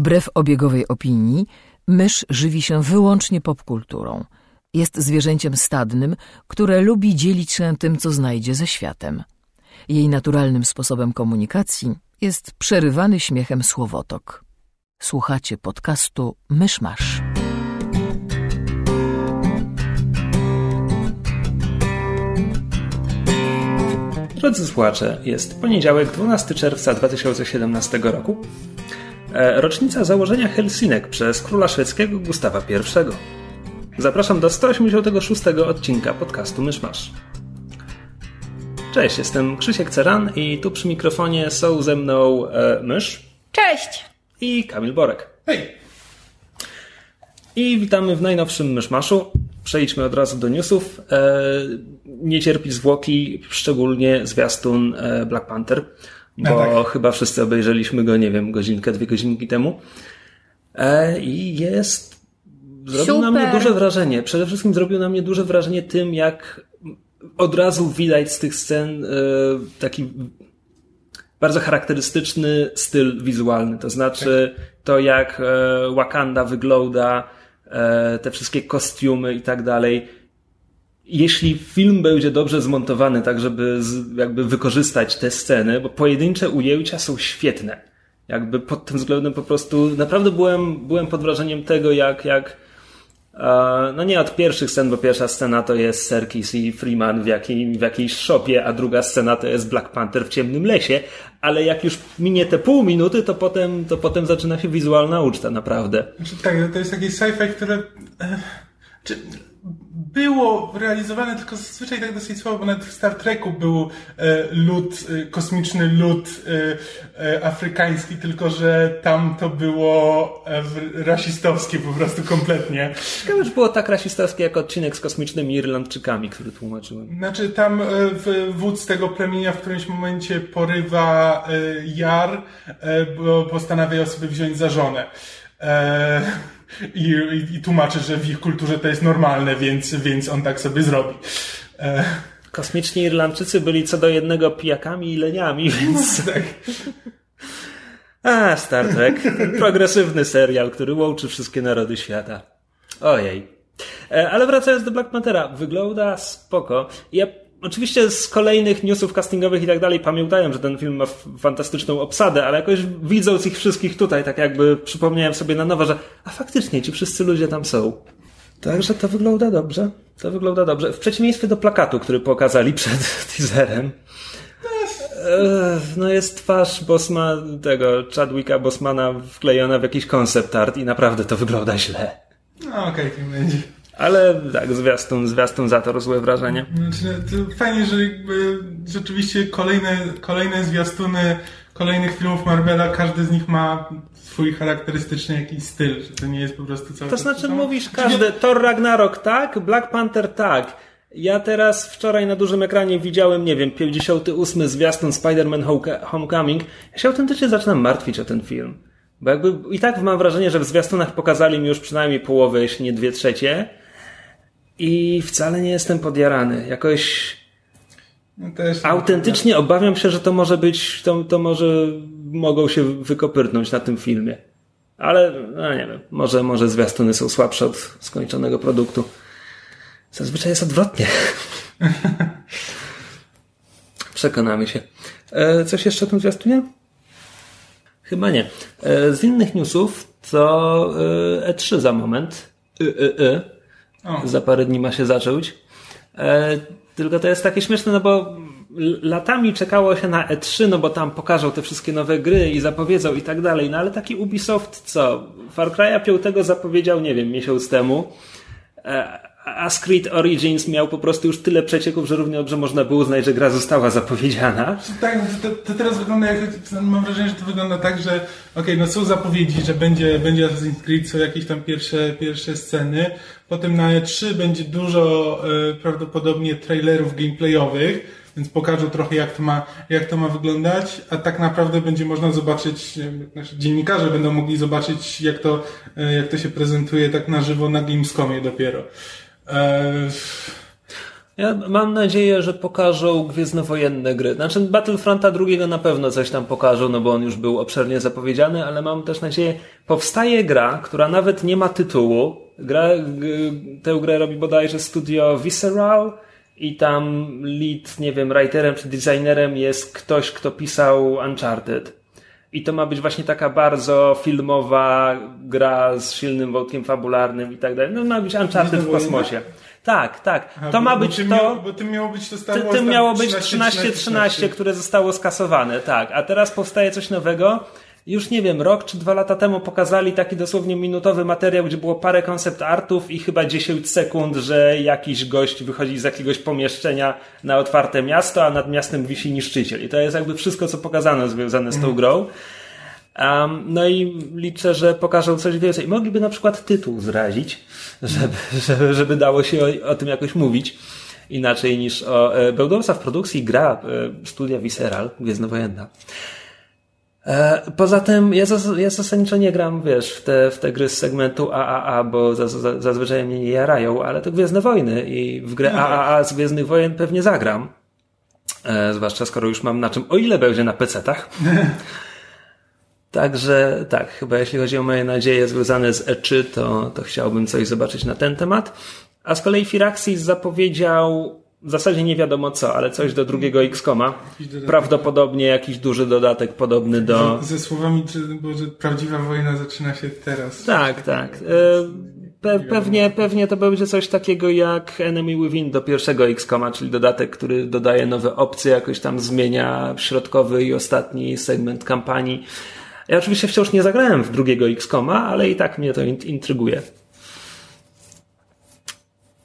Wbrew obiegowej opinii, mysz żywi się wyłącznie popkulturą. Jest zwierzęciem stadnym, które lubi dzielić się tym, co znajdzie ze światem. Jej naturalnym sposobem komunikacji jest przerywany śmiechem słowotok. Słuchacie podcastu Myszmasz. Drodzy słuchacze, jest poniedziałek 12 czerwca 2017 roku. E, rocznica założenia Helsinek przez króla szwedzkiego Gustawa I. Zapraszam do 186 odcinka podcastu Myszmasz. Cześć, jestem Krzysiek Ceran i tu przy mikrofonie są ze mną e, Mysz. Cześć! I Kamil Borek. Hej! I witamy w najnowszym Myszmaszu. Przejdźmy od razu do newsów. E, nie cierpi zwłoki, szczególnie zwiastun e, Black Panther, bo No tak. chyba wszyscy obejrzeliśmy go, nie wiem, godzinkę, dwie godzinki temu. E, I jest... Zrobił na Super. mnie duże wrażenie. Przede wszystkim zrobił na mnie duże wrażenie tym, jak od razu widać z tych scen e, taki bardzo charakterystyczny styl wizualny. To znaczy to, jak e, Wakanda wygląda, e, te wszystkie kostiumy i tak dalej. Jeśli film będzie dobrze zmontowany, tak żeby z, jakby wykorzystać te sceny, bo pojedyncze ujęcia są świetne. Jakby pod tym względem po prostu naprawdę byłem, byłem pod wrażeniem tego, jak, jak no nie od pierwszych scen, bo pierwsza scena to jest Serkis i Freeman w, jakiej, w jakiejś szopie, a druga scena to jest Black Panther w ciemnym lesie, ale jak już minie te pół minuty, to potem, to potem zaczyna się wizualna uczta, naprawdę. Znaczy, tak, to jest taki sci-fi, które e, czy było realizowane tylko zazwyczaj tak dosyć słabo, bo nawet w Star Treku był e, lud, e, kosmiczny lud e, e, afrykański, tylko że tam to było e, rasistowskie po prostu kompletnie. Ciekawe, że było tak rasistowskie jak odcinek z kosmicznymi Irlandczykami, który tłumaczyłem. Znaczy tam e, w, wódz tego plemienia w którymś momencie porywa Jar, bo postanawia ją sobie wziąć za żonę. I, i, tłumaczy, że w ich kulturze to jest normalne, więc, więc on tak sobie zrobi. E, Kosmiczni Irlandczycy byli co do jednego pijakami i leniami, więc... tak. A, Star Trek. Progresywny serial, który łączy wszystkie narody świata. Ojej. E, Ale wracając do Black Panthera, wygląda spoko. Ja oczywiście z kolejnych newsów castingowych i tak dalej pamiętałem, że ten film ma fantastyczną obsadę, ale jakoś widząc ich wszystkich tutaj, tak jakby przypomniałem sobie na nowo, że a faktycznie ci wszyscy ludzie tam są. Także to wygląda dobrze. To wygląda dobrze. W przeciwieństwie do plakatu, który pokazali przed teaserem. Ech, No jest twarz Bosma, tego Chadwicka Bosmana wklejona w jakiś koncept art i naprawdę to wygląda źle. No okej, okay, będzie. Ale tak, zwiastun, zwiastun zatorł złe wrażenie. Znaczy, to fajnie, że jakby rzeczywiście kolejne, kolejne zwiastuny kolejnych filmów Marvela, każdy z nich ma swój charakterystyczny jakiś styl, że to nie jest po prostu cały To znaczy samo. mówisz Znaczy, każdy, Thor Ragnarok tak, Black Panther tak. Ja teraz wczoraj na dużym ekranie widziałem, nie wiem, 58 zwiastun Spider-Man Homecoming. Ja się autentycznie zaczynam martwić o ten film. Bo jakby i tak mam wrażenie, że w zwiastunach pokazali mi już przynajmniej połowę, jeśli nie dwie trzecie. I wcale nie jestem podjarany. Jakoś No autentycznie obawiam się, że to może być, to, to może mogą się wykopyrnąć na tym filmie. Ale, no nie wiem, może, może zwiastuny są słabsze od skończonego produktu. Zazwyczaj jest odwrotnie. Przekonamy się. E, coś jeszcze o tym zwiastunie? Chyba nie. E, z innych newsów to e, E3 za moment. Y, y, y. O. Za parę dni ma się zacząć. E, tylko to jest takie śmieszne, no bo latami czekało się na E3, no bo tam pokażą te wszystkie nowe gry i zapowiedzą i tak dalej. No ale taki Ubisoft co? Far Cry'a 5 zapowiedział, nie wiem, miesiąc temu. E, a Creed Origins miał po prostu już tyle przecieków, że równie dobrze można było uznać, że gra została zapowiedziana. Tak, to, to teraz wygląda jak, mam wrażenie, że to wygląda tak, że okej, no są zapowiedzi, że będzie, będzie Assassin's Creed, są jakieś tam pierwsze, pierwsze sceny, potem na E3 będzie dużo e, prawdopodobnie trailerów gameplayowych, więc pokażą trochę jak to ma, jak to ma wyglądać, a tak naprawdę będzie można zobaczyć, znaczy dziennikarze będą mogli zobaczyć jak to, e, jak to się prezentuje tak na żywo na Gamescomie dopiero. E, Ja mam nadzieję, że pokażą gwiezdnowojenne gry. Znaczy Battlefronta drugiego na pewno coś tam pokażą, no bo on już był obszernie zapowiedziany, ale mam też nadzieję, powstaje gra, która nawet nie ma tytułu. Gra, tę grę robi bodajże studio Visceral i tam lead, nie wiem, writerem czy designerem jest ktoś, kto pisał Uncharted. I to ma być właśnie taka bardzo filmowa gra z silnym wątkiem fabularnym i tak dalej. No ma być Uncharted w kosmosie. Tak, tak. Aha, to ma bo być to. Miało, bo tym miało być to Star Wars tym miało być 13, 13-13, które zostało skasowane, tak. A teraz powstaje coś nowego. Już nie wiem, rok czy dwa lata temu pokazali taki dosłownie minutowy materiał, gdzie było parę koncept artów i chyba 10 sekund, że jakiś gość wychodzi z jakiegoś pomieszczenia na otwarte miasto, a nad miastem wisi niszczyciel. I to jest jakby wszystko, co pokazano związane z tą grą. Um, no i liczę, że pokażą coś więcej. Mogliby na przykład tytuł zrazić, żeby, żeby, żeby dało się o, o tym jakoś mówić. Inaczej niż o e, Bełdowca w produkcji gra e, studia Visceral, Gwiezdnowojenna. E, poza tym ja, zas, ja zasadniczo nie gram, wiesz, w te, w te gry z segmentu AAA, bo zaz, zaz- zazwyczaj mnie nie jarają, ale to Gwiezdne Wojny i w grę AAA z Gwiezdnych Wojen pewnie zagram. E, zwłaszcza skoro już mam na czym, o ile będzie na PC-tach. Także tak, chyba jeśli chodzi o moje nadzieje związane z E3, to, to chciałbym coś zobaczyć na ten temat. A z kolei Firaxis zapowiedział w zasadzie nie wiadomo co, ale coś do drugiego dodatek. Prawdopodobnie jakiś duży dodatek podobny do... Ze, ze słowami, bo, że prawdziwa wojna zaczyna się teraz. Tak, tak. E, Pe pewnie, pewnie to będzie coś takiego jak Enemy Within do pierwszego XCOMa, czyli dodatek, który dodaje nowe opcje, jakoś tam zmienia środkowy i ostatni segment kampanii. Ja oczywiście wciąż nie zagrałem w drugiego XCOMa, ale i tak mnie to in- intryguje.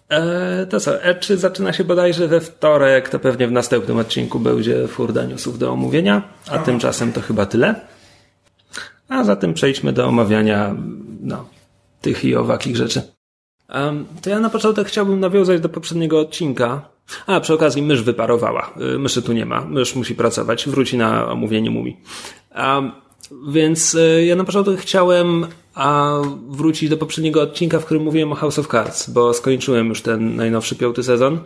E, to co, E3 zaczyna się bodajże we wtorek, to pewnie w następnym odcinku będzie furda newsów do omówienia, a tymczasem to chyba tyle. A zatem przejdźmy do omawiania no, tych i owakich rzeczy. Um, to ja na początek chciałbym nawiązać do poprzedniego odcinka. A, przy okazji mysz wyparowała. Y, Myszy tu nie ma. Mysz musi pracować. Wróci na omówienie Mumi. Um, więc y, ja na początek chciałem a, wrócić do poprzedniego odcinka, w którym mówiłem o House of Cards, bo skończyłem już ten najnowszy piąty sezon.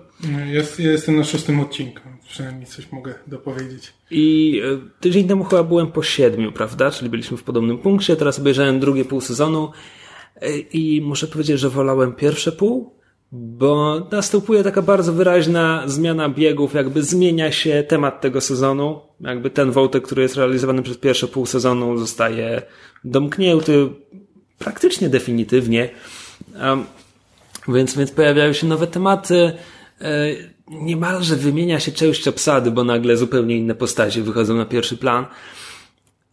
Jest, ja jestem na szóstym odcinku, przynajmniej coś mogę dopowiedzieć. I e, tydzień temu chyba byłem po siedmiu, prawda? Czyli byliśmy w podobnym punkcie. Teraz obejrzałem drugie pół sezonu e, i muszę powiedzieć, że wolałem pierwsze pół, bo następuje taka bardzo wyraźna zmiana biegów, jakby zmienia się temat tego sezonu. Jakby ten wątek, który jest realizowany przez pierwsze pół sezonu zostaje domknięty praktycznie definitywnie. Um, więc, więc pojawiają się nowe tematy. E, Niemalże wymienia się część obsady, bo nagle zupełnie inne postacie wychodzą na pierwszy plan.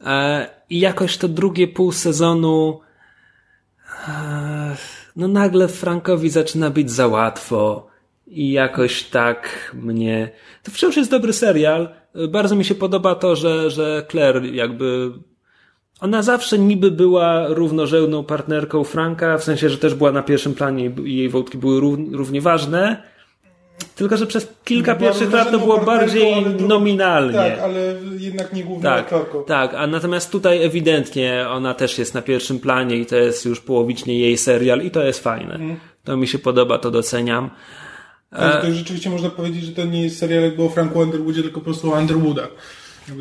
E, I jakoś to drugie pół sezonu. e, No nagle Frankowi zaczyna być za łatwo. I jakoś tak mnie. To wciąż jest dobry serial. Bardzo mi się podoba to, że, że Claire jakby ona zawsze niby była równorzędną partnerką Franka, w sensie, że też była na pierwszym planie i jej wątki były rów- równie ważne. Tylko, że przez kilka Była pierwszych lat to było bardziej ale drugą- nominalnie. Tak, ale jednak nie główną Tak, aktorką. tak, a natomiast tutaj ewidentnie ona też jest na pierwszym planie i to jest już połowicznie jej serial i to jest fajne. Mhm. To mi się podoba, to doceniam. Ale to rzeczywiście można powiedzieć, że to nie jest serial o Franku Underwoodzie, tylko po prostu o Underwooda.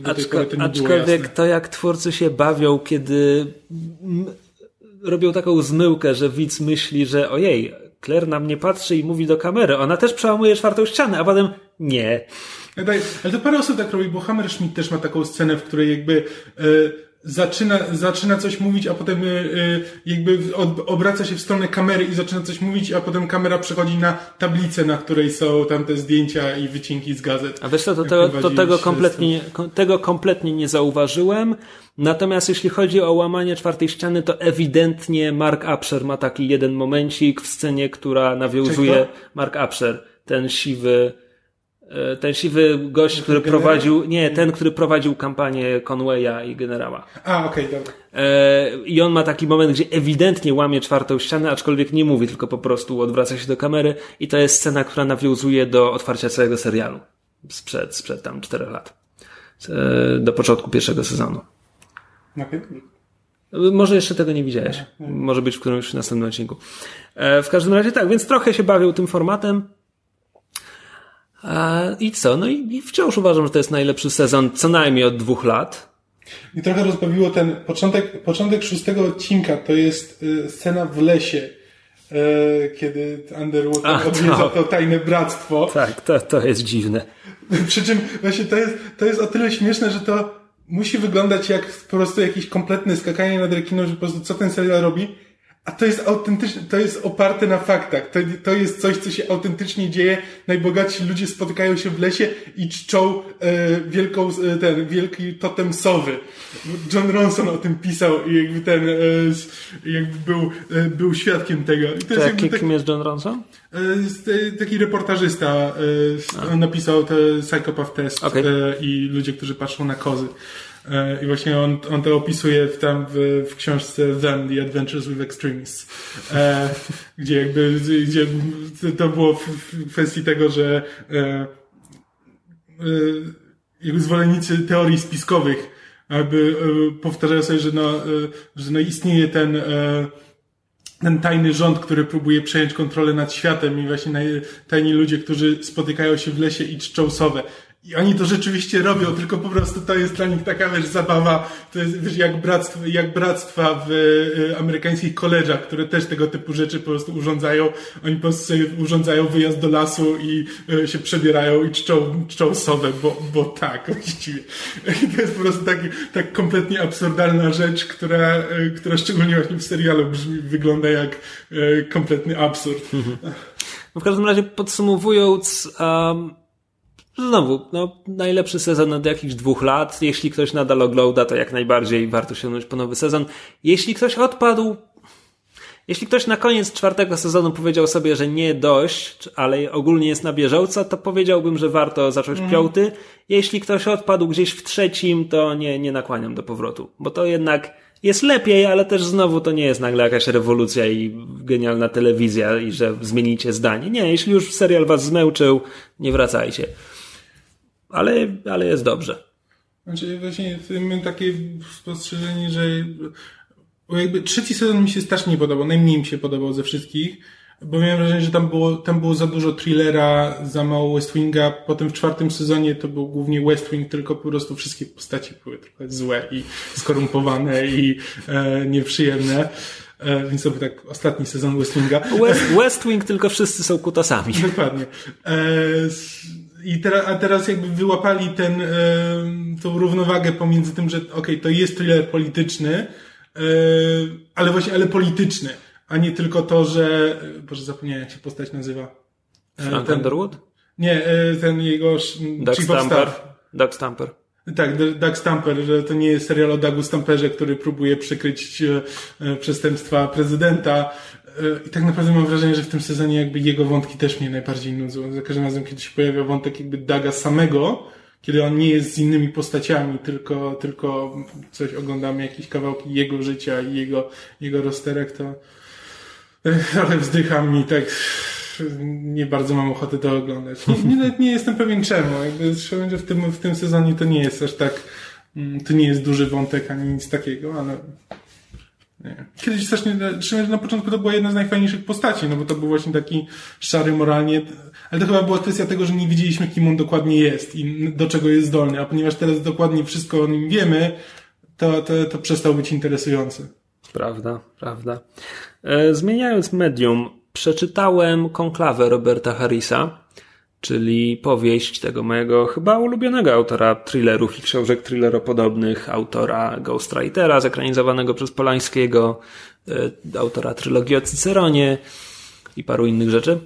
Aczko, to aczkolwiek to jak twórcy się bawią, kiedy robią taką zmyłkę, że widz myśli, że ojej, Claire na mnie patrzy i mówi do kamery, ona też przełamuje czwartą ścianę, a potem nie. Ale tak, Ale to parę osób tak robi, bo Hammerschmidt też ma taką scenę, w której jakby e, zaczyna, zaczyna coś mówić, a potem e, jakby od, obraca się w stronę kamery i zaczyna coś mówić, a potem kamera przechodzi na tablicę, na której są tam te zdjęcia i wycinki z gazet. A wiesz co, to, to, to tego, kompletnie, nie- ko- tego kompletnie nie zauważyłem. Natomiast jeśli chodzi o łamanie czwartej ściany, to ewidentnie Mark Upsher ma taki jeden momencik w scenie, która nawiązuje? Mark Upsher, ten siwy, e, ten siwy gość, który generał? prowadził, nie, ten, który prowadził kampanię Conwaya i generała. A, okej, dobra. E, I on ma taki moment, gdzie ewidentnie łamie czwartą ścianę, aczkolwiek nie mówi, tylko po prostu odwraca się do kamery i to jest scena, która nawiązuje do otwarcia całego serialu sprzed, sprzed tam czterech lat. E, Do początku pierwszego sezonu. Okej. E, Może jeszcze tego nie widziałeś. Może być w którymś następnym odcinku. E, W każdym razie tak, więc trochę się bawią tym formatem. I co? No i wciąż uważam, że to jest najlepszy sezon co najmniej od dwóch lat. I trochę rozbawiło ten początek, początek szóstego odcinka, to jest y, scena w lesie, kiedy Underwater Ach, odwiedza no. to tajne bractwo. Tak, to, to jest dziwne. Przy czym właśnie to jest, to jest o tyle śmieszne, że to musi wyglądać jak po prostu jakieś kompletne skakanie nad rekiną, że po prostu co ten serial robi, a to jest autentyczne, to jest oparte na faktach. To, to jest coś, co się autentycznie dzieje. Najbogatsi ludzie spotykają się w lesie i czczą e, wielką, e, ten, wielki totem sowy. John Ronson o tym pisał i jakby ten, e, jakby był, e, był świadkiem tego. I to jest jakby tak, kim jest John Ronson? E, taki reportażysta e, napisał te Psychopath Test okay. i ludzie, którzy patrzą na kozy. E, I właśnie on, on to opisuje w, tam w, w książce Them, The Adventures with Extremists, e, gdzie jakby, gdzie to było w kwestii tego, że e, jakby zwolennicy teorii spiskowych e, powtarzają sobie, że no, że no istnieje ten ten tajny rząd, który próbuje przejąć kontrolę nad światem i właśnie tajni ludzie, którzy spotykają się w lesie i czczą sowę. I oni to rzeczywiście robią, tylko po prostu to jest dla nich taka, wiesz, zabawa, to jest, wiesz, jak bractwa, jak bractwa w y, amerykańskich koleżach, które też tego typu rzeczy po prostu urządzają. Oni po prostu sobie urządzają wyjazd do lasu i y, się przebierają i czczą, czczą sowę, bo, bo tak, właściwie. I to jest po prostu tak, tak kompletnie absurdalna rzecz, która, y, która szczególnie właśnie w serialu brzmi, wygląda jak y, kompletny absurd. Mhm. W każdym razie podsumowując, um Znowu, no, najlepszy sezon od jakichś dwóch lat. Jeśli ktoś nadal ogląda, to jak najbardziej warto sięgnąć po nowy sezon. Jeśli ktoś odpadł, jeśli ktoś na koniec czwartego sezonu powiedział sobie, że nie dość, ale ogólnie jest na bieżąco, to powiedziałbym, że warto zacząć mm. piąty. Jeśli ktoś odpadł gdzieś w trzecim, to nie, nie nakłaniam do powrotu, bo to jednak jest lepiej, ale też znowu to nie jest nagle jakaś rewolucja i genialna telewizja i że zmienicie zdanie. Nie, jeśli już serial was zmęczył, nie wracajcie ale, ale jest dobrze. Znaczy właśnie mam takie spostrzeżenie, że bo jakby trzeci sezon mi się strasznie nie podobał, najmniej mi się podobał ze wszystkich, bo miałem wrażenie, że tam było, tam było za dużo thrillera, za mało West Winga, potem w czwartym sezonie to był głównie West Wing, tylko po prostu wszystkie postacie były trochę złe i skorumpowane i e, nieprzyjemne. E, więc to był tak ostatni sezon West Winga. West, West Wing, tylko wszyscy są kutasami. Dokładnie. E, i teraz, a teraz jakby wyłapali ten, e, tą równowagę pomiędzy tym, że okej, okay, to jest thriller polityczny, e, ale właśnie, ale polityczny, a nie tylko to, że, Boże, zapomniałem jak się postać nazywa. E, Frank ten, Underwood? Nie, e, ten jego Doug Chief Stamper. Doug Stamper. Tak, Doug Stamper, że to nie jest serial o Dougu Stamperze, który próbuje przykryć e, przestępstwa prezydenta, i tak naprawdę mam wrażenie, że w tym sezonie jakby jego wątki też mnie najbardziej nudzą. Za każdym razem, kiedy się pojawia wątek jakby Daga samego, kiedy on nie jest z innymi postaciami, tylko, tylko coś oglądamy, jakieś kawałki jego życia i jego, jego rozterek, to ale wzdycham i tak nie bardzo mam ochotę to oglądać. Nie, nie, nie jestem pewien czemu. Jakby, że w tym, w tym sezonie to nie jest aż tak, mm, to nie jest duży wątek ani nic takiego, ale nie. Kiedyś strasznie, na początku to była jedna z najfajniejszych postaci, no bo to był właśnie taki szary moralnie, ale to chyba była kwestia tego, że nie wiedzieliśmy, kim on dokładnie jest i do czego jest zdolny, a ponieważ teraz dokładnie wszystko o nim wiemy, to, to, to przestał być interesujący. Prawda, prawda. E, zmieniając medium, przeczytałem konklawę Roberta Harrisa czyli powieść tego mojego chyba ulubionego autora thrillerów i książek thrilleropodobnych, autora Ghostwritera, zekranizowanego przez Polańskiego, e, autora trylogii o Cyceronie i paru innych rzeczy.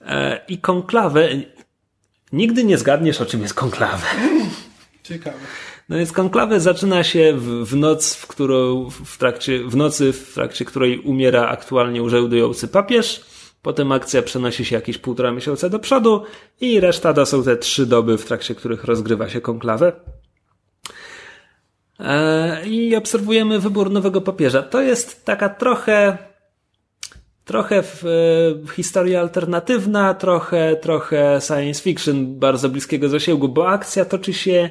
E, I konklawę. Nigdy nie zgadniesz, o czym jest konklawę. Ciekawe. No więc konklawę zaczyna się w, w noc, w którą w trakcie, w nocy, w trakcie której umiera aktualnie urzędujący papież Potem akcja przenosi się jakieś półtora miesiąca do przodu i reszta to są te trzy doby, w trakcie których rozgrywa się konklawę. E, I obserwujemy wybór nowego papieża. To jest taka trochę trochę w, e, historia alternatywna, trochę, trochę science fiction bardzo bliskiego zasięgu, bo akcja toczy się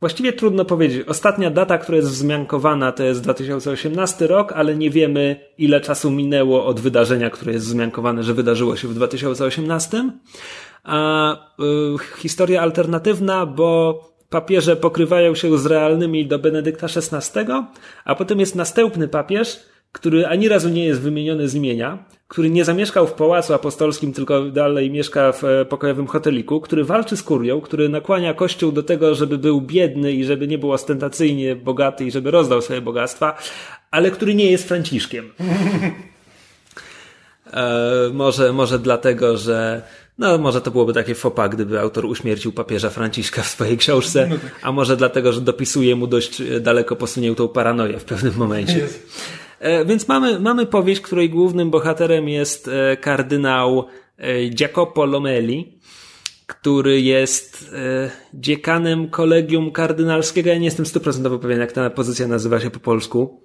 Właściwie trudno powiedzieć. Ostatnia data, która jest wzmiankowana, to jest 2018 rok, ale nie wiemy, ile czasu minęło od wydarzenia, które jest wzmiankowane, że wydarzyło się w 2018. a y, historia alternatywna, bo papieże pokrywają się z realnymi do Benedykta XVI, a potem jest następny papież, który ani razu nie jest wymieniony z imienia, który nie zamieszkał w pałacu apostolskim, tylko dalej mieszka w e, pokojowym hoteliku, który walczy z kurią, który nakłania kościół do tego, żeby był biedny i żeby nie był ostentacyjnie bogaty i żeby rozdał swoje bogactwa, ale który nie jest Franciszkiem. E, może, może dlatego, że no, może to byłoby takie fopa, gdyby autor uśmiercił papieża Franciszka w swojej książce, no tak. a może dlatego, że dopisuje mu dość daleko posuniętą paranoję w pewnym momencie. E, więc mamy, mamy powieść, której głównym bohaterem jest e, kardynał e, Jacopo Lomeli, który jest dziekanem kolegium kardynalskiego. Ja nie jestem stuprocentowo pewien, jak ta pozycja nazywa się po polsku,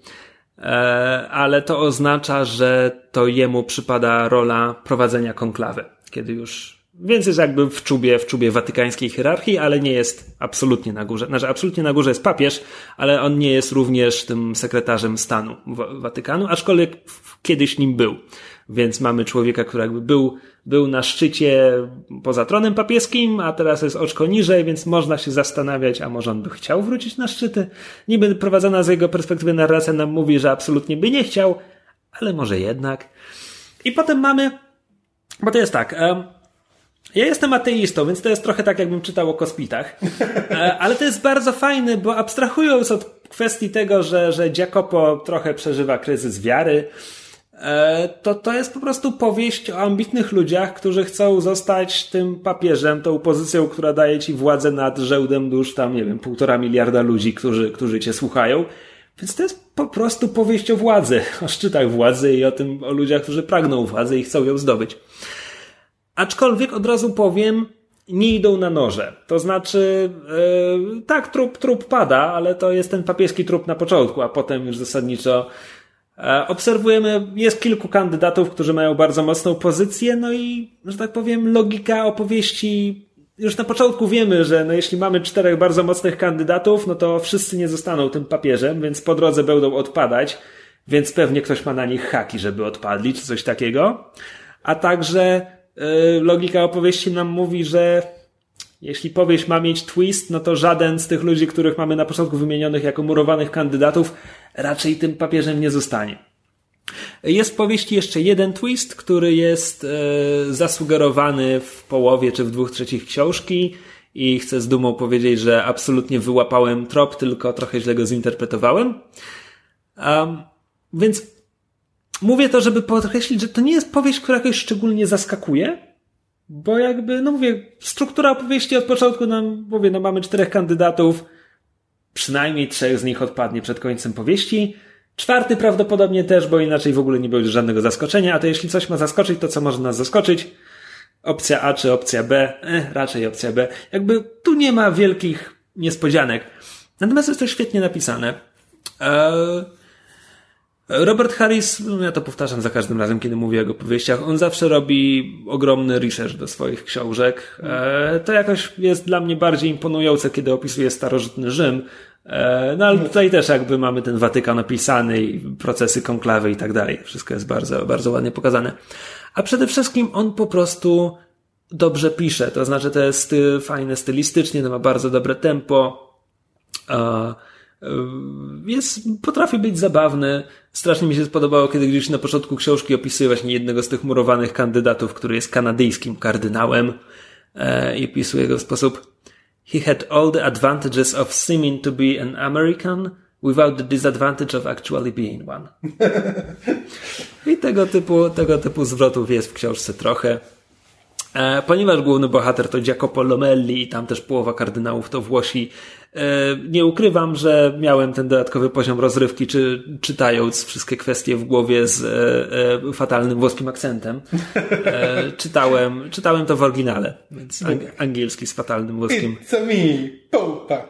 ale to oznacza, że to jemu przypada rola prowadzenia konklawy, kiedy już więc jest jakby w czubie, w czubie watykańskiej hierarchii, ale nie jest absolutnie na górze. Znaczy, absolutnie na górze jest papież, ale on nie jest również tym sekretarzem stanu Watykanu, aczkolwiek kiedyś nim był. Więc mamy człowieka, który jakby był, był na szczycie poza tronem papieskim, a teraz jest oczko niżej, więc można się zastanawiać, a może on by chciał wrócić na szczyty. Niby prowadzona z jego perspektywy narracja nam mówi, że absolutnie by nie chciał, ale może jednak. I potem mamy, bo to jest tak, um, ja jestem ateistą, więc to jest trochę tak, jakbym czytał o kosmitach. E, ale to jest bardzo fajne, bo abstrahując od kwestii tego, że, że Jacopo trochę przeżywa kryzys wiary, e, to to jest po prostu powieść o ambitnych ludziach, którzy chcą zostać tym papieżem, tą pozycją, która daje ci władzę nad żełdem dusz, tam nie wiem, półtora miliarda ludzi, którzy, którzy cię słuchają. Więc to jest po prostu powieść o władzy, o szczytach władzy i o tym, o ludziach, którzy pragną władzy i chcą ją zdobyć. Aczkolwiek od razu powiem, nie idą na noże. To znaczy, yy, tak, trup, trup pada, ale to jest ten papieski trup na początku, a potem już zasadniczo e, obserwujemy, jest kilku kandydatów, którzy mają bardzo mocną pozycję, no i, że tak powiem, logika opowieści już na początku wiemy, że no jeśli mamy czterech bardzo mocnych kandydatów, no to wszyscy nie zostaną tym papieżem, więc po drodze będą odpadać, więc pewnie ktoś ma na nich haki, żeby odpadli, czy coś takiego. A także logika opowieści nam mówi, że jeśli powieść ma mieć twist, no to żaden z tych ludzi, których mamy na początku wymienionych jako murowanych kandydatów, raczej tym papieżem nie zostanie. Jest w powieści jeszcze jeden twist, który jest e, zasugerowany w połowie czy w dwóch trzecich książki i chcę z dumą powiedzieć, że absolutnie wyłapałem trop, tylko trochę źle go zinterpretowałem. Um, więc Mówię to, żeby podkreślić, że to nie jest powieść, która jakoś szczególnie zaskakuje, bo jakby, no mówię, struktura opowieści od początku nam, mówię, no mamy czterech kandydatów, przynajmniej trzech z nich odpadnie przed końcem powieści, czwarty prawdopodobnie też, bo inaczej w ogóle nie będzie żadnego zaskoczenia, a to jeśli coś ma zaskoczyć, to co może nas zaskoczyć? Opcja A czy opcja B? Eh, raczej opcja B. Jakby tu nie ma wielkich niespodzianek. Natomiast jest to świetnie napisane. Eee, Robert Harris, no ja to powtarzam za każdym razem, kiedy mówię o jego powieściach, on zawsze robi ogromny research do swoich książek. E, to jakoś jest dla mnie bardziej imponujące, kiedy opisuje starożytny Rzym. E, no ale tutaj też jakby mamy ten Watykan opisany i procesy konklawy i tak dalej. Wszystko jest bardzo, bardzo ładnie pokazane. A przede wszystkim on po prostu dobrze pisze. To znaczy to jest fajne stylistycznie, to ma bardzo dobre tempo. E, jest, potrafi być zabawny. Strasznie mi się spodobało, kiedy gdzieś na początku książki opisuje właśnie jednego z tych murowanych kandydatów, który jest kanadyjskim kardynałem e, i opisuje go w sposób He had all the advantages of seeming to be an American without the disadvantage of actually being one. I tego typu, tego typu zwrotów jest w książce trochę. E, ponieważ główny bohater to Jacopo Lomelli i tam też połowa kardynałów to Włosi, e, nie ukrywam, że miałem ten dodatkowy poziom rozrywki, czy czytając wszystkie kwestie w głowie z e, fatalnym włoskim akcentem. czytałem, czytałem to w oryginale, więc angielski z fatalnym włoskim. It's me, Popa.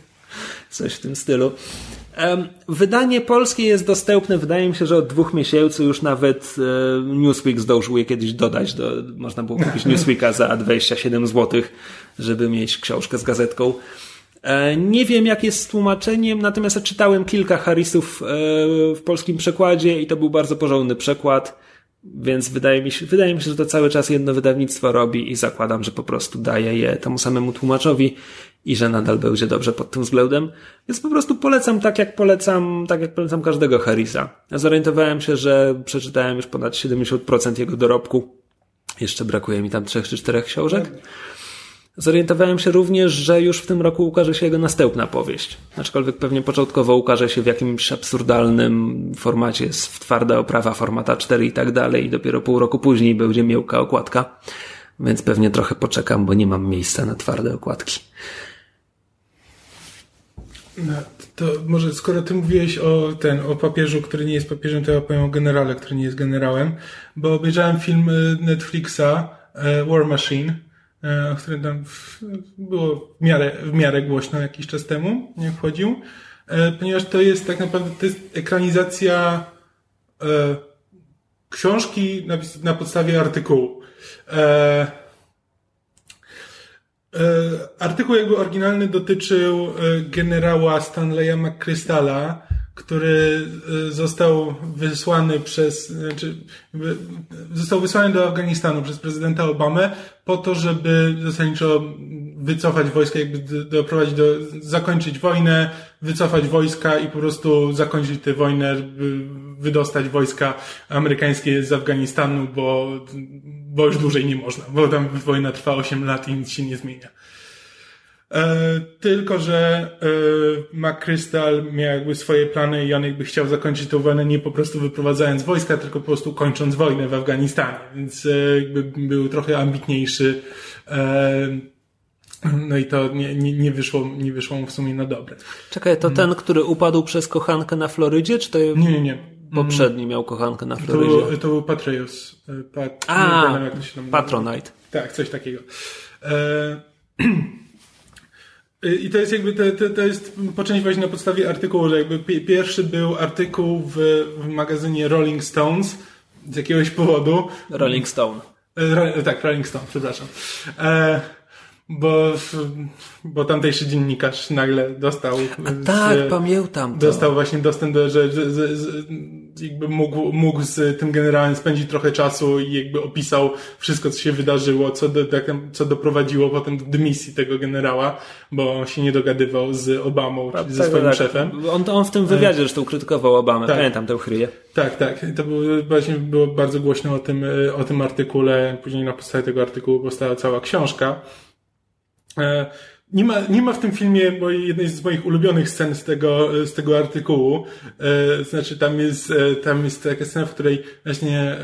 Coś w tym stylu. Wydanie polskie jest dostępne, wydaje mi się, że od dwóch miesięcy już nawet e, Newsweek zdążył je kiedyś dodać. Do, można było kupić Newsweeka za 27 zł, żeby mieć książkę z gazetką. E, nie wiem, jak jest z tłumaczeniem, natomiast czytałem kilka Harrisów e, w polskim przekładzie i to był bardzo porządny przekład. Więc wydaje mi, się, wydaje mi się, że to cały czas jedno wydawnictwo robi i zakładam, że po prostu daje je temu samemu tłumaczowi i że nadal będzie dobrze pod tym względem. Więc po prostu polecam tak, jak polecam, tak jak polecam każdego Harrisa. Ja zorientowałem się, że przeczytałem już ponad 70% jego dorobku. Jeszcze brakuje mi tam trzech czy czterech książek. Zorientowałem się również, że już w tym roku ukaże się jego następna powieść. Aczkolwiek pewnie początkowo ukaże się w jakimś absurdalnym formacie w twarda oprawa formata 4 i tak dalej i dopiero pół roku później będzie miękka okładka. Więc pewnie trochę poczekam, bo nie mam miejsca na twarde okładki. No, to może skoro ty mówiłeś o ten, o papieżu, który nie jest papieżem, to ja opowiem o generale, który nie jest generałem, bo obejrzałem film y, Netflixa y, War Machine, y, o którym tam było w miarę, w miarę głośno jakiś czas temu, jak wchodził, ponieważ to jest tak naprawdę to jest ekranizacja książki na, na podstawie artykułu. Artykuł jakby oryginalny dotyczył e, generała Stanleya McChrystala, który e, został wysłany przez, znaczy, został wysłany do Afganistanu przez prezydenta Obamę po to, żeby zasadniczo wycofać wojska, jakby doprowadzić do, zakończyć wojnę, wycofać wojska i po prostu zakończyć tę wojnę, wydostać wojska amerykańskie z Afganistanu, bo, bo już dłużej nie można, bo tam wojna trwa 8 lat i nic się nie zmienia. E, tylko, że e, McChrystal miał jakby swoje plany i on jakby chciał zakończyć tę wojnę nie po prostu wyprowadzając wojska, tylko po prostu kończąc wojnę w Afganistanie. Więc e, jakby był trochę ambitniejszy. E, no i to nie, nie, nie, wyszło, nie wyszło mu w sumie na dobre. Czekaj, to ten, który upadł przez kochankę na Florydzie, czy to Nie, nie, nie. Poprzedni miał kochankę na Florydzie. To, był, to był Patreus. E, Pat, A, nie pamiętam, jak to się Patronite. Tak, coś takiego. E, I to jest jakby, to, to, to jest po części właśnie na podstawie artykułu, że jakby pierwszy był artykuł w, w magazynie Rolling Stones z jakiegoś powodu. Rolling Stone. E, tak, Rolling Stone, przepraszam. E, bo, bo tamtejszy dziennikarz nagle dostał. A tak, z, pamiętam. To. Dostał właśnie dostęp do, że, że, że, jakby mógł, mógł z tym generałem spędzić trochę czasu i jakby opisał wszystko, co się wydarzyło, co, do, tak, co doprowadziło potem do dymisji tego generała, bo on się nie dogadywał z Obamą, czyli ze tak, swoim tak. szefem. On, on w tym wywiadzie zresztą krytykował Obamę, tak. pamiętam tę chryję. Tak, tak. To było, właśnie było bardzo głośno o tym, o tym artykule. Później na podstawie tego artykułu powstała cała książka. E, nie ma, nie ma w tym filmie bo jednej z moich ulubionych scen z tego, z tego artykułu. E, znaczy tam jest, e, tam jest taka scena, w której właśnie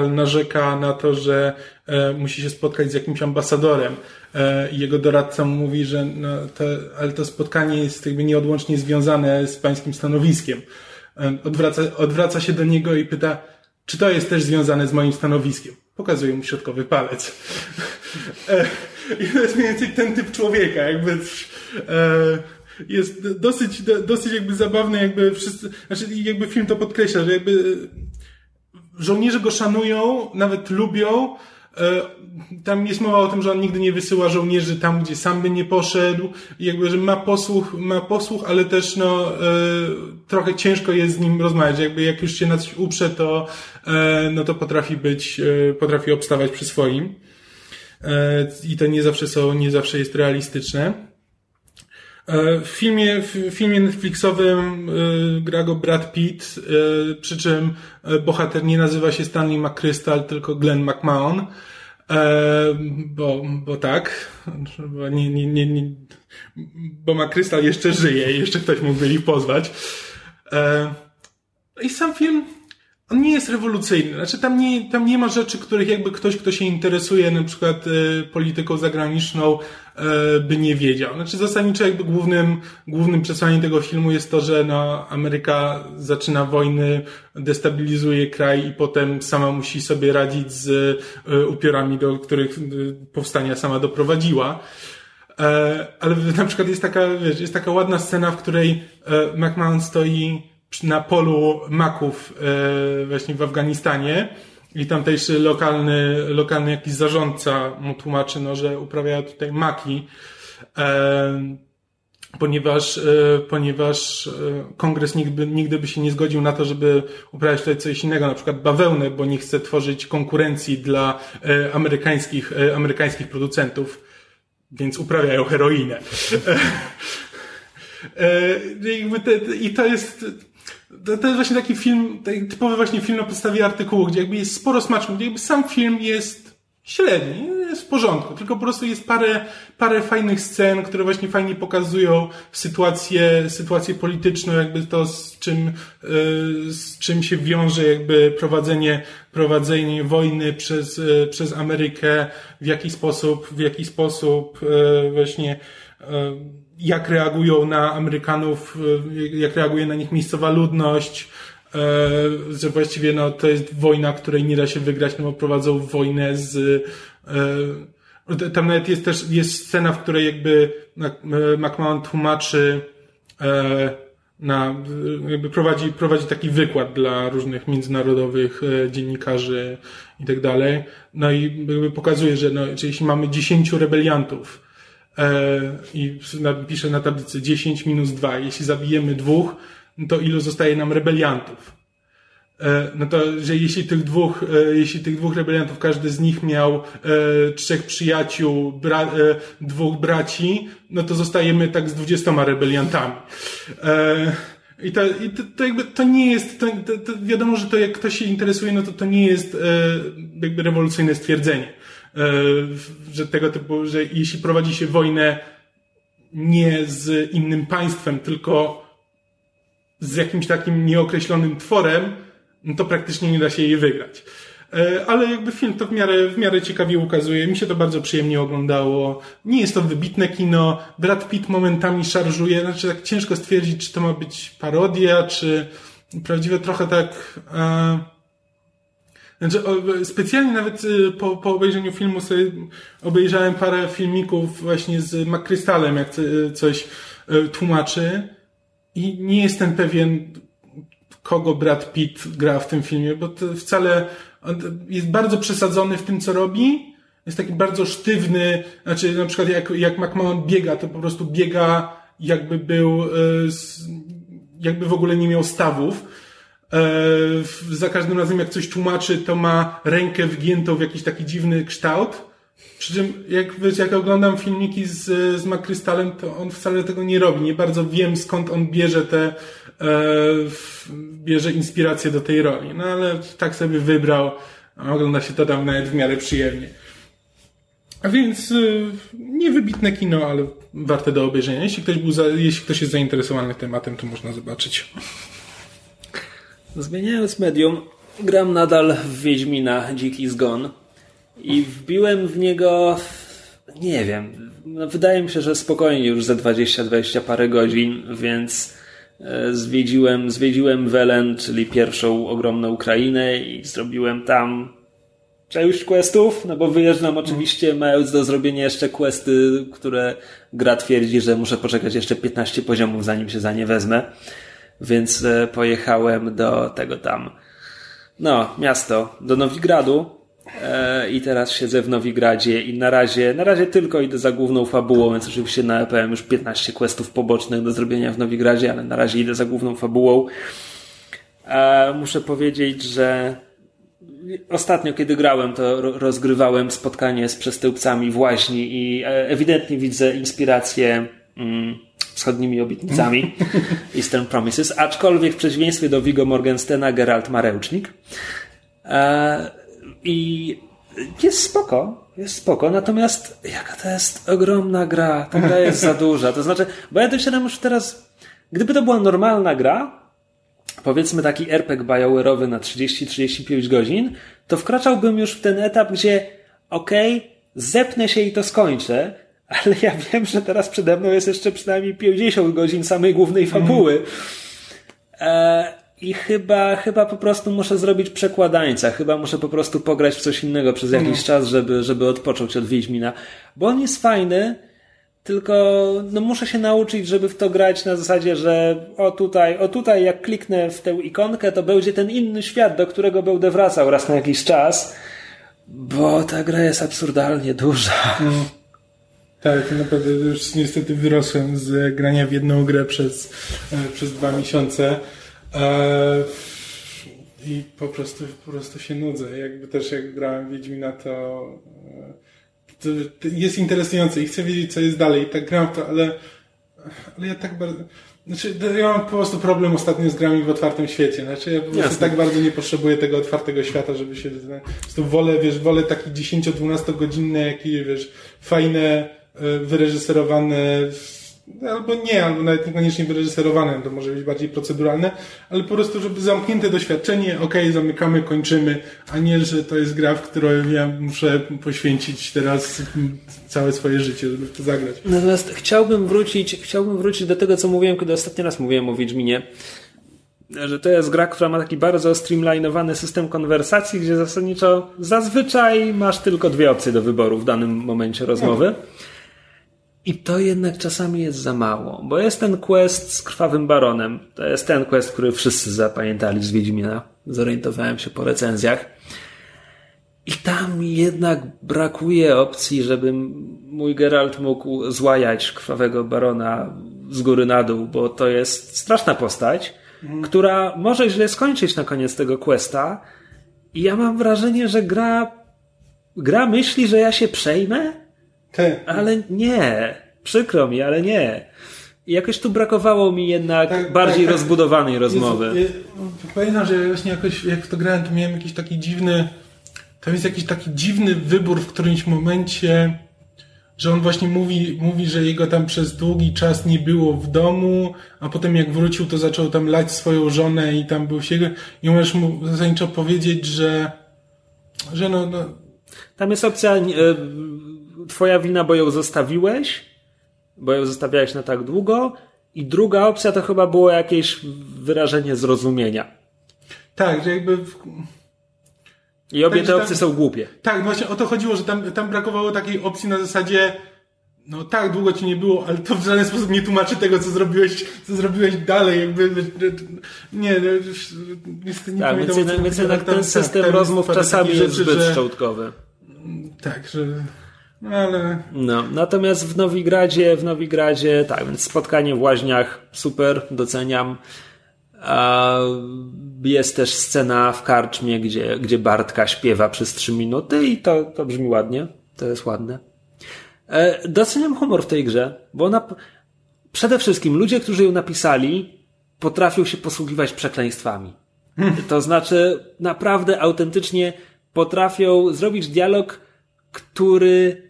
e, narzeka na to, że musi się spotkać z jakimś ambasadorem. Jego doradca mówi, że no, to, ale to spotkanie jest jakby nieodłącznie związane z pańskim stanowiskiem. Odwraca, odwraca się do niego i pyta, czy to jest też związane z moim stanowiskiem? Pokazuje mu środkowy palec. I to jest mniej więcej ten typ człowieka, jakby e, jest dosyć, dosyć jakby zabawny, jakby wszyscy, znaczy jakby film to podkreśla, że jakby żołnierze go szanują, nawet lubią, e, tam jest mowa o tym, że on nigdy nie wysyła żołnierzy tam, gdzie sam by nie poszedł, jakby, że ma posłuch, ma posłuch, ale też no, e, trochę ciężko jest z nim rozmawiać, jakby jak już się na coś uprze, to, e, no to potrafi być, potrafi obstawać przy swoim. I to nie zawsze są, nie zawsze jest realistyczne. W filmie, w filmie Netflixowym gra go Brad Pitt, przy czym bohater nie nazywa się Stanley McChrystal, tylko Glenn McMahon. E, bo, bo tak, bo, nie, nie, nie, nie, bo jeszcze żyje jeszcze ktoś mógłby ich pozwać. E, I sam film on nie jest rewolucyjny. Znaczy tam nie, tam nie ma rzeczy, których jakby ktoś, kto się interesuje na przykład y, polityką zagraniczną, y, by nie wiedział. Znaczy zasadniczo jakby głównym, głównym przesłaniem tego filmu jest to, że no, Ameryka zaczyna wojny, destabilizuje kraj i potem sama musi sobie radzić z y, upiorami, do których powstania sama doprowadziła. Ale na przykład jest taka, wiesz, jest taka ładna scena, w której McMahon stoi na polu maków e, właśnie w Afganistanie i tamtejszy lokalny, lokalny jakiś zarządca mu tłumaczy, no, że uprawiają tutaj maki, e, ponieważ, ponieważ kongres nigdy, nigdy by się nie zgodził na to, żeby uprawiać tutaj coś innego, na przykład bawełnę, bo nie chce tworzyć konkurencji dla amerykańskich, amerykańskich producentów, więc uprawiają heroinę. I to jest, to, to jest właśnie taki film, taki typowy właśnie film na podstawie artykułu, gdzie jakby jest sporo smaczków, gdzie jakby sam film jest średni, jest w porządku, tylko po prostu jest parę, parę fajnych scen, które właśnie fajnie pokazują sytuację, sytuację polityczną, jakby to z czym, e, z czym się wiąże jakby prowadzenie, prowadzenie wojny przez, e, przez Amerykę, w jaki sposób, w jaki sposób e, właśnie jak reagują na Amerykanów, jak reaguje na nich miejscowa ludność, e, że właściwie no, to jest wojna, której nie da się wygrać, no bo prowadzą wojnę z e, tam nawet jest też jest scena, w której jakby McMahon tłumaczy e, na, jakby prowadzi, prowadzi taki wykład dla różnych międzynarodowych dziennikarzy i tak dalej. No i jakby pokazuje, że no, jeśli mamy dziesięciu rebeliantów, i pisze na tablicy 10 minus 2. Jeśli zabijemy dwóch, to ilu zostaje nam rebeliantów? E, no to, że jeśli tych dwóch, e, jeśli tych dwóch rebeliantów, każdy z nich miał e, trzech przyjaciół, bra, dwóch braci, no to zostajemy tak z dwudziestoma rebeliantami. I to, i to, to jakby to nie jest, to, to, wiadomo, że to jak ktoś się interesuje, no to to nie jest jakby rewolucyjne stwierdzenie. Że tego typu, że jeśli prowadzi się wojnę nie z innym państwem, tylko z jakimś takim nieokreślonym tworem, no to praktycznie nie da się jej wygrać. E, ale jakby film to w miarę, w miarę ciekawie ukazuje. Mi się to bardzo przyjemnie oglądało. Nie jest to wybitne kino. Brad Pitt momentami szarżuje. Znaczy tak ciężko stwierdzić, czy to ma być parodia, czy prawdziwe trochę tak... E... Znaczy, specjalnie nawet y, po, po obejrzeniu filmu sobie obejrzałem parę filmików właśnie z McCrystalem, jak coś y, tłumaczy. I nie jestem pewien, kogo Brad Pitt gra w tym filmie, bo to wcale jest bardzo przesadzony w tym, co robi. Jest taki bardzo sztywny, znaczy na przykład jak, jak McMahon biega, to po prostu biega jakby był, jakby w ogóle nie miał stawów. E, za każdym razem jak coś tłumaczy, to ma rękę wgiętą w jakiś taki dziwny kształt. Przy czym, jak, wiesz, jak oglądam filmiki z, z McCrystalem, to on wcale tego nie robi. Nie bardzo wiem, skąd on bierze te, e, bierze inspirację do tej roli. No ale tak sobie wybrał. Ogląda się to tam nawet w miarę przyjemnie. A więc y, niewybitne kino, ale warte do obejrzenia. Jeśli ktoś, był za, jeśli ktoś jest zainteresowany tematem, to można zobaczyć. Zmieniając medium, gram nadal w Wiedźmina Dziki Zgon. I wbiłem w niego, nie wiem, no wydaje mi się, że spokojnie już ze 20-20 parę godzin, więc e, zwiedziłem, zwiedziłem Welen, czyli pierwszą ogromną Ukrainę i zrobiłem tam część questów, no bo wyjeżdżam oczywiście mając do zrobienia jeszcze questy, które gra twierdzi, że muszę poczekać jeszcze 15 poziomów zanim się za nie wezmę. Więc e, pojechałem do tego tam, no, miasto, do Nowigradu, E, i teraz siedzę w Nowigradzie i na razie, na razie tylko idę za główną fabułą, więc oczywiście na EPM już 15 questów pobocznych do zrobienia w Nowigradzie, ale na razie idę za główną fabułą. E, muszę powiedzieć, że ostatnio, kiedy grałem, to rozgrywałem spotkanie z przestępcami w łaźni i ewidentnie widzę inspirację mm, wschodnimi obietnicami Eastern Promises, aczkolwiek w przeciwieństwie do Vigo Morgenstena Geralt ma ręcznik. I jest spoko, jest spoko, natomiast jaka to jest ogromna gra, ta gra jest za duża. To znaczy, bo ja dosiadam już teraz, gdyby to była normalna gra, powiedzmy taki RPG BioWare'owy na 30-35 godzin, to wkraczałbym już w ten etap, gdzie okej, okay, zepnę się i to skończę, ale ja wiem, że teraz przede mną jest jeszcze przynajmniej 50 godzin samej głównej fabuły. Mm. E i chyba, chyba po prostu muszę zrobić przekładańca. Chyba muszę po prostu pograć w coś innego przez jakiś mhm. czas, żeby, żeby odpocząć od Wiedźmina. Bo on jest fajny, tylko no muszę się nauczyć, żeby w to grać na zasadzie, że o tutaj, o tutaj jak kliknę w tę ikonkę, to będzie ten inny świat, do którego będę wracał raz na jakiś czas. Bo ta gra jest absurdalnie duża. Mhm. Tak, naprawdę już niestety wyrosłem z grania w jedną grę przez, e, przez dwa miesiące. E, I po prostu, po prostu się nudzę. Jakby też jak grałem Wiedźmina, to, e, to, to jest interesujące i chcę wiedzieć, co jest dalej. I tak gram w to, ale, ale ja tak bardzo... Znaczy, ja mam po prostu problem ostatnio z grami w otwartym świecie. Znaczy, ja po prostu Jasne. tak bardzo nie potrzebuję tego otwartego świata, żeby się... Po prostu wolę, wiesz, wolę takie 10-12 godzinne, jakieś, wiesz, fajne, wyreżyserowane, albo nie, albo nawet niekoniecznie wyreżyserowane, to może być bardziej proceduralne, ale po prostu, żeby zamknięte doświadczenie, okej, zamykamy, kończymy, a nie, że to jest gra, w której ja muszę poświęcić teraz całe swoje życie, żeby w to zagrać. Natomiast chciałbym wrócić, chciałbym wrócić do tego, co mówiłem, kiedy ostatni raz mówiłem o Wiedźminie. Że to jest gra, która ma taki bardzo streamlinowany system konwersacji, gdzie zasadniczo zazwyczaj masz tylko dwie opcje do wyboru w danym momencie rozmowy. I to jednak czasami jest za mało, bo jest ten quest z Krwawym Baronem. To jest ten quest, który wszyscy zapamiętali z Wiedźmina. Zorientowałem się po recenzjach. I tam jednak brakuje opcji, żeby mój Geralt mógł złajać Krwawego Barona z góry na dół, bo to jest straszna postać, która może źle skończyć na koniec tego questa. I ja mam wrażenie, że gra, gra myśli, że ja się przejmę, Te, ale nie. Przykro mi, ale nie. Jakoś tu brakowało mi jednak Tak, bardziej tak, tak. rozbudowanej rozmowy. Ja- Pamiętam, że ja właśnie jakoś, jak w to grałem, to miałem jakiś taki dziwny, tam jest jakiś taki dziwny wybór w którymś momencie, że on właśnie mówi, mówi, że jego tam przez długi czas nie było w domu, a potem jak wrócił, to zaczął tam lać swoją żonę i tam był się, i możesz mu zasadniczo powiedzieć, że, że no, no Tam jest opcja e, twoja wina, bo ją zostawiłeś, bo ją zostawiałeś na tak długo i druga opcja to chyba było jakieś wyrażenie zrozumienia. tak, że jakby w, I obie Także te tam- opcje są głupie. Tak, właśnie o to chodziło, że tam, tam brakowało takiej opcji na zasadzie no tak, długo ci nie było, ale to w żaden sposób nie tłumaczy tego, co zrobiłeś, co zrobiłeś dalej, jakby, nie, no, niestety nie Tak, pamiętam. więc więc jednak tam- ten tak, system tam rozmów czasami jest zbyt że- szczątkowy. Tak, że, ale, No, natomiast w Nowigradzie, w Nowigradzie, tak, więc spotkanie w łaźniach, super, doceniam. Jest też scena w karczmie, gdzie, gdzie Bartka śpiewa przez trzy minuty i to, to brzmi ładnie, to jest ładne. E, doceniam humor w tej grze, bo ona, przede wszystkim ludzie, którzy ją napisali, potrafią się posługiwać przekleństwami. To znaczy, naprawdę autentycznie potrafią zrobić dialog, który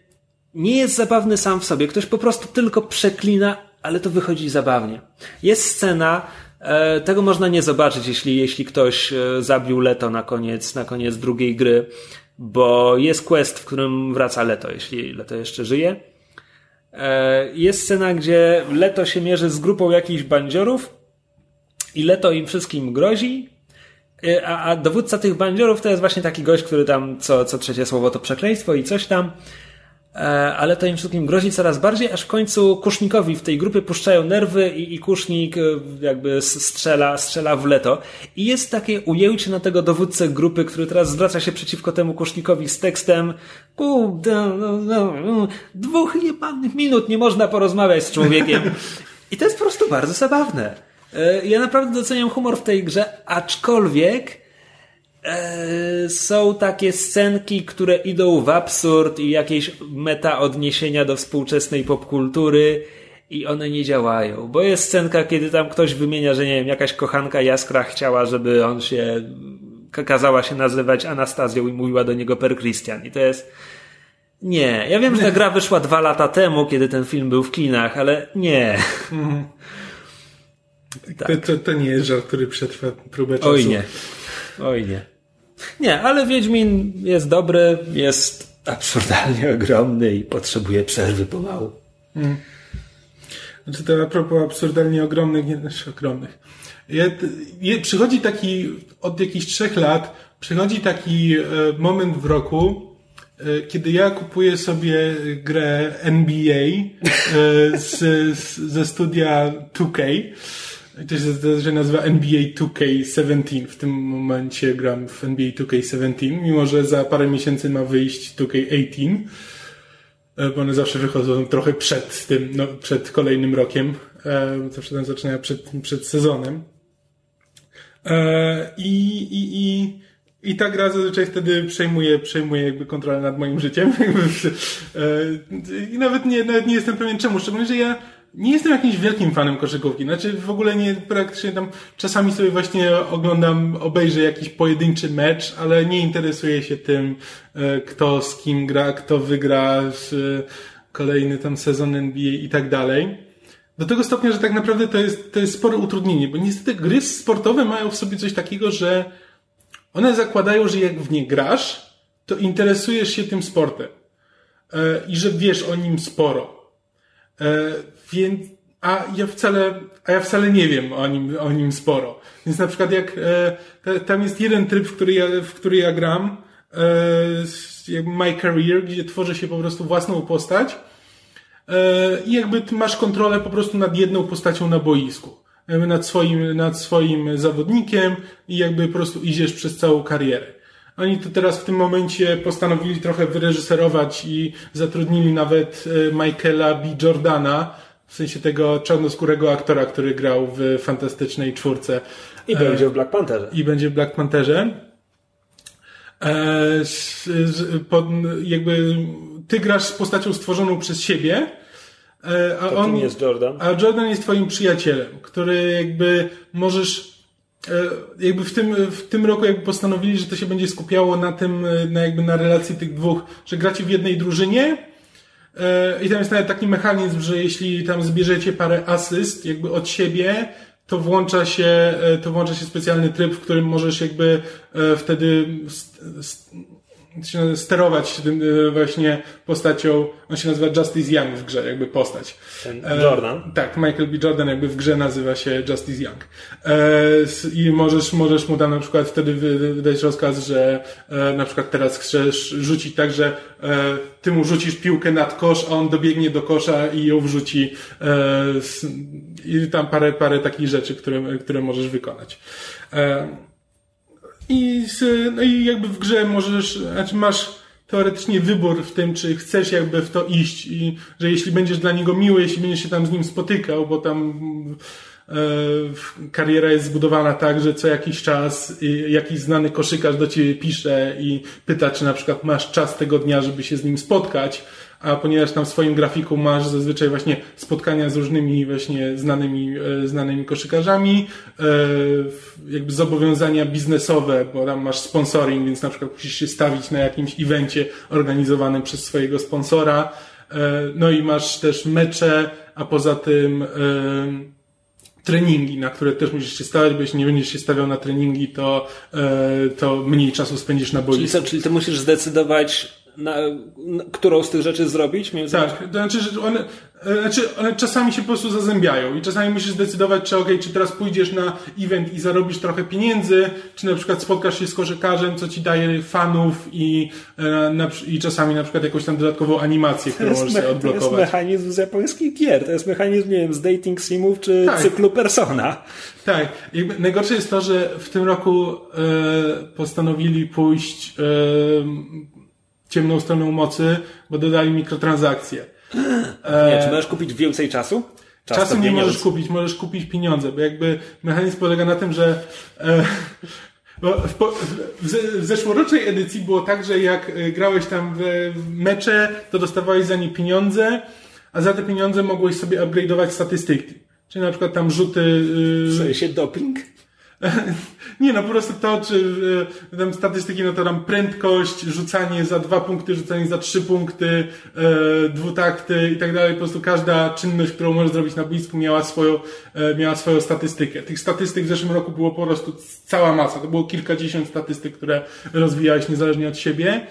nie jest zabawny sam w sobie. Ktoś po prostu tylko przeklina, ale to wychodzi zabawnie. Jest scena, e, tego można nie zobaczyć, jeśli, jeśli ktoś e, zabił Leto na koniec, na koniec drugiej gry, bo jest quest, w którym wraca Leto, jeśli Leto jeszcze żyje. E, jest scena, gdzie Leto się mierzy z grupą jakichś bandziorów i Leto im wszystkim grozi, a, a dowódca tych bandziorów to jest właśnie taki gość, który tam co, co trzecie słowo to przekleństwo i coś tam. E, ale to im wszystkim grozi coraz bardziej, aż w końcu Kusznikowi w tej grupie puszczają nerwy i, i Kusznik e, jakby strzela, strzela w leto. I jest takie ujęcie na tego dowódcę grupy, który teraz zwraca się przeciwko temu Kusznikowi z tekstem kurde, no, no, no, dwóch jebanych minut nie można porozmawiać z człowiekiem. I to jest po prostu bardzo zabawne. E, Ja naprawdę doceniam humor w tej grze, aczkolwiek są takie scenki, które idą w absurd i jakieś meta odniesienia do współczesnej popkultury i one nie działają. Bo jest scenka, kiedy tam ktoś wymienia, że nie wiem, jakaś kochanka Jaskra chciała, żeby on się kazała się nazywać Anastazją i mówiła do niego per Christian. I to jest nie. Ja wiem, że ta gra wyszła dwa lata temu, kiedy ten film był w kinach, ale nie. to, to, to nie jest żart, który przetrwa próbę czasu. Oj nie. Oj nie. Nie, ale Wiedźmin jest dobry, jest absurdalnie ogromny i potrzebuje przerwy pomału. Znaczy to a propos absurdalnie ogromnych, nie, znaczy ogromnych. Je, je, przychodzi taki, od jakichś trzech lat, przychodzi taki e, moment w roku, e, kiedy ja kupuję sobie grę NBA e, z, z, ze studia 2K. I To się to się nazywa NBA 2K17. W tym momencie gram w NBA 2K17, mimo że za parę miesięcy ma wyjść 2K18. e, bo one zawsze wychodzą trochę przed tym, no, przed kolejnym rokiem. E, zawsze tam zaczynają przed, przed sezonem. E, I, i, i, i ta gra zazwyczaj wtedy przejmuje, przejmuje jakby kontrolę nad moim życiem. I nawet nie, nawet nie jestem pewien czemu, szczególnie, że ja nie jestem jakimś wielkim fanem koszykówki. Znaczy w ogóle nie, praktycznie tam czasami sobie właśnie oglądam, obejrzę jakiś pojedynczy mecz, ale nie interesuję się tym, e, kto z kim gra, kto wygra kolejny tam sezon NBA i tak dalej. Do tego stopnia, że tak naprawdę to jest, to jest spore utrudnienie, bo niestety gry sportowe mają w sobie coś takiego, że one zakładają, że jak w nie grasz, to interesujesz się tym sportem. E, I że wiesz o nim sporo. E, więc, a ja wcale, a ja wcale nie wiem o nim, o nim sporo. Więc na przykład jak, e, tam jest jeden tryb, w który ja, w który ja gram, e, My Career, gdzie tworzę się po prostu własną postać e, i jakby masz kontrolę po prostu nad jedną postacią na boisku. Nad swoim, nad swoim zawodnikiem i jakby po prostu idziesz przez całą karierę. Oni to teraz w tym momencie postanowili trochę wyreżyserować i zatrudnili nawet Michaela B. Jordana, w sensie tego czarnoskórego aktora, który grał w fantastycznej czwórce. I będzie w Black Pantherze. I będzie w Black Pantherze. E, pod, jakby ty grasz z postacią stworzoną przez siebie, e, a to on jest Jordan. A Jordan jest twoim przyjacielem, który jakby możesz e, jakby w tym, w tym roku jakby postanowili, że to się będzie skupiało na tym, na jakby na relacji tych dwóch, że gracie w jednej drużynie, E, I tam jest nawet taki mechanizm, że jeśli tam zbierzecie parę asyst jakby od siebie, to włącza się, e, to włącza się specjalny tryb, w którym możesz jakby e, wtedy sterować tym e, właśnie postacią, on się nazywa Justice Young w grze, jakby postać. Ten Jordan? E, tak, Michael B. Jordan jakby w grze nazywa się Justice Young. E, I możesz, możesz mu tam na przykład wtedy wydać rozkaz, że na przykład teraz chcesz rzucić tak, że ty mu rzucisz piłkę nad kosz, a on dobiegnie do kosza i ją wrzuci i tam parę, parę takich rzeczy, które, które możesz wykonać. I, no i jakby w grze możesz, znaczy masz teoretycznie wybór w tym, czy chcesz jakby w to iść i że jeśli będziesz dla niego miły, jeśli będziesz się tam z nim spotykał, bo tam e, kariera jest zbudowana tak, że co jakiś czas jakiś znany koszykarz do ciebie pisze i pyta, czy na przykład masz czas tego dnia, żeby się z nim spotkać, a ponieważ tam w swoim grafiku masz zazwyczaj właśnie spotkania z różnymi właśnie znanymi, e, znanymi koszykarzami, e, jakby zobowiązania biznesowe, bo tam masz sponsoring, więc na przykład musisz się stawić na jakimś evencie organizowanym przez swojego sponsora, e, no i masz też mecze, a poza tym treningi, na które też musisz się stawiać, bo jeśli nie będziesz się stawiał na treningi, to, to mniej czasu spędzisz na boisku. Czyli, co, czyli ty musisz zdecydować, na, na, którą z tych rzeczy zrobić? Między... Tak, to znaczy, że one, e, znaczy, one czasami się po prostu zazębiają i czasami musisz zdecydować, czy ok, czy teraz pójdziesz na event i zarobisz trochę pieniędzy, czy na przykład spotkasz się z koszykarzem, co ci daje fanów i, e, na, i czasami na przykład jakąś tam dodatkową animację, którą możesz sobie odblokować. To jest mechanizm z japońskich gier, to jest mechanizm, nie wiem, z dating simów czy tak. cyklu Persona. Tak. I najgorsze jest to, że w tym roku e, postanowili pójść e, ciemną stroną mocy, bo dodali mikrotransakcje. Nie, czy możesz kupić więcej czasu? Czas Czasu nie możesz kupić, możesz kupić pieniądze, bo jakby mechanizm polega na tym, że e, bo w, w, w, zeszłorocznej edycji było tak, że jak e, grałeś tam w, mecze, to dostawałeś za nie pieniądze, a za te pieniądze mogłeś sobie upgrade'ować statystyki. Czyli na przykład tam rzuty... Yy... Sensie doping? Nie, no po prostu to, czy e, tam statystyki, no to tam prędkość, rzucanie za dwa punkty, rzucanie za trzy punkty, e, dwutakty i tak dalej. Po prostu każda czynność, którą możesz zrobić na boisku miała swoją, e, miała swoją statystykę. Tych statystyk w zeszłym roku było po prostu cała masa. To było kilkadziesiąt statystyk, które rozwijałeś niezależnie od siebie.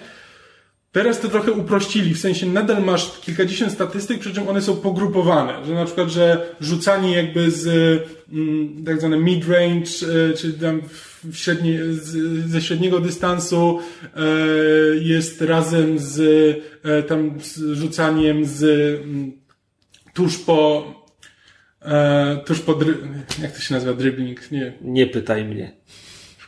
Teraz to trochę uprościli, w sensie nadal masz kilkadziesiąt statystyk, przy czym one są pogrupowane, że na przykład, że rzucanie jakby z mm, tak zwane mid-range, e, czy tam w średnie, z, ze średniego dystansu e, jest razem z e, tam z rzucaniem z mm, tuż po tuż po jak to się nazywa dribbling? Nie. Nie pytaj mnie.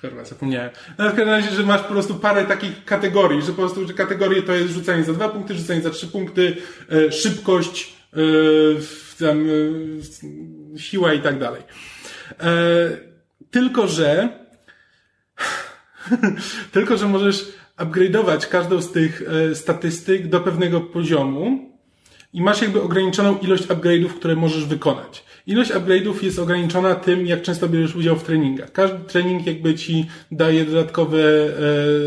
Kurwa, zapomniałem. No, w każdym razie, że masz po prostu parę takich kategorii, że po prostu, że kategorie to jest rzucanie za dwa punkty, rzucanie za trzy punkty, e, szybkość, e, tam, e, siła i tak dalej. E, tylko, że tylko, że możesz upgrade'ować każdą z tych e, statystyk do pewnego poziomu i masz jakby ograniczoną ilość upgrade'ów, które możesz wykonać. Ilość upgrade'ów jest ograniczona tym, jak często bierzesz udział w treningach. Każdy trening jakby ci daje dodatkowy,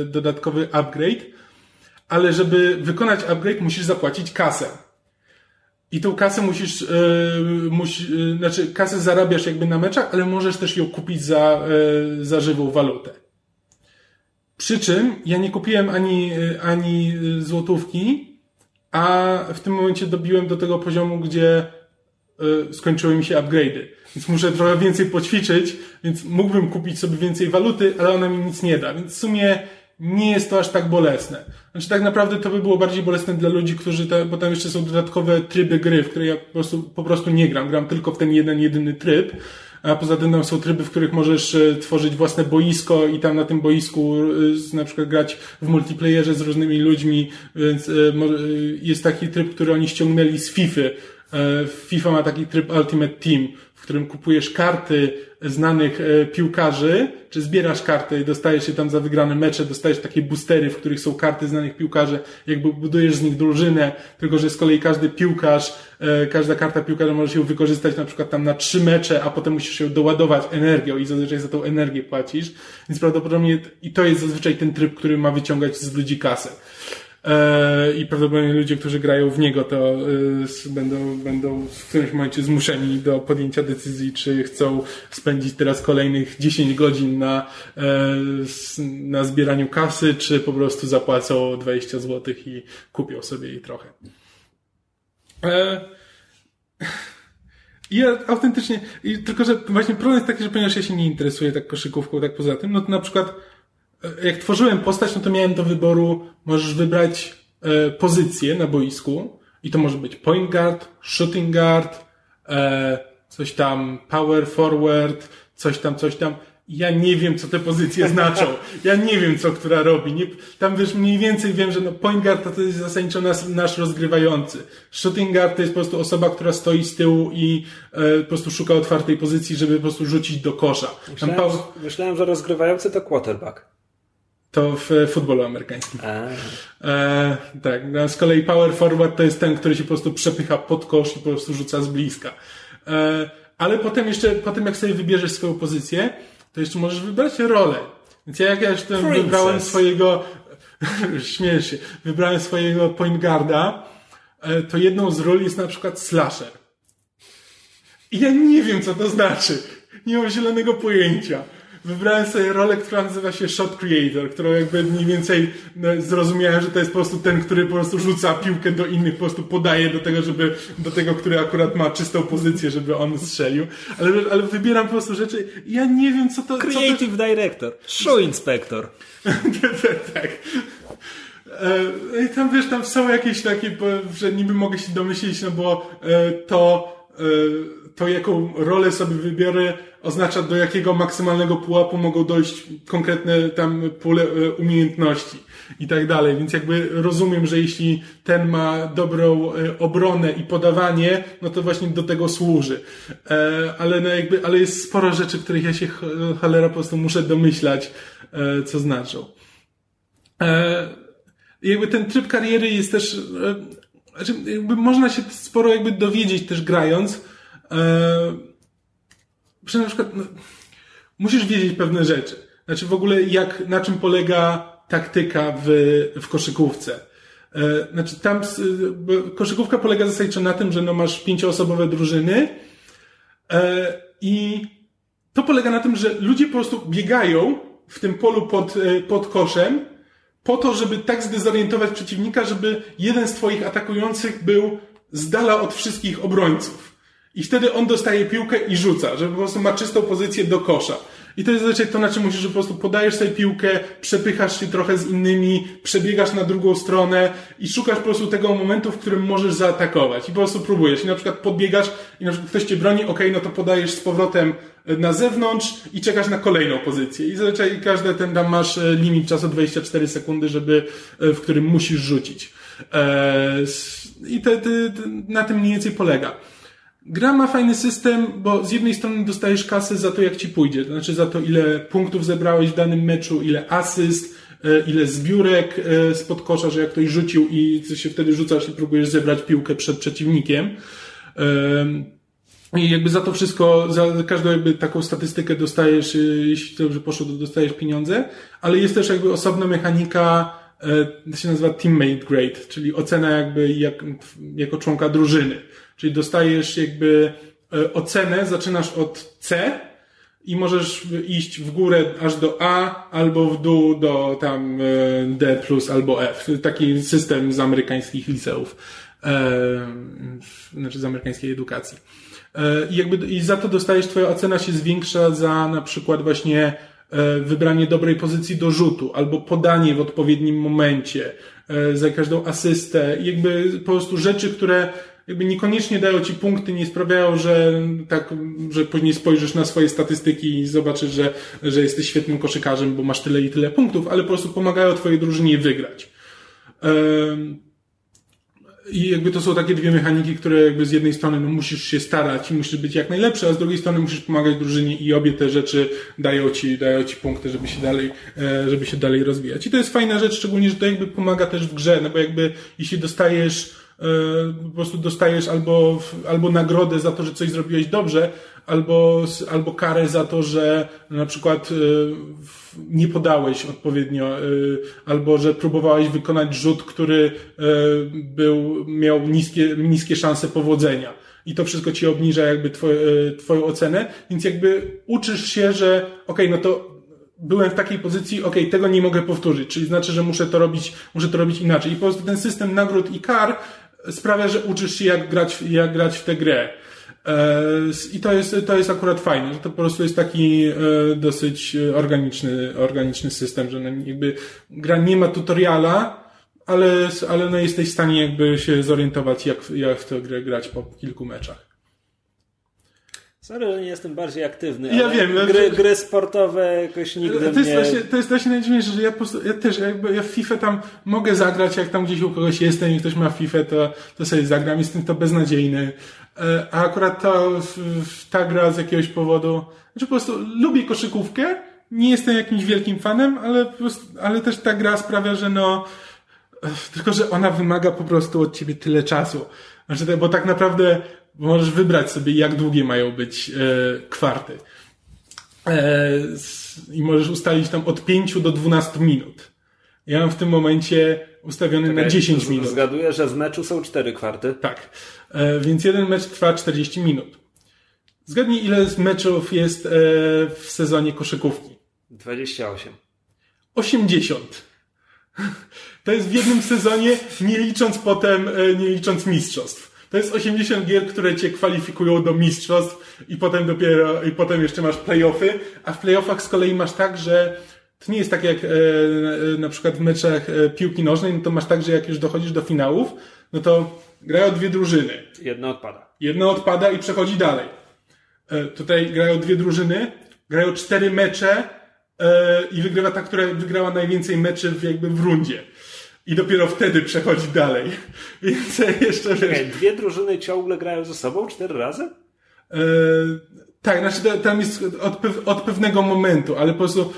e, dodatkowy upgrade, ale żeby wykonać upgrade musisz zapłacić kasę. I tą kasę musisz, e, e, znaczy kasę zarabiasz jakby na meczach, ale możesz też ją kupić za, e, za żywą walutę. Przy czym ja nie kupiłem ani, e, ani złotówki, a w tym momencie dobiłem do tego poziomu, gdzie y, skończyły mi się upgrade'y. Więc muszę trochę więcej poćwiczyć, więc mógłbym kupić sobie więcej waluty, ale ona mi nic nie da. Więc w sumie nie jest to aż tak bolesne. Znaczy tak naprawdę to by było bardziej bolesne dla ludzi, którzy, te, bo tam jeszcze są dodatkowe tryby gry, w które ja po prostu, po prostu nie gram. Gram tylko w ten jeden, jedyny tryb. A poza tym tam są tryby, w których możesz e, tworzyć własne boisko i tam na tym boisku e, na przykład grać w multiplayerze z różnymi ludźmi, więc e, jest taki tryb, który oni ściągnęli z FIFA. FIFA ma taki tryb Ultimate Team, w którym kupujesz karty znanych piłkarzy, czy zbierasz karty i dostajesz się tam za wygrane mecze, dostajesz takie boostery, w których są karty znanych piłkarzy, jakby budujesz z nich drużynę, tylko że z kolei każdy piłkarz, e, każda karta piłkarza może się wykorzystać na przykład tam na trzy mecze, a potem musisz się doładować energią i zazwyczaj za tą energię płacisz, więc prawdopodobnie i to jest zazwyczaj ten tryb, który ma wyciągać z ludzi kasę. E, i prawdopodobnie ludzie, którzy grają w niego, to e, będą, będą w którymś momencie zmuszeni do podjęcia decyzji, czy chcą spędzić teraz kolejnych 10 godzin na, e, na zbieraniu kasy, czy po prostu zapłacą 20 zł i kupią sobie jej trochę. Ja autentycznie, tylko że właśnie problem jest taki, że ponieważ ja się nie interesuję tak koszykówką, tak poza tym, no to na przykład jak tworzyłem postać, no to miałem do wyboru, możesz wybrać e, pozycję na boisku i to może być point guard, shooting guard, e, coś tam power forward, coś tam, coś tam. Ja nie wiem, co te pozycje znaczą. Ja nie wiem, co która robi. Nie, tam wiesz, mniej więcej wiem, że no point guard to jest zasadniczo nas, nasz rozgrywający. Shooting guard to jest po prostu osoba, która stoi z tyłu i e, po prostu szuka otwartej pozycji, żeby po prostu rzucić do kosza. Myślałem, myślałem że rozgrywający to quarterback. To w futbolu amerykańskim. E, tak, no, z kolei power forward to jest ten, który się po prostu przepycha pod kosz i po prostu rzuca z bliska. E, ale potem jeszcze, potem jak sobie wybierzesz swoją pozycję, to jeszcze możesz wybrać rolę. Więc ja jak ja już wybrałem swojego, śmiesz się, wybrałem swojego point guarda, e, to jedną z ról jest na przykład slasher. I ja nie wiem, co to znaczy. Nie mam zielonego pojęcia wybrałem sobie rolę, która nazywa się Shot Creator, którą jakby mniej więcej no, zrozumiałem, że to jest po prostu ten, który po prostu rzuca piłkę do innych, po prostu podaje do tego, żeby, do tego, który akurat ma czystą pozycję, żeby on strzelił. Ale, ale wybieram po prostu rzeczy, ja nie wiem, co to... Creative co to... Director, Show Inspector. tak. E, I tam wiesz, tam są jakieś takie, że niby mogę się domyślić, no bo e, to, e, to jaką rolę sobie wybiorę, oznacza do jakiego maksymalnego pułapu mogą dojść konkretne tam pole e, umiejętności i tak dalej. Więc jakby rozumiem, że jeśli ten ma dobrą e, obronę i podawanie, no to właśnie do tego służy. E, ale no jakby, ale jest sporo rzeczy, których ja się cholera po prostu muszę domyślać, co znaczą. Jakby ten tryb kariery jest też, znaczy jakby można się sporo jakby dowiedzieć też grając, że na przykład no, musisz wiedzieć pewne rzeczy. Znaczy w ogóle jak, na czym polega taktyka w, w koszykówce. E, znaczy tam koszykówka polega zasadniczo na tym, że no masz pięcioosobowe drużyny e, i to polega na tym, że ludzie po prostu biegają w tym polu pod, e, pod koszem po to, żeby tak zdezorientować przeciwnika, żeby jeden z twoich atakujących był z dala od wszystkich obrońców. I wtedy on dostaje piłkę i rzuca, że po prostu ma czystą pozycję do kosza. I to jest zazwyczaj to, na czym musisz, że po prostu podajesz sobie piłkę, przepychasz się trochę z innymi, przebiegasz na drugą stronę i szukasz po prostu tego momentu, w którym możesz zaatakować. I po prostu próbujesz. I na przykład podbiegasz i na przykład ktoś cię broni, ok, no to podajesz z powrotem na zewnątrz i czekasz na kolejną pozycję. I zazwyczaj każdy ten tam masz e, limit czasu 24 sekundy, żeby, e, w którym musisz rzucić. E, I te, te, te, na tym mniej więcej polega. Gra ma fajny system, bo z jednej strony dostajesz kasę za to, jak ci pójdzie. To znaczy za to, ile punktów zebrałeś w danym meczu, ile asyst, ile zbiórek spod kosza, że jak ktoś rzucił i ty się wtedy rzucasz i próbujesz zebrać piłkę przed przeciwnikiem. I jakby za to wszystko, za każdą jakby taką statystykę dostajesz, y, jeśli dobrze poszło, to dostajesz pieniądze, ale jest też jakby osobna mechanika, e, to się nazywa teammate grade, czyli ocena jakby jak, jako członka drużyny. Czyli dostajesz jakby e, ocenę, zaczynasz od C i możesz iść w górę aż do A, albo w dół do tam e, D plus albo F. Taki system z amerykańskich liceów, znaczy z amerykańskiej edukacji. E, I jakby i za to dostajesz, twoja ocena się zwiększa za na przykład właśnie e, wybranie dobrej pozycji do rzutu, albo podanie w odpowiednim momencie, e, za każdą asystę. Jakby po prostu rzeczy, które jakby niekoniecznie dają ci punkty, nie sprawiają, że tak, że później spojrzysz na swoje statystyki i zobaczysz, że, że jesteś świetnym koszykarzem, bo masz tyle i tyle punktów, ale po prostu pomagają twojej drużynie wygrać. I jakby to są takie dwie mechaniki, które jakby z jednej strony no, musisz się starać i musisz być jak najlepszy, a z drugiej strony musisz pomagać drużynie i obie te rzeczy dają ci, dają ci punkty, żeby się dalej, e, żeby się dalej rozwijać. I to jest fajna rzecz, szczególnie, że to jakby pomaga też w grze, no bo jakby jeśli dostajesz po prostu dostajesz albo, albo nagrodę za to, że coś zrobiłeś dobrze, albo, albo karę za to, że na przykład e, nie podałeś odpowiednio, e, albo że próbowałeś wykonać rzut, który e, był, miał niskie, niskie szanse powodzenia. I to wszystko ci obniża jakby twoje, twoją ocenę, więc jakby uczysz się, że okej, okay, no to byłem w takiej pozycji, okay, tego nie mogę powtórzyć, czyli znaczy, że muszę to robić, muszę to robić inaczej. I po prostu ten system nagród i kar sprawia, że uczysz się jak grać, jak grać w tę grę. E, I to jest, to jest akurat fajne, że to po prostu jest taki e, dosyć organiczny, organiczny system, że jakby gra nie ma tutoriala, ale, ale no jesteś w stanie jakby się zorientować, jak, jak w tę grę grać po kilku meczach. Sorry, że nie jestem bardziej aktywny. Ja wiem. Gry, gry sportowe jakoś nigdy to jest mnie... Właśnie, to jest właśnie najdziwniejsze, że ja, po prostu, ja też jakby ja w FIFA tam mogę zagrać, jak tam gdzieś u kogoś jestem i ktoś ma FIFA, to, to sobie zagram. Jestem to beznadziejny. E, a akurat ta, ta gra z jakiegoś powodu, znaczy po prostu lubię koszykówkę, nie jestem jakimś wielkim fanem, ale, prostu, ale też ta gra sprawia, że no, e, tylko, że ona wymaga po prostu od ciebie tyle czasu. Znaczy, bo tak naprawdę możesz wybrać sobie, jak długie mają być e, kwarty. E, I możesz ustalić tam od 5 do 12 minut. Ja mam w tym momencie ustawiony na 10 minut. Zgaduję, że z meczu są 4 kwarty. Tak. E, więc jeden mecz trwa 40 minut. Zgadnij, ile z meczów jest w sezonie koszykówki? 28. 80. To jest w jednym sezonie, nie licząc potem, nie licząc mistrzostw. To jest 80 gier, które cię kwalifikują do mistrzostw i potem dopiero, i potem jeszcze masz playoffy, a w playoffach z kolei masz tak, że to nie jest tak jak e, na przykład w meczach e, piłki nożnej, no to masz tak, że jak już dochodzisz do finałów, no to grają dwie drużyny. Jedna odpada. Jedna odpada i przechodzi dalej. E, tutaj grają dwie drużyny, grają cztery mecze e, i wygrywa ta, która wygrała najwięcej meczy w, jakby w rundzie. I dopiero wtedy przechodzi dalej. Więc jeszcze wiesz... Okay, dwie drużyny ciągle grają ze sobą cztery razy? E, tak, znaczy tam jest od, od pewnego momentu, ale po prostu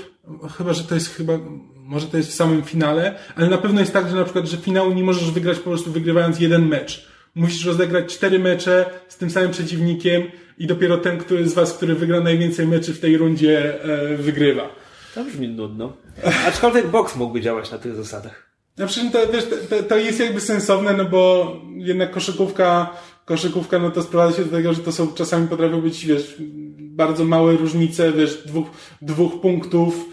chyba, że to jest chyba może to jest w samym finale, ale na pewno jest tak, że na przykład, że finału nie możesz wygrać po prostu wygrywając jeden mecz. Musisz rozegrać cztery mecze z tym samym przeciwnikiem i dopiero ten, który z was, który wygra najwięcej meczy w tej rundzie, e, wygrywa. To brzmi nudno. Aczkolwiek boks mógłby działać na tych zasadach. Na przykład to, wiesz, to, to jest jakby sensowne, no bo jednak koszykówka, koszykówka, no to sprowadza się do tego, że to są czasami potrafią być, wiesz, bardzo małe różnice, wiesz, dwóch, dwóch punktów,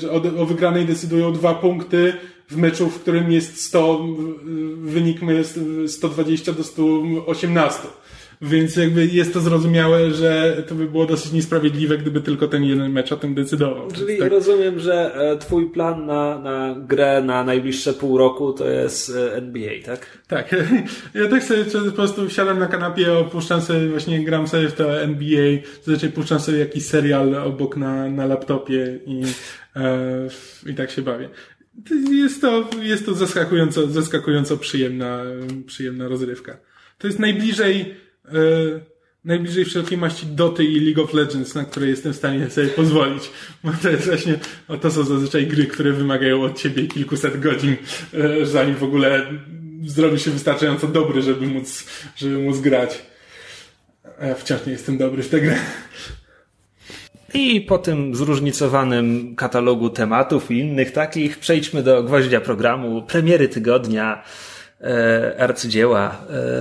że o wygranej decydują dwa punkty w meczu, w którym jest 100, wynik jest 120 do 118. Więc jakby jest to zrozumiałe, że to by było dosyć niesprawiedliwe, gdyby tylko ten jeden mecz o tym decydował. Czyli tak. rozumiem, że e, twój plan na, na grę na najbliższe pół roku to jest e, NBA, tak? Tak. Ja tak sobie po prostu siadam na kanapie, opuszczam sobie, właśnie gram sobie w to NBA, zazwyczaj puszczam sobie jakiś serial obok na, na laptopie i, e, i tak się bawię. Jest to, jest to zaskakująco, zaskakująco przyjemna, przyjemna rozrywka. To jest najbliżej, najbliżej wszelkiej maści Doty i League of Legends, na które jestem w stanie sobie pozwolić. Bo to jest właśnie, o to są zazwyczaj gry, które wymagają od ciebie kilkuset godzin, e, zanim w ogóle zrobi się wystarczająco dobry, żeby móc, żeby móc grać. A ja wciąż nie jestem dobry w tę grę. I po tym zróżnicowanym katalogu tematów i innych takich przejdźmy do gwoździa programu, premiery tygodnia, e, arcydzieła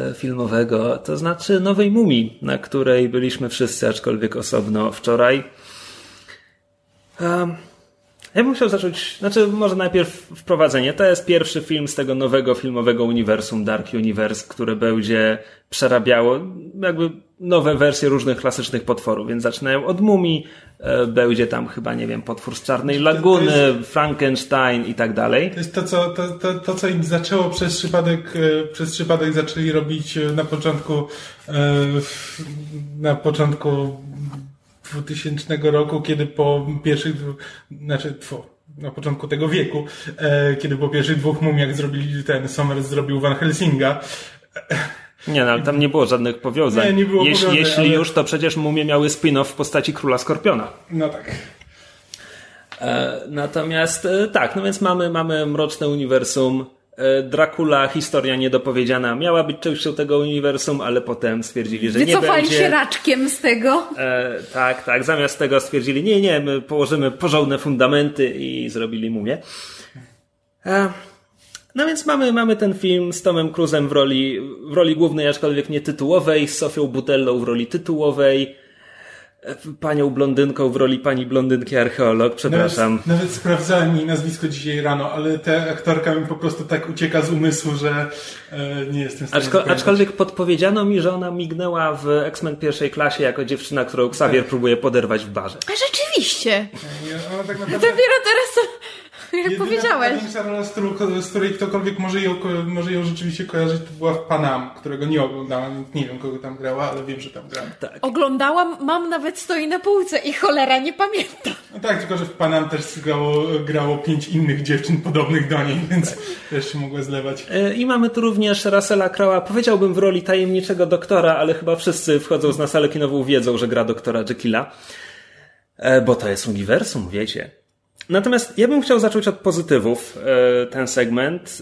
e, filmowego, to znaczy Nowej Mumii, na której byliśmy wszyscy, aczkolwiek osobno wczoraj. Ja bym chciał zacząć, znaczy może najpierw wprowadzenie. To jest pierwszy film z tego nowego filmowego uniwersum, Dark Universe, które będzie przerabiało jakby nowe wersje różnych klasycznych potworów, więc zaczynają od mumii, e, będzie tam chyba, nie wiem, potwór z Czarnej Laguny, to jest, Frankenstein i tak dalej. To jest to, co, to, to, to, co im zaczęło przez przypadek, e, przez przypadek zaczęli robić e, na początku, na początku 2000 roku, kiedy po pierwszych, znaczy, tfu, na początku tego wieku, e, kiedy po pierwszych dwóch mumiach zrobili ten, Sommers zrobił Van Helsinga. Nie, no, ale tam nie było żadnych powiązań. Nie, nie było jeśli, powiązań, jeśli ale... już, to przecież mumie miały spin-off w postaci Króla Skorpiona. No tak. E, natomiast e, tak, no więc mamy, mamy mroczne uniwersum Dracula, historia niedopowiedziana, miała być częścią tego uniwersum, ale potem stwierdzili, że Wycofali nie będzie. się raczkiem z tego. E, tak, tak. Zamiast tego stwierdzili, nie, nie, my położymy porządne fundamenty i zrobili mumię. E, no więc mamy, mamy ten film z Tomem Cruzem w roli, w roli głównej, aczkolwiek nie tytułowej, z Sofią Butellą w roli tytułowej panią blondynką w roli pani blondynki archeolog, przepraszam. Nawet, nawet sprawdzałem jej nazwisko dzisiaj rano, ale ta aktorka mi po prostu tak ucieka z umysłu, że e, nie jestem w stanie Aczko, Aczkolwiek podpowiedziano mi, że ona mignęła w X-Men pierwszej klasie jako dziewczyna, którą Xavier tak. próbuje poderwać w barze. A rzeczywiście! ona tak naprawdę... Dopiero teraz jak Jedyna powiedziałeś. Największa rola, z, którą, z której ktokolwiek może ją, może ją rzeczywiście kojarzyć, to była w Panam, którego nie oglądałam, więc nie wiem kogo tam grała, ale wiem, że tam grała. Tak. Oglądałam, mam nawet stoi na półce i cholera nie pamiętam. No tak, tylko że w Panam też grało, grało pięć innych dziewczyn podobnych do niej, więc tak. też się mogła zlewać. E, I mamy tu również Russella Crowe'a, powiedziałbym w roli tajemniczego doktora, ale chyba wszyscy wchodząc na salę kinową wiedzą, że gra doktora Jekylla. E, bo to jest uniwersum, wiecie. Natomiast ja bym chciał zacząć od pozytywów e, ten segment,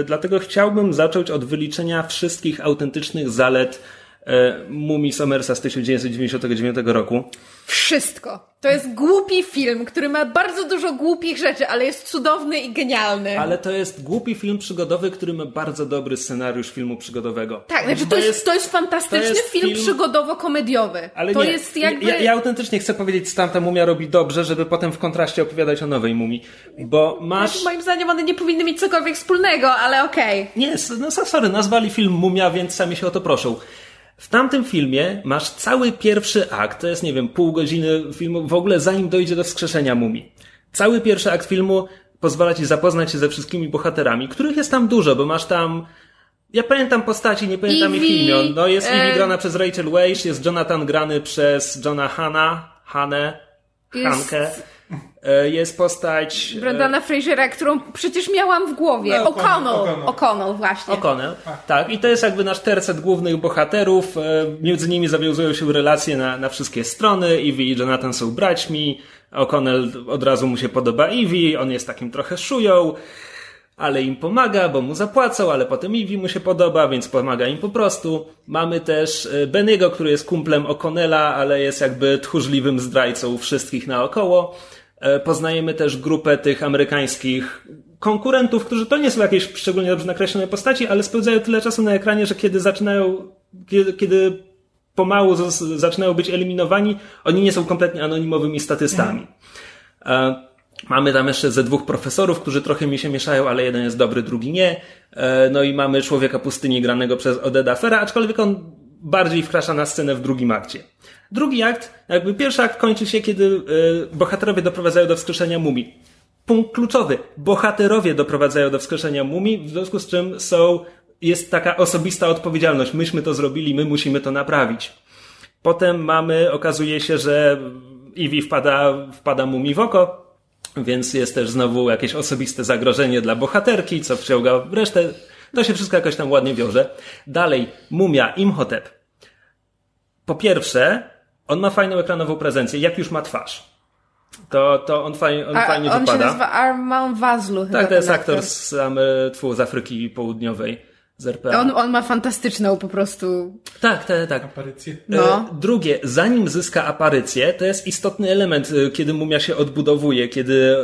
e, dlatego chciałbym zacząć od wyliczenia wszystkich autentycznych zalet e, Mumii Somersa z 1999 roku. Wszystko. To jest głupi film, który ma bardzo dużo głupich rzeczy, ale jest cudowny i genialny. Ale to jest głupi film przygodowy, który ma bardzo dobry scenariusz filmu przygodowego. Tak, znaczy to, jest, jest, to jest fantastyczny to jest film, film, przygodowo-komediowy. Ale to nie, jest jakby... Ja, ja, autentycznie chcę powiedzieć, że tamta mumia robi dobrze, żeby potem w kontraście opowiadać o nowej mumii. Bo masz... Znaczy, moim zdaniem one nie powinny mieć cokolwiek wspólnego, ale okej. Okay. Nie, no sorry, nazwali film Mumia, więc sami się o to proszą. W tamtym filmie masz cały pierwszy akt, to jest, nie wiem, pół godziny filmu, w ogóle zanim dojdzie do wskrzeszenia mumii. Cały pierwszy akt filmu pozwala ci zapoznać się ze wszystkimi bohaterami, których jest tam dużo, bo masz tam ja pamiętam postaci, nie pamiętam Evie, ich imion. No jest Evie e... grana przez Rachel Weisz, jest Jonathan grany przez Johna Hanna, Hanę, Hankę. E, jest postać... E, Brandana Frasera, którą przecież miałam w głowie. No, O'Connell. O'Connell, właśnie. O'Connell, tak. I to jest jakby nasz tercet głównych bohaterów. E, między nimi zawiązują się relacje na, na wszystkie strony. Evie i Jonathan są braćmi. O'Connell od razu mu się podoba Evie. On jest takim trochę szują. Ale im pomaga, bo mu zapłacą, ale potem Evie mu się podoba, więc pomaga im po prostu. Mamy też Beniego, który jest kumplem O'Connella, ale jest jakby tchórzliwym zdrajcą wszystkich naokoło. E, poznajemy też grupę tych amerykańskich konkurentów, którzy to nie są jakieś szczególnie dobrze nakreślone postaci, ale spędzają tyle czasu na ekranie, że kiedy zaczynają, kiedy, kiedy pomału zaczynają być eliminowani, oni nie są kompletnie anonimowymi statystami. Mhm. Mamy tam jeszcze ze dwóch profesorów, którzy trochę mi się mieszają, ale jeden jest dobry, drugi nie. E, no i mamy człowieka pustyni granego przez Odeda Fera, aczkolwiek on bardziej wkracza na scenę w drugim akcie. Drugi akt, jakby pierwszy akt kończy się, kiedy y, bohaterowie doprowadzają do wskrzeszenia mumii. Punkt kluczowy. Bohaterowie doprowadzają do wskrzeszenia mumii, w związku z czym są, jest taka osobista odpowiedzialność. Myśmy to zrobili, my musimy to naprawić. Potem mamy, okazuje się, że Eevee wpada, wpada mumii w oko, więc jest też znowu jakieś osobiste zagrożenie dla bohaterki, co wciąga resztę. To się wszystko jakoś tam ładnie wiąże. Dalej, mumia Imhotep. Po pierwsze, on ma fajną ekranową prezencję, jak już ma twarz. To, to on, fajnie, on A, fajnie on wypada. się nazywa Armand Wazlu. chyba tak, to jest ten aktor z, Amy- tfu, z Afryki Południowej, z RPA. On, on ma fantastyczną po prostu. Tak, tak, tak. Aparycję. No. E, Drugie, zanim zyska aparycję, to jest istotny element, e, kiedy mumia się odbudowuje, kiedy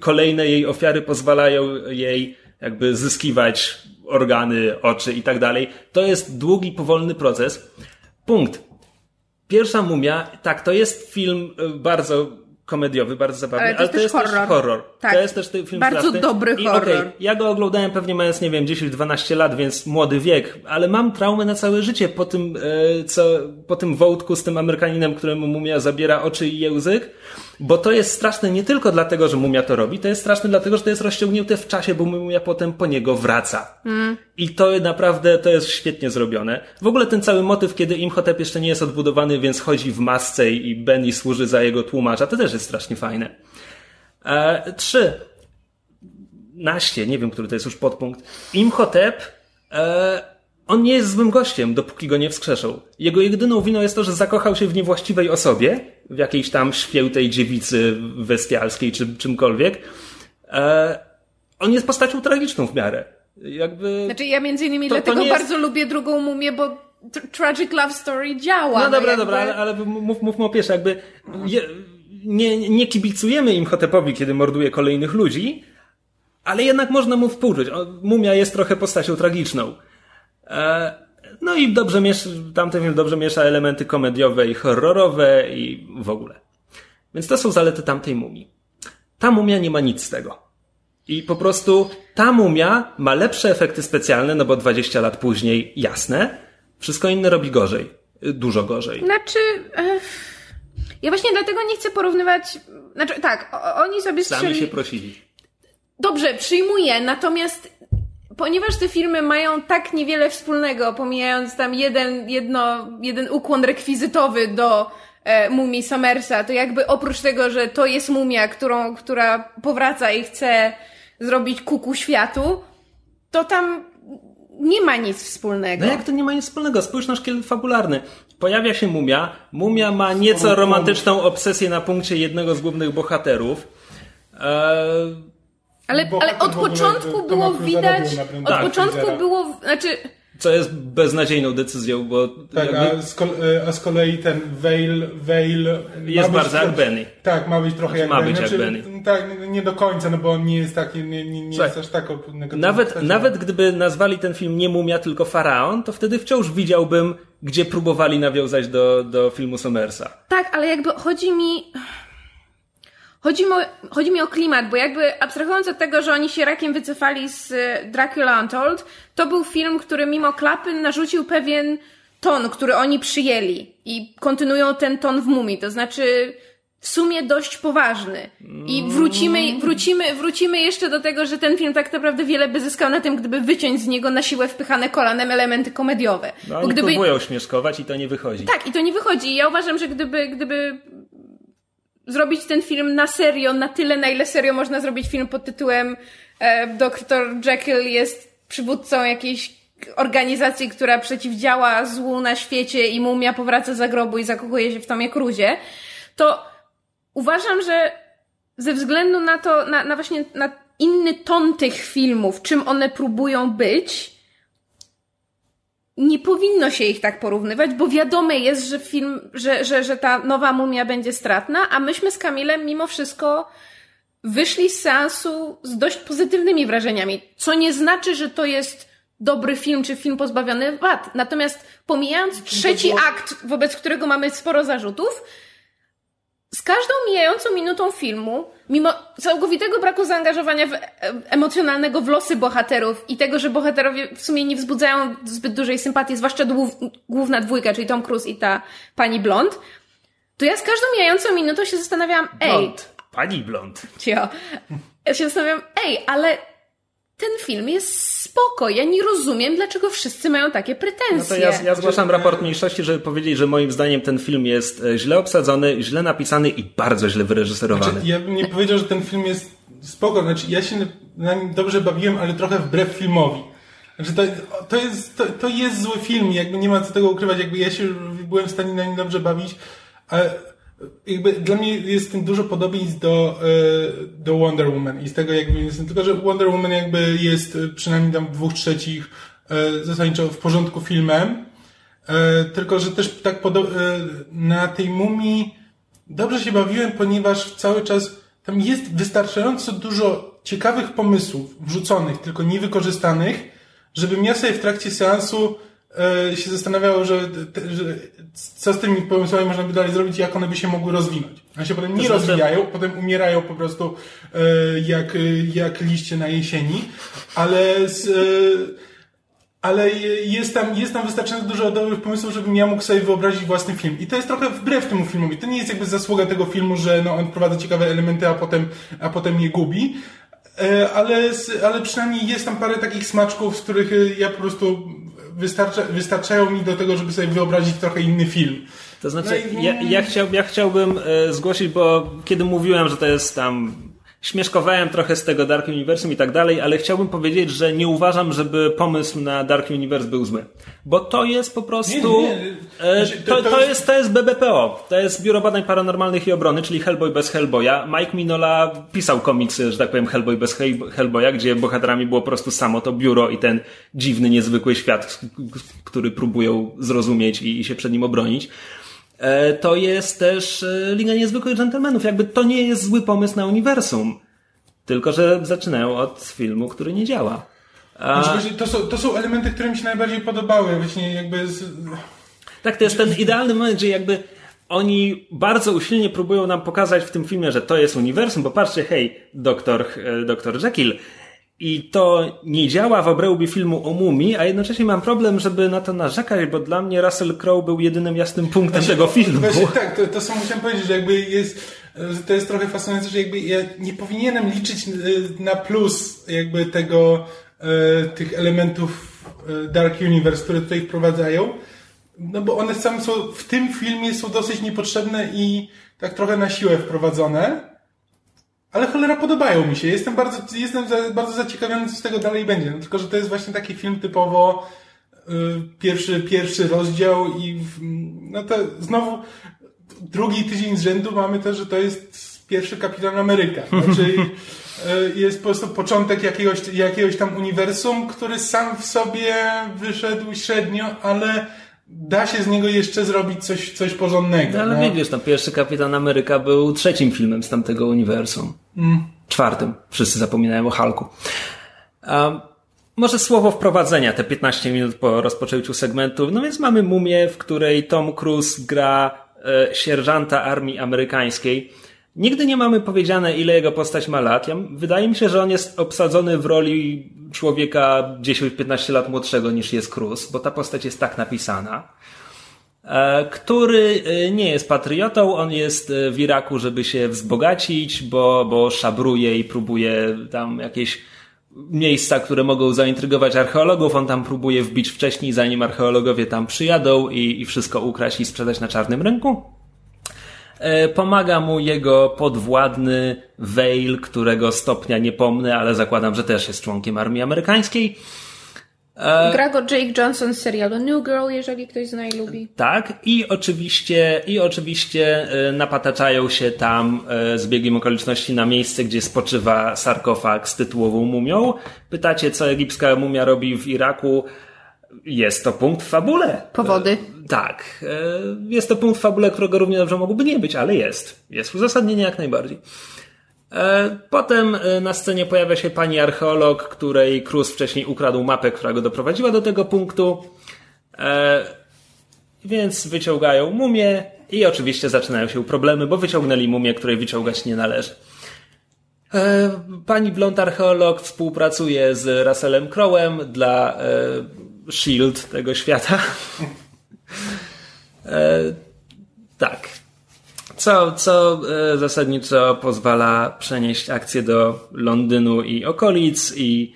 kolejne jej ofiary pozwalają jej jakby zyskiwać organy, oczy i tak dalej. To jest długi, powolny proces. Punkt. Pierwsza mumia, tak, to jest film e, bardzo komediowy, bardzo zabawny, Ale ale to to, jest też horror. horror. Tak. To jest też ten film Bardzo straszny. dobry I, horror. okej, ja go oglądałem pewnie mając, nie wiem, 10-12 lat, więc młody wiek, ale mam traumę na całe życie po tym, e, co, po tym wątku z tym Amerykaninem, któremu mumia zabiera oczy i język, bo to jest straszne nie tylko dlatego, że mumia to robi, to jest straszne dlatego, że to jest rozciągnięte w czasie, bo mumia potem po niego wraca. I to naprawdę, to jest świetnie zrobione. W ogóle ten cały motyw, kiedy Imhotep jeszcze nie jest odbudowany, więc chodzi w masce i Benny służy za jego tłumacza, to też jest strasznie fajne. E, trzy. Naście, nie wiem, który to jest już podpunkt. Imhotep, e, on nie jest złym gościem, dopóki go nie wskrzeszą. Jego jedyną winą jest to, że zakochał się w niewłaściwej osobie, w jakiejś tam świętej dziewicy bestialskiej czy czymkolwiek. E, on jest postacią tragiczną w miarę. Jakby... Znaczy ja między innymi To- to dlatego nie jest- bardzo lubię drugą mumię, bo tr- Tragic Love Story działa. No dobra, jakby... dobra, ale, ale mów, mówmy o pierwsze, jakby je, nie, nie kibicujemy Imhotepowi, kiedy morduje kolejnych ludzi, ale jednak można mu współczuć. Mumia jest trochę postacią tragiczną. E, no i dobrze miesza, tamten film dobrze miesza elementy komediowe i horrorowe i w ogóle. Więc to są zalety tamtej mumii. Ta mumia nie ma nic z tego. I po prostu ta mumia ma lepsze efekty specjalne, no bo 20 lat później, jasne, wszystko inne robi gorzej. Y, Dużo gorzej. Znaczy... Ja właśnie dlatego nie chcę porównywać... Znaczy tak, oni sobie Sami strzelili... się prosili. Dobrze, przyjmuję, natomiast ponieważ te filmy mają tak niewiele wspólnego, pomijając tam jeden, jedno, jeden ukłon rekwizytowy do e, mumii Somersa, to jakby oprócz tego, że to jest mumia, którą, która powraca i chce zrobić kuku światu, to tam nie ma nic wspólnego. No jak to nie ma nic wspólnego? Spójrz na szkielet fabularny. Pojawia się mumia. Mumia ma nieco romantyczną obsesję na punkcie jednego z głównych bohaterów. Eee, ale, ale od początku było widać, od tak, początku było, znaczy, co jest beznadziejną decyzją, bo Tak, jakby a z, kol- a z kolei ten Veil, Veil jest bardzo jak Benny. Tak, ma być trochę Znaczy, jak ma Benny. być jak Znaczy, Benny. Tak, nie do końca, no bo on nie jest taki, nie, nie, nie jest aż tak negatywny. Nawet, nawet gdyby nazwali ten film nie Mumia, tylko Faraon, to wtedy wciąż widziałbym, gdzie próbowali nawiązać do, do filmu Somersa. Tak, ale jakby chodzi mi. Chodzi mi, o, chodzi mi o klimat, bo jakby abstrahując od tego, że oni się rakiem wycofali z e, Dracula Untold, to był film, który mimo klapy narzucił pewien ton, który oni przyjęli i kontynuują ten ton w mumii, to znaczy w sumie dość poważny. I wrócimy, wrócimy, wrócimy jeszcze do tego, że ten film tak naprawdę wiele by zyskał na tym, gdyby wyciąć z niego na siłę wpychane kolanem elementy komediowe. No, Bo gdyby, próbują śmieszkować i to nie wychodzi. tak, i to nie wychodzi. I ja uważam, że gdyby, gdyby zrobić ten film na serio, na tyle, na ile serio można zrobić film pod tytułem e, Dr. Jekyll jest przywódcą jakiejś organizacji, która przeciwdziała złu na świecie i mumia powraca za grobu i zakochuje się w Tomie Cruzie, to uważam, że ze względu na to, na, na właśnie na inny ton tych filmów, czym one próbują być, nie powinno się ich tak porównywać, bo wiadome jest, że film, że, że, że ta nowa mumia będzie stratna, a myśmy z Kamilem mimo wszystko wyszli z seansu z dość pozytywnymi wrażeniami, co nie znaczy, że to jest dobry film, czy film pozbawiony wad. Natomiast pomijając trzeci akt, wobec którego mamy sporo zarzutów, z każdą mijającą minutą filmu, mimo całkowitego braku zaangażowania w, e, emocjonalnego w losy bohaterów i tego, że bohaterowie w sumie nie wzbudzają zbyt dużej sympatii, zwłaszcza główna dwójka, czyli Tom Cruise i ta pani blond, to ja z każdą mijającą minutą się zastanawiałam, ej... Blond. Pani blond. Cio. Ja się zastanawiam, ej, ale ten film jest spoko. Ja nie rozumiem, dlaczego wszyscy mają takie pretensje. No to ja, ja zgłaszam raport mniejszości, żeby powiedzieć, że moim zdaniem ten film jest e, źle obsadzony, źle napisany i bardzo źle wyreżyserowany. Znaczy, ja bym nie powiedział, że ten film jest spoko. Znaczy, ja się na nim dobrze bawiłem, ale trochę wbrew filmowi. Znaczy, to, to, jest, to, to jest zły film, jakby nie ma co tego ukrywać, jakby ja się byłem w stanie na nim dobrze bawić, ale jakby dla mnie jest tym dużo podobieństw do, e, do Wonder Woman i z tego jakby jest, tylko że Wonder Woman jakby jest e, przynajmniej tam dwóch trzecich e, zasadniczo w porządku filmem, tylko że też tak na tej mumii dobrze się bawiłem, ponieważ cały czas tam jest wystarczająco dużo ciekawych pomysłów wrzuconych, tylko niewykorzystanych, żebym ja sobie w trakcie seansu się zastanawiało, że, że co z tymi pomysłami można by dalej zrobić, jak one by się mogły rozwinąć. One się potem nie znaczy... rozwijają, potem umierają po prostu e, jak, jak liście na jesieni, ale z, e, ale jest tam, jest tam wystarczająco dużo dobrych pomysłów, żebym ja mógł sobie wyobrazić własny film. I to jest trochę wbrew temu filmowi. To nie jest jakby zasługa tego filmu, że no, on wprowadza ciekawe elementy, a potem, a potem je gubi. Ale, ale przynajmniej jest tam parę takich smaczków, z których ja po prostu wystarcza, wystarczają mi do tego, żeby sobie wyobrazić trochę inny film. To znaczy, no i... ja, ja, chciał, ja chciałbym e, zgłosić, bo kiedy mówiłem, że to jest tam śmieszkowałem trochę z tego Dark Universum i tak dalej, ale chciałbym powiedzieć, że nie uważam, żeby pomysł na Dark Universe był zły. Bo to jest po prostu. Nie, nie, nie. E, znaczy, to, to, to, jest, to jest BBPO. To jest Biuro Badań Paranormalnych i Obrony, czyli Hellboy bez Hellboya. Mike Minola pisał komiksy, że tak powiem, Hellboy bez Hellboya, gdzie bohaterami było po prostu samo to biuro i ten dziwny, niezwykły świat, który próbują zrozumieć i, i się przed nim obronić. E, to jest też e, Liga Niezwykłych Gentlemanów. Jakby to nie jest zły pomysł na uniwersum. Tylko, że zaczynają od filmu, który nie działa. A... Znaczy, to, są, to są elementy, które mi się najbardziej podobały. Właśnie jakby z... Tak, to jest ten idealny moment, gdzie jakby oni bardzo usilnie próbują nam pokazać w tym filmie, że to jest uniwersum, bo patrzcie, hej, doktor, e, doktor Jekyll, i to nie działa w obrębie filmu o mumii, a jednocześnie mam problem, żeby na to narzekać, bo dla mnie Russell Crowe był jedynym jasnym punktem znaczy, tego filmu. Właśnie, tak, to, to co musiałem powiedzieć, że jakby jest, to jest trochę fascynujące, że jakby ja nie powinienem liczyć y, na plus jakby tego, y, tych elementów y, Dark Universe, które tutaj wprowadzają, no bo one same są, w tym filmie są dosyć niepotrzebne i tak trochę na siłę wprowadzone. Ale cholera podobają mi się. Jestem bardzo, jestem za, bardzo zaciekawiony, co z tego dalej będzie. No, tylko, że to jest właśnie taki film typowo y, pierwszy, pierwszy rozdział i w, no to znowu drugi tydzień z rzędu mamy to, że to jest pierwszy Kapitan Ameryka. Znaczy y, jest po prostu początek jakiegoś, jakiegoś tam uniwersum, który sam w sobie wyszedł średnio, ale da się z niego jeszcze zrobić coś, coś porządnego. No, ale no. widzisz, no, pierwszy Kapitan Ameryka był trzecim filmem z tamtego uniwersum. Mm. Czwartym. Wszyscy zapominają o Hulku. Um, może słowo wprowadzenia, te 15 minut po rozpoczęciu segmentu. No więc mamy mumię, w której Tom Cruise gra e, sierżanta armii amerykańskiej Nigdy nie mamy powiedziane, ile jego postać ma lat. Ja, wydaje mi się, że on jest obsadzony w roli człowieka 10-15 lat młodszego niż jest Cruz, bo ta postać jest tak napisana. E, który e, nie jest patriotą, on jest e, w Iraku, żeby się wzbogacić, bo, bo szabruje i próbuje tam jakieś miejsca, które mogą zaintrygować archeologów. On tam próbuje wbić wcześniej, zanim archeologowie tam przyjadą i, i wszystko ukraść i sprzedać na czarnym rynku. E, pomaga mu jego podwładny Vale, którego stopnia nie pomnę, ale zakładam, że też jest członkiem armii amerykańskiej. E, Gra go Jake Johnson z serialu New Girl, jeżeli ktoś zna i lubi. Tak, i oczywiście, i oczywiście e, napataczają się tam z biegiem okoliczności na miejsce, gdzie spoczywa sarkofag z tytułową mumią. Pytacie, co egipska mumia robi w Iraku? Jest to punkt w fabule. Powody. E, tak. E, jest to punkt w fabule, którego równie dobrze mogłoby nie być, ale jest. Jest uzasadnienie jak najbardziej. E, potem na scenie pojawia się pani archeolog, której Cruz wcześniej ukradł mapę, która go doprowadziła do tego punktu. Więc wyciągają mumię I oczywiście zaczynają się problemy, bo wyciągnęli mumię, której wyciągać nie należy. Pani blond archeolog współpracuje z Russellem Crowem dla Shield tego świata. E, tak. Co, co zasadniczo pozwala przenieść akcję do Londynu i okolic i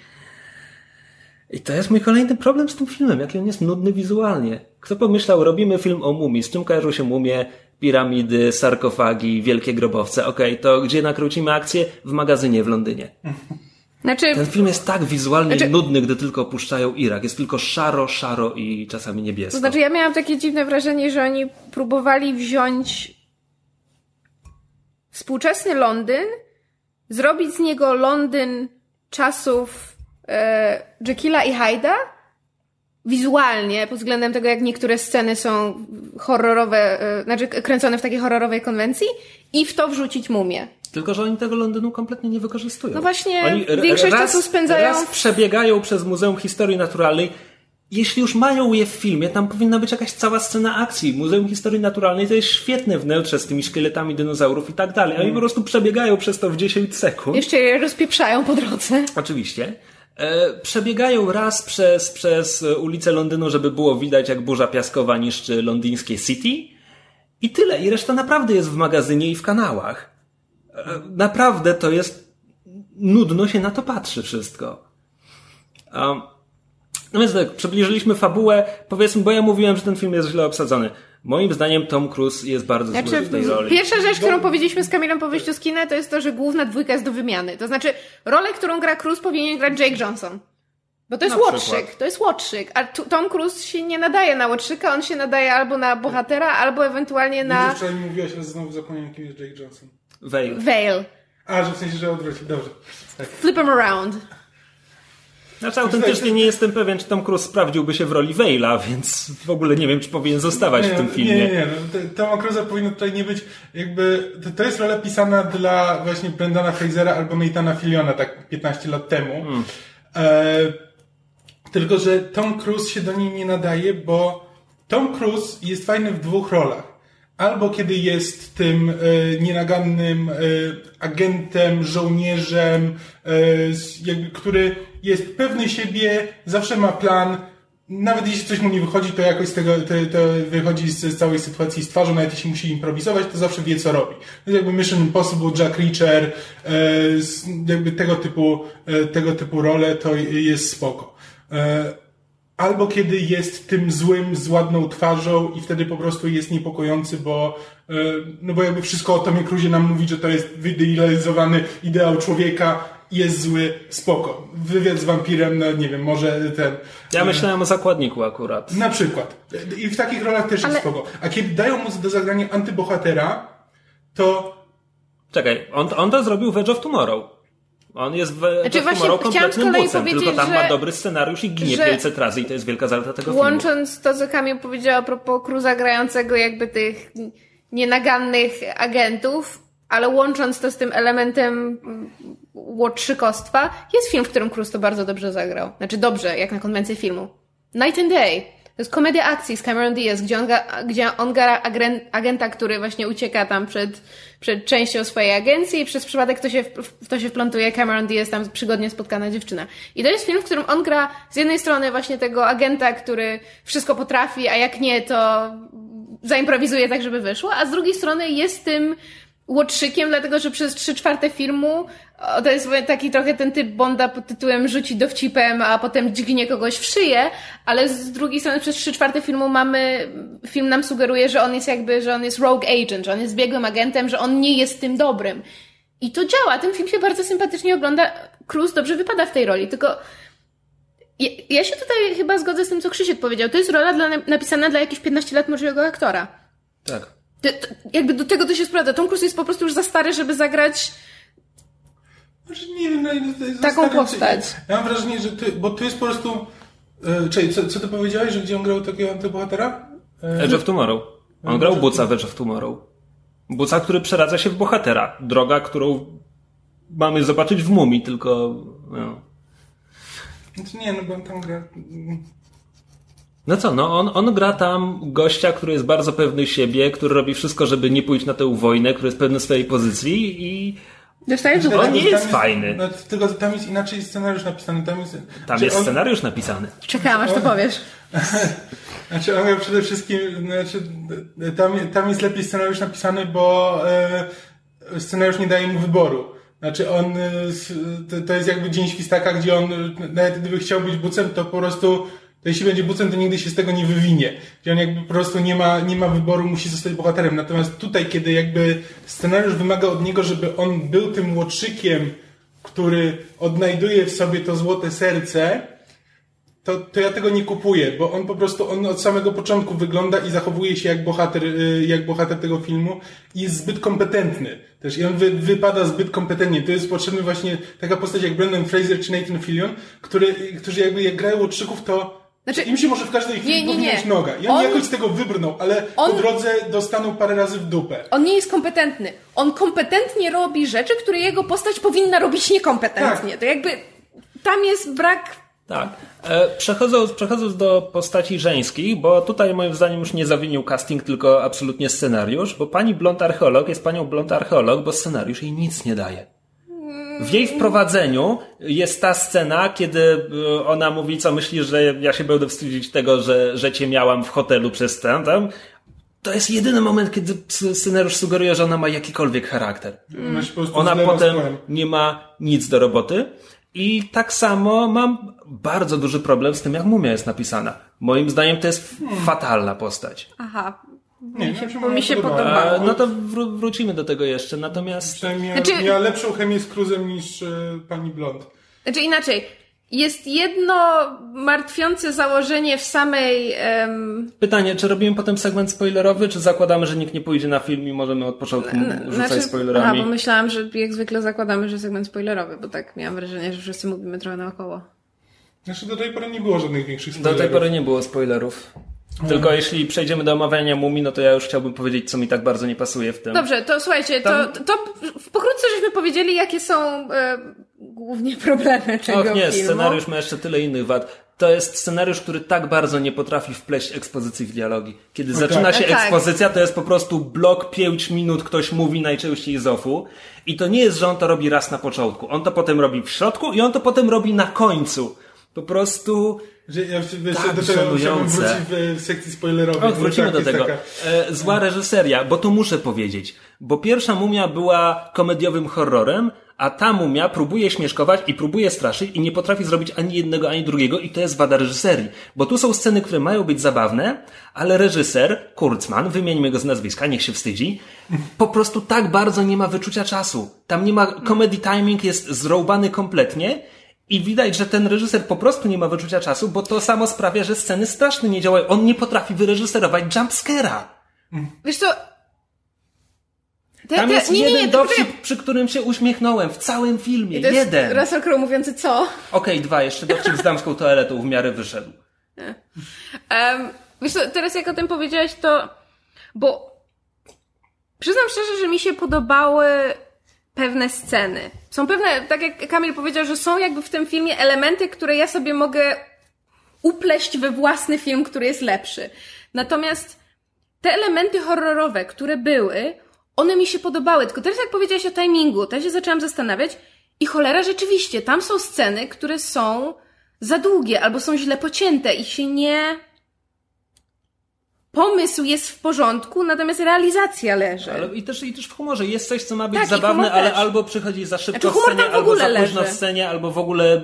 i to jest mój kolejny problem z tym filmem, jaki on jest nudny wizualnie. Kto pomyślał, robimy film o mumii, z czym kojarzą się mumie, piramidy, sarkofagi, wielkie grobowce. Okej, okay, to gdzie nakrócimy akcję? W magazynie w Londynie. Znaczy, Ten film jest tak wizualnie znaczy, nudny, gdy tylko opuszczają Irak. Jest tylko szaro, szaro i czasami niebiesko. To znaczy, ja miałam takie dziwne wrażenie, że oni próbowali wziąć współczesny Londyn, zrobić z niego Londyn czasów e, Jekylla i Hyda, wizualnie, pod względem tego, jak niektóre sceny są horrorowe, e, znaczy kręcone w takiej horrorowej konwencji i w to wrzucić mumię. Tylko, że oni tego Londynu kompletnie nie wykorzystują. No właśnie, oni większość raz, czasu spędzają... Raz przebiegają przez Muzeum Historii Naturalnej. Jeśli już mają je w filmie, tam powinna być jakaś cała scena akcji. Muzeum Historii Naturalnej to jest świetne wnętrze z tymi szkieletami dinozaurów i tak dalej. Oni mm. po prostu przebiegają przez to w 10 sekund. Jeszcze je rozpieprzają po drodze. Oczywiście. E, przebiegają raz przez, przez ulicę Londynu, żeby było widać, jak burza piaskowa niszczy londyńskie City. I tyle. I reszta naprawdę jest w magazynie i w kanałach. Naprawdę to jest nudno się na to patrzy wszystko. Um, no więc tak, przybliżyliśmy fabułę. Powiedzmy, bo ja mówiłem, że ten film jest źle obsadzony. Moim zdaniem Tom Cruise jest bardzo znaczy, zły w tej roli. Pierwsza rzecz, którą powiedzieliśmy z Kamilem po wyjściu z kina, to jest to, że główna dwójka jest do wymiany. To znaczy, rolę, którą gra Cruise powinien grać Jake Johnson. Bo to jest łotrzyk, to jest łotrzyk. A Tom Cruise się nie nadaje na łotrzyka, on się nadaje albo na bohatera, albo ewentualnie na... Widzisz, wczoraj mówiłaś, że znowu zapomniałem, kim jest Jake Johnson. Vale. Vale. A, że w sensie, że odwrócił. Dobrze. Tak. Flip him around. Znaczy autentycznie nie jestem pewien, czy Tom Cruise sprawdziłby się w roli Veila, więc w ogóle nie wiem, czy powinien zostawać nie, w tym filmie. Nie, nie, nie. No, Tom Cruise powinno tutaj nie być jakby... To, to jest rola pisana dla właśnie Brendana Frasera albo Nathana Filiona tak 15 lat temu. Hmm. E, tylko, że Tom Cruise się do niej nie nadaje, bo Tom Cruise jest fajny w dwóch rolach albo kiedy jest tym e, nienagannym e, agentem, żołnierzem, e, który jest pewny siebie, zawsze ma plan, nawet jeśli coś mu nie wychodzi, to jakoś z tego to, to wychodzi z, z, całej sytuacji z twarzą, nawet jeśli musi improwizować, to zawsze wie, co robi. To jakby Mission Impossible, Jack Reacher, jakby tego typu, tego typu role, to jest spoko. E, albo kiedy jest tym złym, z ładną twarzą i wtedy po prostu jest niepokojący, bo e, no bo jakby wszystko o Tomie Cruzie nam mówi, że to jest wyidealizowany ideał człowieka, jest zły, spoko. Wywiad z wampirem, no nie wiem, może ten... Ja myślałem o zakładniku akurat. Na przykład. I w takich rolach też Ale... jest spoko. A kiedy dają mu do zagrania antybohatera, to... Czekaj, on, on to zrobił w Edge of Tomorrow. On jest w znaczy, Tomorrow kompletnym bucem, tylko tam ma dobry scenariusz i ginie wielce trazy i to jest wielka zaleta tego filmu. Łącząc to, co Kamil powiedział a propos Cruza grającego jakby tych nienagannych agentów, ale łącząc to z tym elementem łotrzykostwa, jest film, w którym Cruz to bardzo dobrze zagrał. Znaczy dobrze, jak na konwencję filmu. Night and Day. To jest komedia akcji z Cameron Diaz, gdzie on, gdzie on gra agenta, który właśnie ucieka tam przed, przed częścią swojej agencji i przez przypadek to się, w to się wplątuje Cameron Diaz, tam przygodnie spotkana dziewczyna. I to jest film, w którym on gra z jednej strony właśnie tego agenta, który wszystko potrafi, a jak nie, to zaimprowizuje tak, żeby wyszło, a z drugiej strony jest tym łotrzykiem, dlatego że przez trzy czwarte filmu to jest taki trochę ten typ Bonda pod tytułem rzuci dowcipem, a potem dźgnie kogoś w szyję, ale z drugiej strony przez trzy czwarte filmu mamy, film nam sugeruje, że on jest jakby, że on jest rogue agent, że on jest biegłym agentem, że on nie jest tym dobrym. I to działa, ten film się bardzo sympatycznie ogląda, Cruz dobrze wypada w tej roli, tylko ja, ja się tutaj chyba zgodzę z tym, co Krzysiek powiedział. To jest rola dla, napisana dla jakiegoś 15 lat młodszego aktora. Tak. To, to, jakby do tego to się sprawdza. Tom Cruise jest po prostu już za stary, żeby zagrać znaczy, nie wiem, no, taką stary, postać. Ja mam wrażenie, że ty, bo to jest po prostu... E, czyli co, co ty powiedziałeś, że gdzie on grał takiego antybohatera? E, Edge of Tomorrow. On grał Buca w Edge of Tomorrow. Buca, który przeradza się w bohatera. Droga, którą mamy zobaczyć w Mumii, tylko... No. Znaczy nie, no bo on tam gra... No co, no on, on gra tam gościa, który jest bardzo pewny siebie, który robi wszystko, żeby nie pójść na tę wojnę, który jest pewny swojej pozycji i Dostajesz Znaczy. On nie tam jest fajny. No, tylko tam jest inaczej scenariusz napisany. Tam jest, tam jest on, scenariusz napisany. Czekałam, aż to powiesz. Znaczy on miał przede wszystkim, znaczy, tam, tam jest lepiej scenariusz napisany, bo e, scenariusz nie daje mu wyboru. Znaczy on, e, to, to jest jakby dzień świstaka, gdzie on, e, nawet gdyby chciał być bucem, to po prostu, jeśli będzie bucem, to nigdy się z tego nie wywinie. Gdzie on jakby po prostu nie ma, nie ma wyboru, musi zostać bohaterem. Natomiast tutaj, kiedy jakby scenariusz wymaga od niego, żeby on był tym łotrzykiem, który odnajduje w sobie to złote serce, to, to ja tego nie kupuję, bo on po prostu, on od samego początku wygląda i zachowuje się jak bohater, y, jak bohater tego filmu i jest zbyt kompetentny. Też i on wy, wypada zbyt kompetentnie. To jest potrzebny właśnie taka postać jak Brendan Fraser czy Nathan Fillion, który, którzy jakby jak grają łotrzyków, to Znaczy- im się może w każdej chwili Nie, nie, noga. I oni On- jakoś z tego wybrną, ale On- po drodze dostaną parę razy w dupę. On nie jest kompetentny. On kompetentnie robi rzeczy, które jego postać powinna robić niekompetentnie. Tak. To jakby tam jest brak. Tak. E, Przechodząc, przechodząc do postaci żeńskich, bo tutaj moim zdaniem już nie zawinił casting, tylko absolutnie scenariusz, bo pani blond archeolog jest panią blond archeolog, bo scenariusz jej nic nie daje. W jej wprowadzeniu jest ta scena, kiedy e, ona mówi, co myśli, że ja się będę wstydzić tego, że, że cię miałam w hotelu przez ten tam. To jest jedyny moment, kiedy scenariusz sugeruje, że ona ma jakikolwiek charakter. Prostu Ona potem nie ma nic do roboty. I tak samo mam bardzo duży problem z tym, jak mumia jest napisana. Moim zdaniem to jest fatalna postać. Aha. Nie, Mi się, znaczy, bo mi się podobało. podobało. E, no to wró- wrócimy do tego jeszcze. Natomiast Przynajmniej Znaczy- miała, lepszą chemię z Cruzem niż e, pani Blond. Znaczy inaczej. Jest jedno martwiące założenie w samej. em, pytanie, czy robimy potem segment spoilerowy, czy zakładamy, że nikt nie pójdzie na film i możemy od początku rzucać znaczy, aha, spoilerami? bo myślałam, że jak zwykle zakładamy, że segment spoilerowy, bo tak miałam wrażenie, że wszyscy mówimy trochę naokoło. Znaczy do tej pory nie było żadnych większych Do spoilerów. tej pory nie było spoilerów. Tylko jeśli przejdziemy do omawiania mumii, no to ja już chciałbym powiedzieć, co mi tak bardzo nie pasuje w tym. Dobrze, to słuchajcie, to, Tam- to pokrótce żeśmy powiedzieli, jakie są e, głównie problemy tego Och nie, filmu. scenariusz ma jeszcze tyle innych wad. To jest scenariusz, który tak bardzo nie potrafi wpleść ekspozycji w dialogi. Kiedy zaczyna się E, tak. ekspozycja, to jest po prostu blok 5 minut, ktoś mówi najczęściej z ofu. I to nie jest, że on to robi raz na początku. On to potem robi w środku i on to potem robi na końcu. Po prostu... Że ja wiesz, Tak do tego chciałbym wrócić w, sekcji spoilerowej. Wrócimy Tak, do tego. taka- E, zła reżyseria, bo to muszę powiedzieć. Bo pierwsza mumia była komediowym horrorem, a ta mumia próbuje śmieszkować i próbuje straszyć i nie potrafi zrobić ani jednego, ani drugiego i to jest wada reżyserii. Bo tu są sceny, które mają być zabawne, ale reżyser, Kurzman, wymieńmy go z nazwiska, niech się wstydzi, po prostu tak bardzo nie ma wyczucia czasu. Tam nie ma, comedy timing jest zroubany kompletnie i widać, że ten reżyser po prostu nie ma wyczucia czasu, bo to samo sprawia, że sceny straszne nie działają. On nie potrafi wyreżyserować jumpscare'a. Wiesz co? Tam jest nie, nie, jeden nie, dowcip, przy którym się uśmiechnąłem w całym filmie. To jeden. Russell Crowe mówiący co? Okej, dwa. Jeszcze dowcip z damską toaletą w miarę wyszedł. Um, wiesz co, teraz jak o tym powiedziałeś, to... Bo przyznam szczerze, że mi się podobały pewne sceny. Są pewne, tak jak Kamil powiedział, że są jakby w tym filmie elementy, które ja sobie mogę upleść we własny film, który jest lepszy. Natomiast te elementy horrorowe, które były, one mi się podobały. Tylko teraz jak powiedziałaś o timingu, to ja się zaczęłam zastanawiać i cholera rzeczywiście, tam są sceny, które są za długie albo są źle pocięte i się nie... Pomysł jest w porządku, natomiast realizacja leży. Ale i też, i też w humorze jest coś, co ma być Tak, zabawne, ale też. albo przychodzi za szybko Znaczy, w scenie, tam w albo za późno w leży. scenie, albo w ogóle y,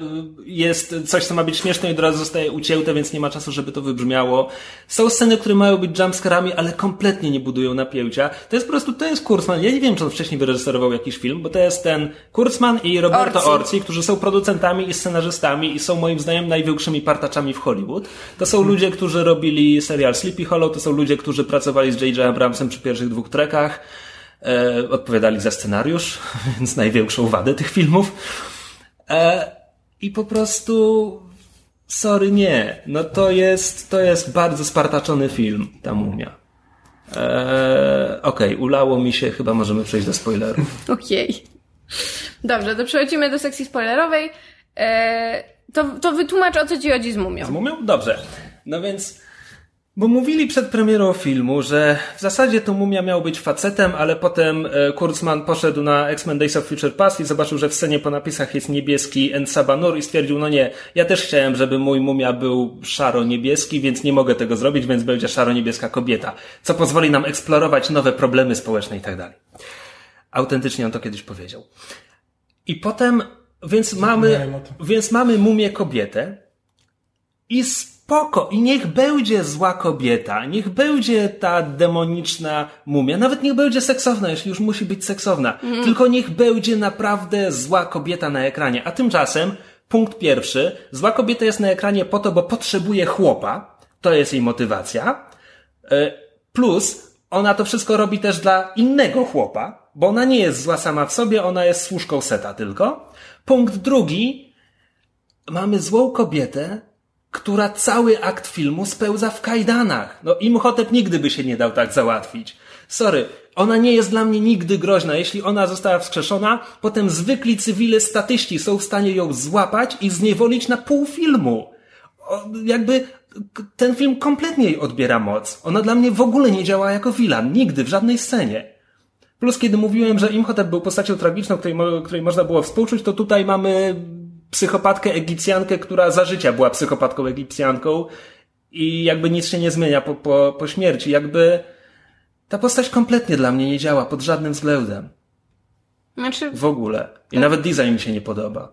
jest coś, co ma być śmieszne i od razu zostaje ucięte, więc nie ma czasu, żeby to wybrzmiało. Są sceny, które mają być jumpscarami, ale kompletnie nie budują napięcia. To jest po prostu, to jest. Ja nie wiem, czy on wcześniej wyreżyserował jakiś film, bo to jest ten Kurzman i Roberto Orci. Orci, którzy są producentami i scenarzystami i są moim zdaniem największymi partaczami w Hollywood. To są ludzie, którzy robili serial Sleepy Hollow, to są ludzie, którzy pracowali z J.J. Abramsem przy pierwszych dwóch trekach, e, odpowiadali za scenariusz, więc największą wadę tych filmów. E, I po prostu sorry, nie. No to jest, to jest bardzo spartaczony film, ta mumia. E, Okej, ulało mi się, chyba możemy przejść do spoilerów. Okej. Dobrze, to przechodzimy do sekcji spoilerowej. E, to, to wytłumacz, o co ci chodzi z mumią. Z mumią? Dobrze. No więc Bo mówili przed premierą filmu, że w zasadzie to mumia miał być facetem, ale potem e, Kurtzman poszedł na X-Men Days of Future Past i zobaczył, że w scenie po napisach jest niebieski En Sabanur i stwierdził, no nie, ja też chciałem, żeby mój mumia był szaro-niebieski, więc nie mogę tego zrobić, więc będzie szaro-niebieska kobieta, co pozwoli nam eksplorować nowe problemy społeczne i tak dalej. Autentycznie on to kiedyś powiedział. I potem, więc mamy, więc mamy mumię kobietę i spoko, i niech będzie zła kobieta, niech będzie ta demoniczna mumia, nawet niech będzie seksowna, jeśli już musi być seksowna, tylko niech będzie naprawdę zła kobieta na ekranie. A tymczasem, punkt pierwszy, zła kobieta jest na ekranie po to, bo potrzebuje chłopa, to jest jej motywacja, E, Plus, ona to wszystko robi też dla innego chłopa, bo ona nie jest zła sama w sobie, ona jest służką seta tylko. Punkt drugi, mamy złą kobietę, która cały akt filmu spełza w kajdanach. No Imhotep nigdy by się nie dał tak załatwić. Sorry, ona nie jest dla mnie nigdy groźna. Jeśli ona została wskrzeszona, potem zwykli cywile statyści są w stanie ją złapać i zniewolić na pół filmu. O, jakby ten film kompletnie jej odbiera moc. Ona dla mnie w ogóle nie działa jako vilan. Nigdy, w żadnej scenie. Plus, kiedy mówiłem, że Imhotep był postacią tragiczną, której, której można było współczuć, to tutaj mamy psychopatkę Egipcjankę, która za życia była psychopatką Egipcjanką i jakby nic się nie zmienia po, po, po śmierci. Jakby ta postać kompletnie dla mnie nie działa pod żadnym względem. Znaczy, W ogóle. I nawet design mi się nie podoba.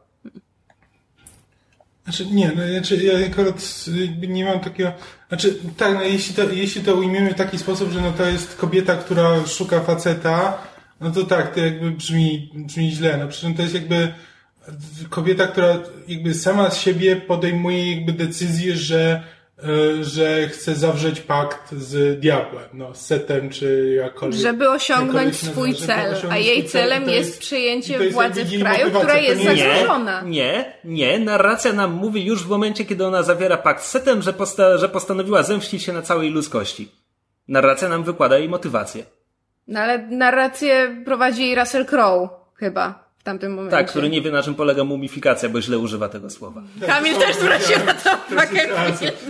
Znaczy, nie, no, znaczy, ja akurat nie mam takiego. Znaczy, tak, no, jeśli to, jeśli to ujmiemy w taki sposób, że no, to jest kobieta, która szuka faceta, no to tak, to jakby brzmi, brzmi źle. No, przy czym to jest jakby kobieta, która jakby sama z siebie podejmuje jakby decyzję, że, e, że chce zawrzeć pakt z diabłem, no, z setem, czy jakkolwiek. żeby osiągnąć swój cel, a osiągnąć jej swój cel, celem jest i przyjęcie jest władzy w jej kraju, która jest nie jest- zagrożona. Nie, nie. Narracja nam mówi już w momencie, kiedy ona zawiera pakt z setem, że, posta- że postanowiła zemścić się na całej ludzkości. Narracja nam wykłada jej motywację. No ale narrację prowadzi jej Russell Crowe, chyba, w tamtym momencie. Tak, który nie wie na czym polega mumifikacja, bo źle używa tego słowa. Kamil też zwrócił na to uwagę.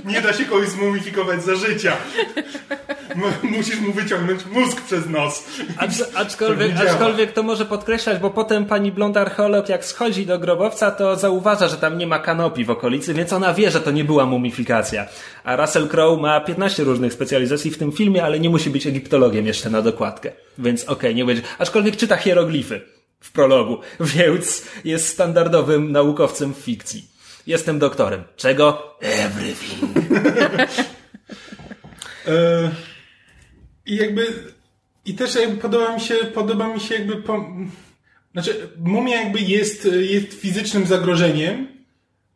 Nie da się kogoś zmumifikować za życia. Musisz mu wyciągnąć mózg przez nos. Acz, aczkolwiek, aczkolwiek to może podkreślać, bo potem pani blond archeolog jak schodzi do grobowca, to zauważa, że tam nie ma kanopii w okolicy, więc ona wie, że to nie była mumifikacja. A Russell Crowe ma 15 różnych specjalizacji w tym filmie, ale nie musi być egiptologiem jeszcze na dokładkę. Więc okej, nie będzie. Aczkolwiek czyta hieroglify w prologu, więc jest standardowym naukowcem w fikcji. Jestem doktorem. Czego? Everything. E, I jakby i też jakby podoba mi się, podoba mi się jakby po, znaczy mumia jakby jest, jest fizycznym zagrożeniem,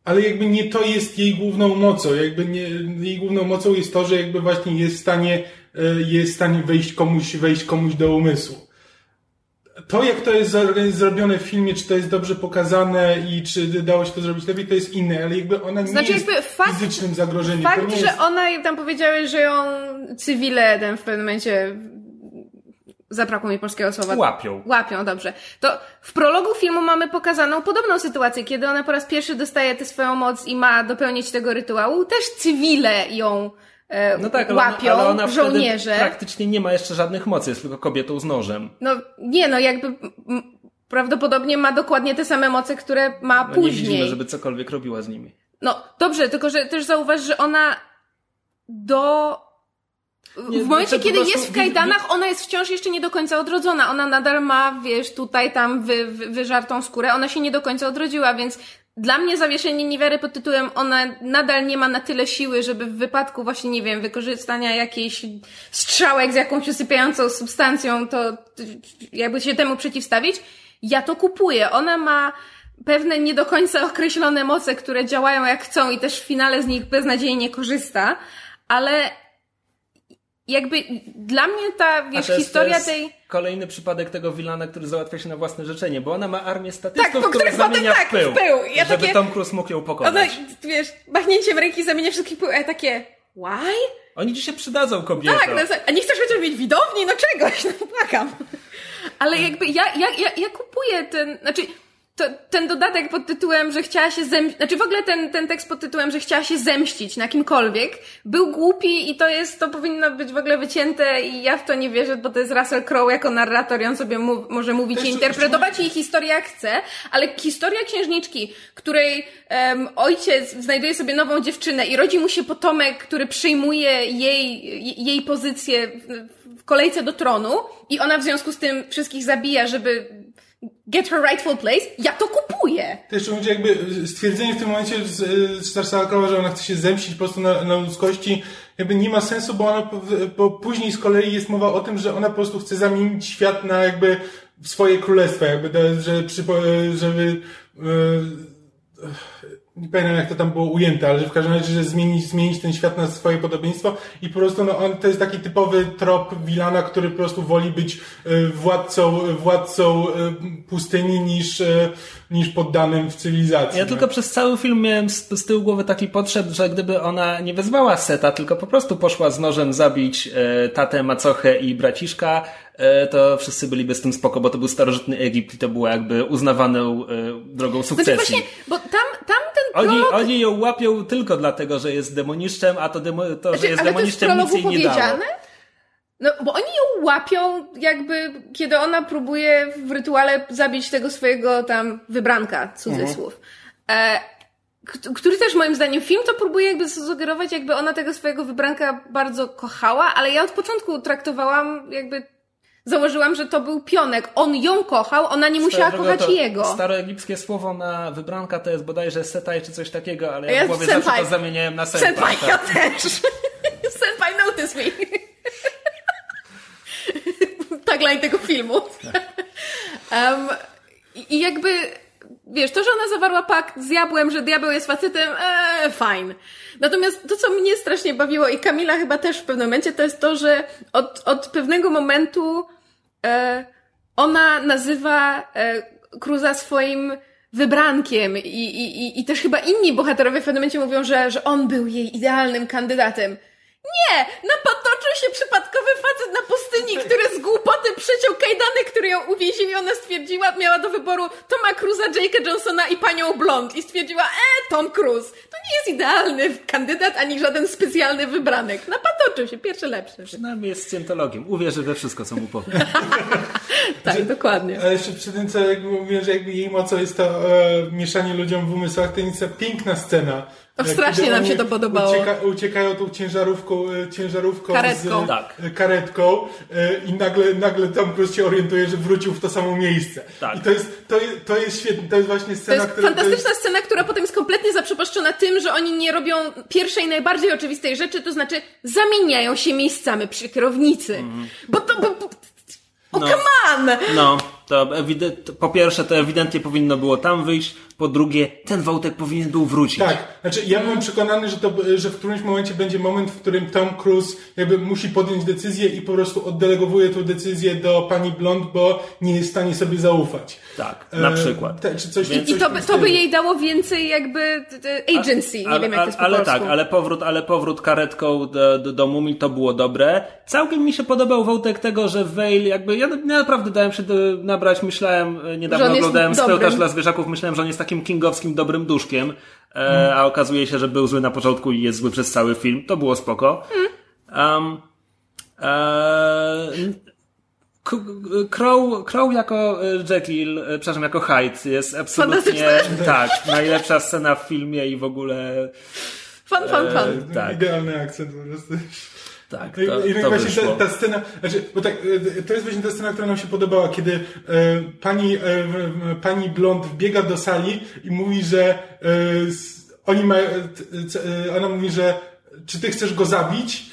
ale jakby nie to jest jej główną mocą. Jakby nie, jej główną mocą jest to, że jakby właśnie jest w stanie, e, jest w stanie wejść komuś, wejść komuś do umysłu. To, jak to jest zrobione w filmie, czy to jest dobrze pokazane i czy dało się to zrobić lepiej, to jest inne, ale jakby ona nie Znaczy jest fakt- fizycznym zagrożeniem. to Fakt, nie że jest... ona tam powiedziały, że ją cywile ten w pewnym momencie zabrakło mi polskiego słowa. Łapią. Łapią, dobrze. To w prologu filmu mamy pokazaną podobną sytuację, kiedy ona po raz pierwszy dostaje tę swoją moc i ma dopełnić tego rytuału. Też cywile ją No tak, ale ona, łapią, ale ona żołnierze. praktycznie nie ma jeszcze żadnych mocy, jest tylko kobietą z nożem. No nie, no jakby prawdopodobnie ma dokładnie te same moce, które ma No nie później. widzimy, żeby cokolwiek robiła z nimi. No dobrze, tylko że też zauważ, że ona do. Nie, w momencie, znaczy, kiedy prostu jest w kajdanach, ona jest wciąż jeszcze nie do końca odrodzona. Ona nadal ma, wiesz, tutaj, tam wy, wy, wyżartą skórę. Ona się nie do końca odrodziła, więc dla mnie zawieszenie niewiary pod tytułem ona nadal nie ma na tyle siły, żeby w wypadku właśnie, nie wiem, wykorzystania jakiejś strzałek z jakąś usypiającą substancją, to jakby się temu przeciwstawić. Ja to kupuję. Ona ma pewne nie do końca określone moce, które działają jak chcą i też w finale z nich beznadziejnie korzysta, ale jakby dla mnie ta, wiesz, jest, historia to jest tej... Kolejny przypadek tego wilana, który załatwia się na własne życzenie, bo ona ma armię statystów, Tak, potem zamienia tak, w pył. w pył. Ja żeby takie- Tom Cruise mógł ją Ona, pokonać. wiesz, machnięciem ręki zamienia wszystkich pył, a ja takie, why? Oni ci się przydadzą, kobieto. Tak, no, a nie chcesz chociaż mieć widowni? No czegoś, no płakam. Ale jakby ja, ja, ja, ja kupuję ten, znaczy to, ten dodatek pod tytułem, że chciała się zemścić, znaczy w ogóle ten, ten tekst pod tytułem, że chciała się zemścić na kimkolwiek, był głupi i to jest, to powinno być w ogóle wycięte i ja w to nie wierzę, bo to jest Russell Crowe jako narrator i on sobie mów, może mówić i interpretować jej historię jak chce, ale historia księżniczki, której um, ojciec znajduje sobie nową dziewczynę i rodzi mu się potomek, który przyjmuje jej, jej pozycję w, w kolejce do tronu i ona w związku z tym wszystkich zabija, żeby get her rightful place, ja to kupuję. To jeszcze będzie jakby stwierdzenie w tym momencie z Starsala Crowa, że ona chce się zemścić po prostu na, na ludzkości, jakby nie ma sensu, bo ona, bo później z kolei jest mowa o tym, że ona po prostu chce zamienić świat na jakby swoje królestwo, jakby, że, żeby, nie pamiętam jak to tam było ujęte, ale że w każdym razie, że zmienić, zmienić ten świat na swoje podobieństwo i po prostu no, on to jest taki typowy trop Wilana, który po prostu woli być y, władcą, władcą y, pustyni niż, y, niż poddanym w cywilizacji. Ja no. tylko przez cały film miałem z, z tyłu głowy taki podszedł, że gdyby ona nie wezwała Seta, tylko po prostu poszła z nożem zabić tatę, macochę i braciszka, E, to wszyscy byliby z tym spoko, bo to był starożytny Egipt i to było jakby uznawaną e, drogą znaczy sukcesji. Znaczy właśnie, bo tam, tam ten prolog... oni, oni ją łapią tylko dlatego, że jest demoniszczem, a to, demo, to znaczy, że jest demoniszczem nic jej nie dało. No, bo oni ją łapią jakby, kiedy ona próbuje w rytuale zabić tego swojego tam wybranka, cudzysłów. Mhm. E, który też moim zdaniem film to próbuje jakby sugerować, jakby ona tego swojego wybranka bardzo kochała, ale ja od początku traktowałam jakby założyłam, że to był pionek. On ją kochał, ona nie musiała kochać jego. Staroegipskie słowo na wybranka to jest bodajże setaj czy coś takiego, ale ja, ja w głowie senpai. zawsze to zamieniałem na senpai. Senpai, tak. ja też. senpai notice me. Tagline tego filmu. um, I jakby wiesz, to, że ona zawarła pakt z diabłem, że diabeł jest facetem, fine. Natomiast to, co mnie strasznie bawiło i Kamila chyba też w pewnym momencie, to jest to, że od, od pewnego momentu ona nazywa e, Cruza swoim wybrankiem i, i, i też chyba inni bohaterowie w pewnym momencie mówią, że, że on był jej idealnym kandydatem. Nie! Napatoczył się przypadkowy facet na pustyni, który z głupoty przeciął kajdany, który ją uwięził i ona stwierdziła, miała do wyboru Toma Cruza, Jake'a Johnsona i panią Blond i stwierdziła, e, Tom Cruise, to nie jest idealny kandydat, ani żaden specjalny wybranek. Napatoczył się, pierwszy lepszy. Przynajmniej jest scientologiem, uwierzy we wszystko, co mu powie. tak, dokładnie. Ale jeszcze przy tym, co jakby mówię, że jakby jej mocą jest to e, mieszanie ludziom w umysłach, to jest piękna scena, o, strasznie nam się to podobało. Ucieka, uciekają tą ciężarówką, e, ciężarówką karetką. z tak. E, karetką e, i nagle, nagle Tom Cruise się orientuje, że wrócił w to samo miejsce. Tak. I to jest, to, jest, to jest świetne, to jest właśnie scena, To jest która, fantastyczna to jest... scena, która potem jest kompletnie zaprzepaszczona tym, że oni nie robią pierwszej, najbardziej oczywistej rzeczy, to znaczy zamieniają się miejscami przy kierownicy. Mm. Bo to... Bo, bo, o, no. come on! No, to po pierwsze to ewidentnie powinno było tam wyjść, po drugie, ten wątek powinien był wrócić. Tak, znaczy ja byłem przekonany, że, to, że w którymś momencie będzie moment, w którym Tom Cruise jakby musi podjąć decyzję i po prostu oddelegowuje tą decyzję do pani Blond, bo nie jest w stanie sobie zaufać. Tak, na e, przykład. E, czy coś, I, coś to, by, to by jej dało więcej jakby agency, a, nie wiem jak to jest Ale tak, ale powrót, ale powrót karetką do, do, do Mumii to było dobre. Całkiem mi się podobał wątek tego, że Vale jakby, ja naprawdę dałem się do, nabrać, myślałem, e, niedawno oglądałem Spełtasz dla zwierzaków, myślałem, że on jest takim kingowskim dobrym duszkiem, e, a okazuje się, że był zły na początku i jest zły przez cały film. To było spoko. Um, e, Crow, Crow jako Jekyll, przepraszam, jako Hyde jest absolutnie tak, najlepsza scena w filmie i w ogóle Fan, fan, fan. E, tak. Idealny akcent po prostu. Tak, to, I, to właśnie ta, ta, scena, znaczy, bo tak, e, to jest właśnie ta scena, która nam się podobała, kiedy e, pani, e, pani Blond wbiega do sali i mówi, że e, oni mają, e, ona mówi, że czy ty chcesz go zabić?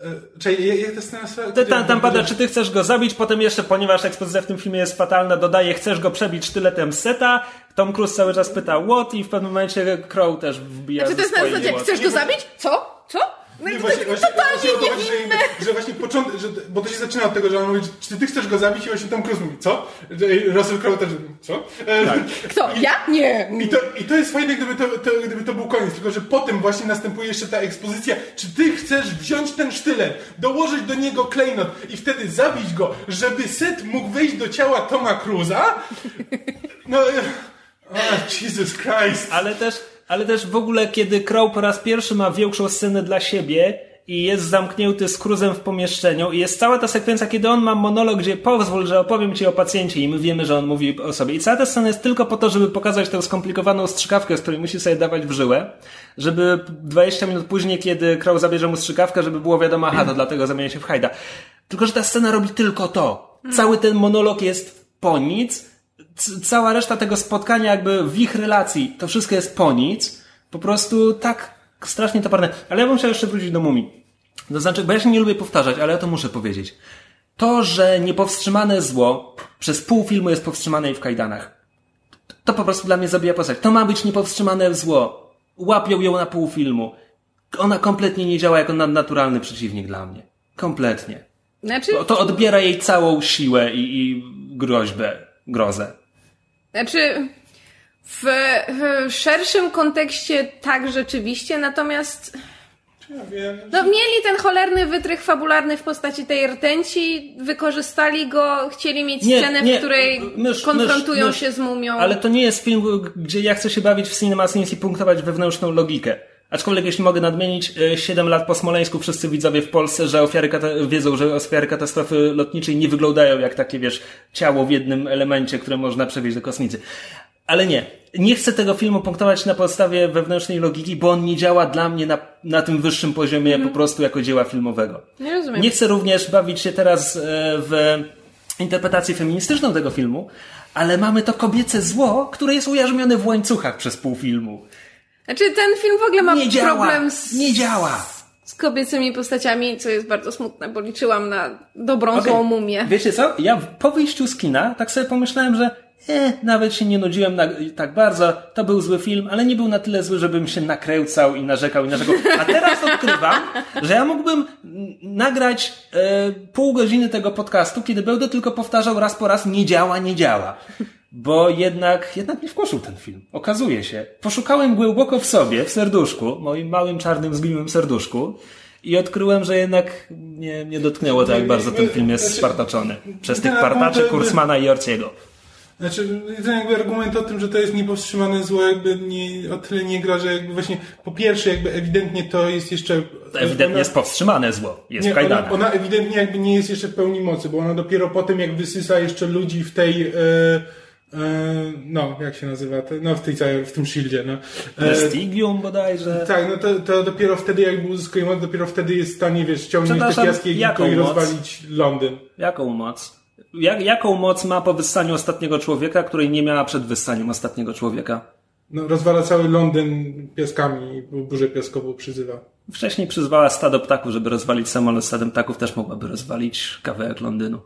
E, Czyli jak ta scena... Tam, tam pada, czy ty chcesz go zabić, potem jeszcze, ponieważ ekspozycja w tym filmie jest fatalna, dodaje, chcesz go przebić sztyletem seta, Tom Cruise cały czas pyta what i w pewnym momencie Crow też wbija Znaczy to jest na zasadzie, chcesz go zabić? Co? Co? No nie, właśnie, właśnie, totalnie właśnie, niewinne. Że, że właśnie początek, że, bo to się zaczyna od tego, że on mówi, czy ty chcesz go zabić i właśnie Tom Cruise mówi, co? Russell Crowe też co? E, tak. Kto? I, ja? Nie. I to, I to jest fajne, gdyby to, to, gdyby to był koniec, tylko że potem właśnie następuje jeszcze ta ekspozycja, czy ty chcesz wziąć ten sztylet, dołożyć do niego klejnot i wtedy zabić go, żeby Seth mógł wejść do ciała Toma Cruza? No... Oh, Jesus Christ! Ale też, ale też w ogóle, kiedy Crow po raz pierwszy ma większą scenę dla siebie i jest zamknięty z Cruzem w pomieszczeniu i jest cała ta sekwencja, kiedy on ma monolog, gdzie pozwól, że opowiem ci o pacjencie i my wiemy, że on mówi o sobie. I cała ta scena jest tylko po to, żeby pokazać tę skomplikowaną strzykawkę, z której musi sobie dawać w żyłę, żeby 20 minut później, kiedy Crow zabierze mu strzykawkę, żeby było wiadomo, aha, to dlatego zamienia się w hajda. Tylko, że ta scena robi tylko to. Cały ten monolog jest po nic, cała reszta tego spotkania jakby w ich relacji, to wszystko jest po nic. Po prostu tak strasznie toporne. Ale ja bym chciał jeszcze wrócić do mumii. To znaczy, bo ja się nie lubię powtarzać, ale ja to muszę powiedzieć. To, że niepowstrzymane zło przez pół filmu jest powstrzymane i w kajdanach, to po prostu dla mnie zabija postać. To ma być niepowstrzymane zło. Łapią ją na pół filmu. Ona kompletnie nie działa jako nadnaturalny przeciwnik dla mnie. Kompletnie. Znaczy, To, to odbiera jej całą siłę i, i groźbę, grozę. Znaczy w, w szerszym kontekście tak rzeczywiście, natomiast Ja wiem. no, mieli ten cholerny wytrych fabularny w postaci tej rtęci, wykorzystali go, chcieli mieć Nie, scenę, nie, w której mysz, konfrontują mysz, się z mumią. Ale to nie jest film, gdzie ja chcę się bawić w Cinema Sins i punktować wewnętrzną logikę. Aczkolwiek jeśli mogę nadmienić, 7 lat po Smoleńsku wszyscy widzowie w Polsce, że ofiary wiedzą, że ofiary katastrofy lotniczej nie wyglądają jak takie, wiesz, ciało w jednym elemencie, które można przewieźć do kosmicy. Ale nie. Nie chcę tego filmu punktować na podstawie wewnętrznej logiki, bo on nie działa dla mnie na, na tym wyższym poziomie po prostu jako dzieła filmowego. Nie rozumiem. Nie chcę również bawić się teraz e, w interpretację feministyczną tego filmu, ale mamy to kobiece zło, które jest ujarzmione w łańcuchach przez pół filmu. Znaczy ten film w ogóle ma Nie działa! problem z, Nie działa! z kobiecymi postaciami, co jest bardzo smutne, bo liczyłam na dobrą Okej. złą mumię. Wiecie co? Ja po wyjściu z kina tak sobie pomyślałem, że e, nawet się nie nudziłem na, tak bardzo. To był zły film, ale nie był na tyle zły, żebym się nakręcał i narzekał i narzekał. A teraz odkrywam, że ja mógłbym nagrać e, pół godziny tego podcastu, kiedy będę tylko powtarzał raz po raz nie działa, nie działa. Bo jednak, jednak mnie wkurzył ten film. Okazuje się. Poszukałem głęboko w sobie, w serduszku, moim małym czarnym, zgniłym serduszku i odkryłem, że jednak nie, nie dotknęło to, jak bardzo ten film jest Znaczy, spartaczony. Przez tych partaczy argument- Kurzmana i Orciego. Znaczy, ten jakby argument o tym, że to jest niepowstrzymane zło, jakby nie, o tyle nie gra, że jakby właśnie, po pierwsze, jakby ewidentnie to jest jeszcze... To ewidentnie ona- jest powstrzymane zło. Jest nie, ona, ona ewidentnie jakby nie jest jeszcze w pełni mocy, bo ona dopiero potem jak wysysa jeszcze ludzi w tej... E, no, jak się nazywa? No, w tej w tym shieldzie, no. E, Prestigium bodajże. tak, no to, to dopiero wtedy jakby uzyskuje moc, dopiero wtedy jest w stanie, wiesz, ściągnąć te jaką i moc? rozwalić Londyn. Jaką moc? Jak, jaką moc ma po wyssaniu ostatniego człowieka, której nie miała przed wyssaniem ostatniego człowieka? No, rozwala cały Londyn piaskami, bo burzę piaskową przyzywa. Wcześniej przyzwała stado ptaków, żeby rozwalić samolot stadem ptaków, też mogłaby rozwalić kawałek Londynu.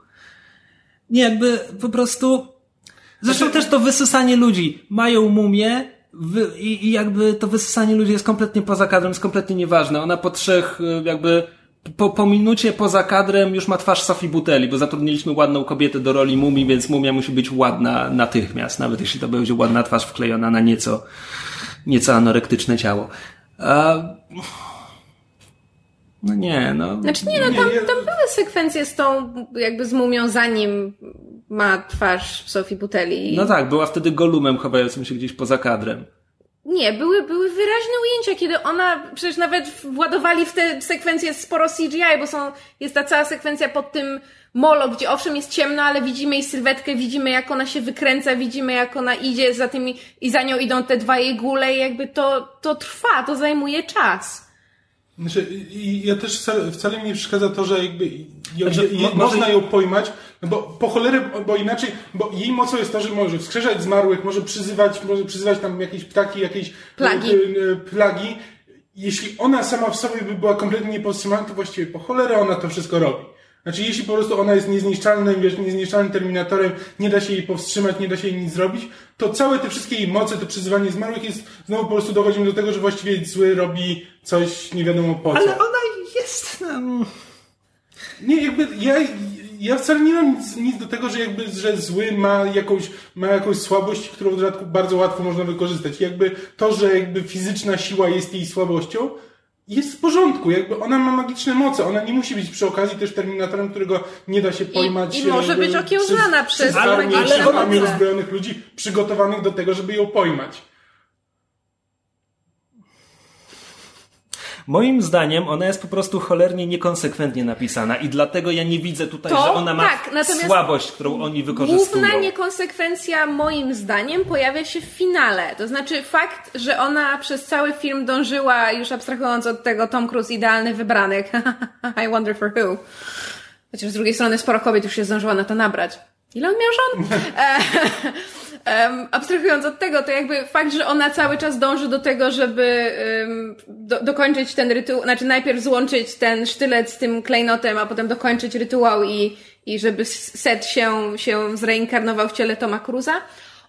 Nie, jakby po prostu... Zresztą Znaczy- też to wysysanie ludzi. Mają mumię wy, i, i jakby to wysysanie ludzi jest kompletnie poza kadrem, jest kompletnie nieważne. Ona po trzech y, jakby... Po, po minucie poza kadrem już ma twarz Sofii Buteli, bo zatrudniliśmy ładną kobietę do roli mumii, więc mumia musi być ładna natychmiast, nawet jeśli to będzie ładna twarz wklejona na nieco, nieco anorektyczne ciało. A... No nie, no. Znaczy nie, no tam, tam były sekwencje z tą, jakby z mumią, zanim ma twarz Sofii Buteli. No tak, była wtedy golumem chowającym się gdzieś poza kadrem. Nie, były, były wyraźne ujęcia, kiedy ona, przecież nawet władowali w te sekwencje sporo CGI, bo są, jest ta cała sekwencja pod tym molo, gdzie owszem jest ciemno, ale widzimy jej sylwetkę, widzimy jak ona się wykręca, widzimy jak ona idzie za tymi, i za nią idą te dwa jej góle i jakby to, to trwa, to zajmuje czas. Znaczy, i ja też wcale, wcale mi nie przeszkadza to, że jakby Znaczy, je, można ją pojmać, no bo po cholerę, bo inaczej, bo jej mocą jest to, że może wskrzeszać zmarłych, może przyzywać, może przyzywać tam jakieś ptaki, jakieś Plagi. e, e, plagi. Jeśli ona sama w sobie by była kompletnie niepowstrzymana, to właściwie po cholerę ona to wszystko robi. Znaczy, jeśli po prostu ona jest niezniszczalnym, wiesz, niezniszczalnym terminatorem, nie da się jej powstrzymać, nie da się jej nic zrobić, to całe te wszystkie jej moce, to przyzywanie zmarłych jest, znowu po prostu dochodzimy do tego, że właściwie zły robi coś nie wiadomo po co. Ale ona jest. Um... Nie, jakby ja, ja wcale nie mam nic, nic do tego, że jakby, że zły ma jakąś, ma jakąś słabość, którą w dodatku bardzo łatwo można wykorzystać. Jakby to, że jakby fizyczna siła jest jej słabością, jest w porządku, jakby ona ma magiczne moce, ona nie musi być przy okazji też Terminatorem, którego nie da się pojmać. i może e, być okiełznana przez przez armię, przez w ogóle- armię uzbrojonych ludzi przygotowanych do tego, żeby ją pojmać. Moim zdaniem ona jest po prostu cholernie niekonsekwentnie napisana i dlatego ja nie widzę tutaj, To że ona ma tak, słabość, którą oni wykorzystują. Główna niekonsekwencja moim zdaniem pojawia się w finale. To znaczy fakt, że ona przez cały film dążyła, już abstrahując od tego Tom Cruise idealny wybranek. I wonder for who. Chociaż z drugiej strony sporo kobiet już się zdążyła na to nabrać. Ile on miał żon? Em, abstrahując od tego, to jakby fakt, że ona cały czas dąży do tego, żeby em, do, dokończyć ten rytuał, znaczy najpierw złączyć ten sztylet z tym klejnotem, a potem dokończyć rytuał i, i żeby Set się, się zreinkarnował w ciele Toma Cruza.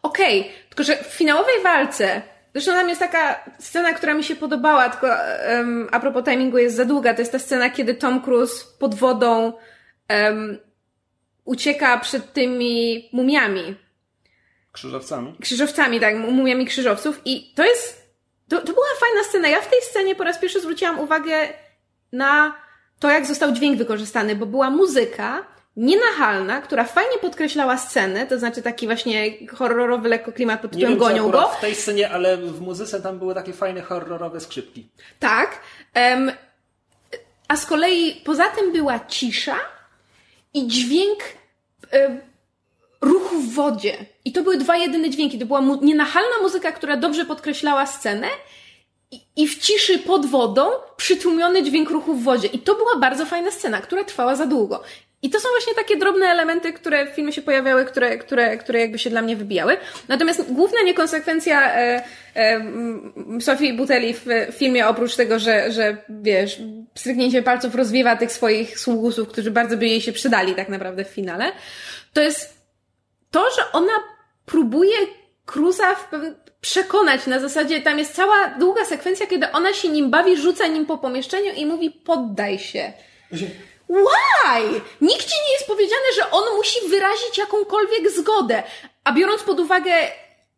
Okej, tylko że w finałowej walce Zresztą tam jest taka scena, która mi się podobała, tylko um, a propos timingu jest za długa. To jest ta scena, kiedy Tom Cruise pod wodą um, ucieka przed tymi mumiami, Krzyżowcami. krzyżowcami, tak, mumiami krzyżowców i to jest, to, to była fajna scena. Ja w tej scenie po raz pierwszy zwróciłam uwagę na to, jak został dźwięk wykorzystany, bo była muzyka nienachalna, która fajnie podkreślała scenę, to znaczy taki właśnie horrorowy lekko klimat pod Nie tytułem wiem, Gonią go. w tej scenie, ale w muzyce tam były takie fajne horrorowe skrzypki. Tak. Em, a z kolei poza tym była cisza i dźwięk ruchu w wodzie. I to były dwa jedyne dźwięki. To była mu- nienachalna muzyka, która dobrze podkreślała scenę i, i w ciszy pod wodą przytłumiony dźwięk ruchu w wodzie. I to była bardzo fajna scena, która trwała za długo. I to są właśnie takie drobne elementy, które w filmie się pojawiały, które, które, które jakby się dla mnie wybijały. Natomiast główna niekonsekwencja e, e, Sofii Buteli w filmie, oprócz tego, że, że wiesz, stryknięcie palców rozwiewa tych swoich sługusów, którzy bardzo by jej się przydali tak naprawdę w finale, to jest to, że ona próbuje Cruza w przekonać na zasadzie, tam jest cała długa sekwencja, kiedy ona się nim bawi, rzuca nim po pomieszczeniu i mówi poddaj się. Why? Nigdzie nie jest powiedziane, że on musi wyrazić jakąkolwiek zgodę. A biorąc pod uwagę,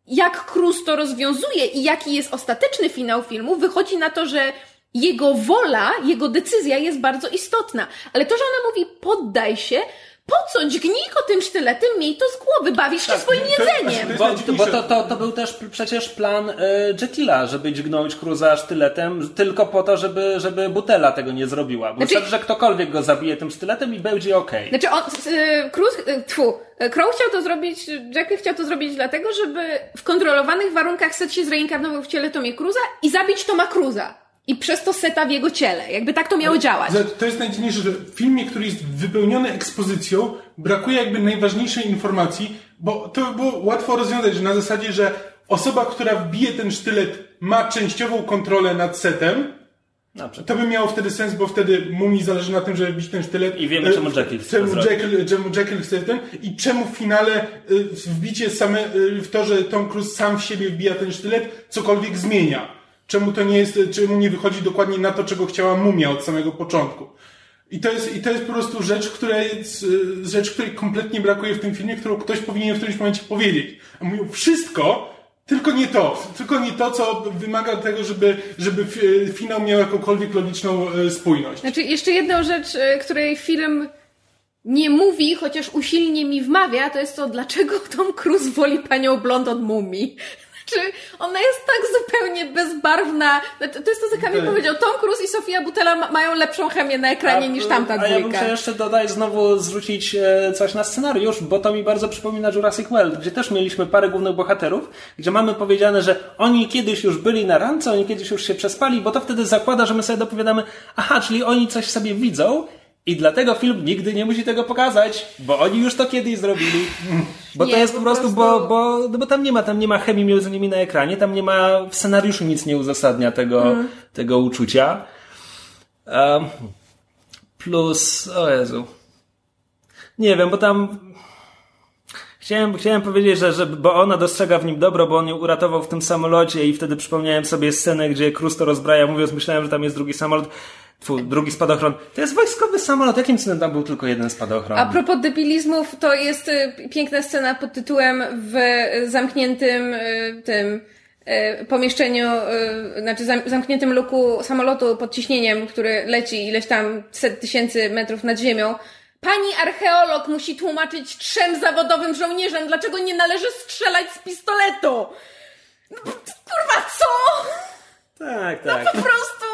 jak Cruz to rozwiązuje i jaki jest ostateczny finał filmu, wychodzi na to, że jego wola, jego decyzja jest bardzo istotna. Ale to, że ona mówi poddaj się, po co? Dźgnij go tym sztyletem, miej to z głowy, bawisz się swoim to- jedzeniem. Bo, bo to, to, to był też przecież plan y, Jetila, żeby dźgnąć Cruza sztyletem tylko po to, żeby, żeby Butela tego nie zrobiła. Bo Znaczy- że ktokolwiek go zabije tym sztyletem i będzie okej. Znaczy on, y, Cruz, y, tfu, y, Crow chciał to zrobić, Jack chciał to zrobić dlatego, żeby w kontrolowanych warunkach Set się zreinkarnował w ciele Tomie Cruza i zabić Toma Cruza. I przez to Seta w jego ciele. Jakby tak to miało działać. To jest najdziwniejsze, że w filmie, który jest wypełniony ekspozycją, brakuje jakby najważniejszej informacji, bo to by było łatwo rozwiązać, że na zasadzie, że osoba, która wbije ten sztylet, ma częściową kontrolę nad setem, to by miało wtedy sens, bo wtedy mumii zależy na tym, żeby wbić ten sztylet. I wiemy, E, czemu Jekyll chce czemu. Jekyll, czemu Jekyll chce ten i czemu w finale e, wbicie same e, w to, że Tom Cruise sam w siebie wbija ten sztylet, cokolwiek zmienia. Czemu to nie jest, czemu nie wychodzi dokładnie na to, czego chciała mumia od samego początku. I to jest, i to jest po prostu rzecz, e, rzecz, której kompletnie brakuje w tym filmie, którą ktoś powinien w którymś momencie powiedzieć. A mówił wszystko, tylko nie to. Tylko nie to, co wymaga tego, żeby, żeby fi- e, finał miał jakąkolwiek logiczną e, spójność. Znaczy, jeszcze jedną rzecz, y, której film nie mówi, chociaż usilnie mi wmawia, to jest to, dlaczego Tom Cruise woli panią blond od mumii. Znaczy, ona jest tak zupełnie bezbarwna. Znaczy, To jest to, co Kamil powiedział. Tom Cruise i Sofia Butela ma- mają lepszą chemię na ekranie niż tamta A ja bym dwójka. chciał jeszcze dodać, znowu zwrócić e, coś na scenariusz, bo to mi bardzo przypomina Jurassic World, gdzie też mieliśmy parę głównych bohaterów, gdzie mamy powiedziane, że oni kiedyś już byli na randce, oni kiedyś już się przespali, bo to wtedy zakłada, że my sobie dopowiadamy, aha, czyli oni coś sobie widzą, i dlatego film nigdy nie musi tego pokazać, bo oni już to kiedyś zrobili. Bo Nie, to jest po prostu, prostu- Bo, bo, no bo tam nie ma, tam nie ma chemii między nimi na ekranie, tam nie ma, w scenariuszu nic nie uzasadnia tego, Mhm. tego uczucia. Um, plus, o Jezu. Nie wiem, bo tam Chciałem, chciałem powiedzieć, że, że bo ona dostrzega w nim dobro, bo on ją uratował w tym samolocie i wtedy przypomniałem sobie scenę, gdzie Cruz to rozbraja, mówiąc, myślałem, że tam jest drugi samolot, Drugi spadochron. To jest wojskowy samolot, jakim cudem tam był tylko jeden spadochron? A propos debilizmów, to jest y, piękna scena pod tytułem w zamkniętym y, tym e, pomieszczeniu, znaczy zam, zamkniętym luku samolotu pod ciśnieniem, który leci ileś tam set tysięcy metrów nad ziemią. Pani archeolog musi tłumaczyć trzem zawodowym żołnierzom, dlaczego nie należy strzelać z pistoletu. No, kurwa, co? Tak, tak. Po prostu...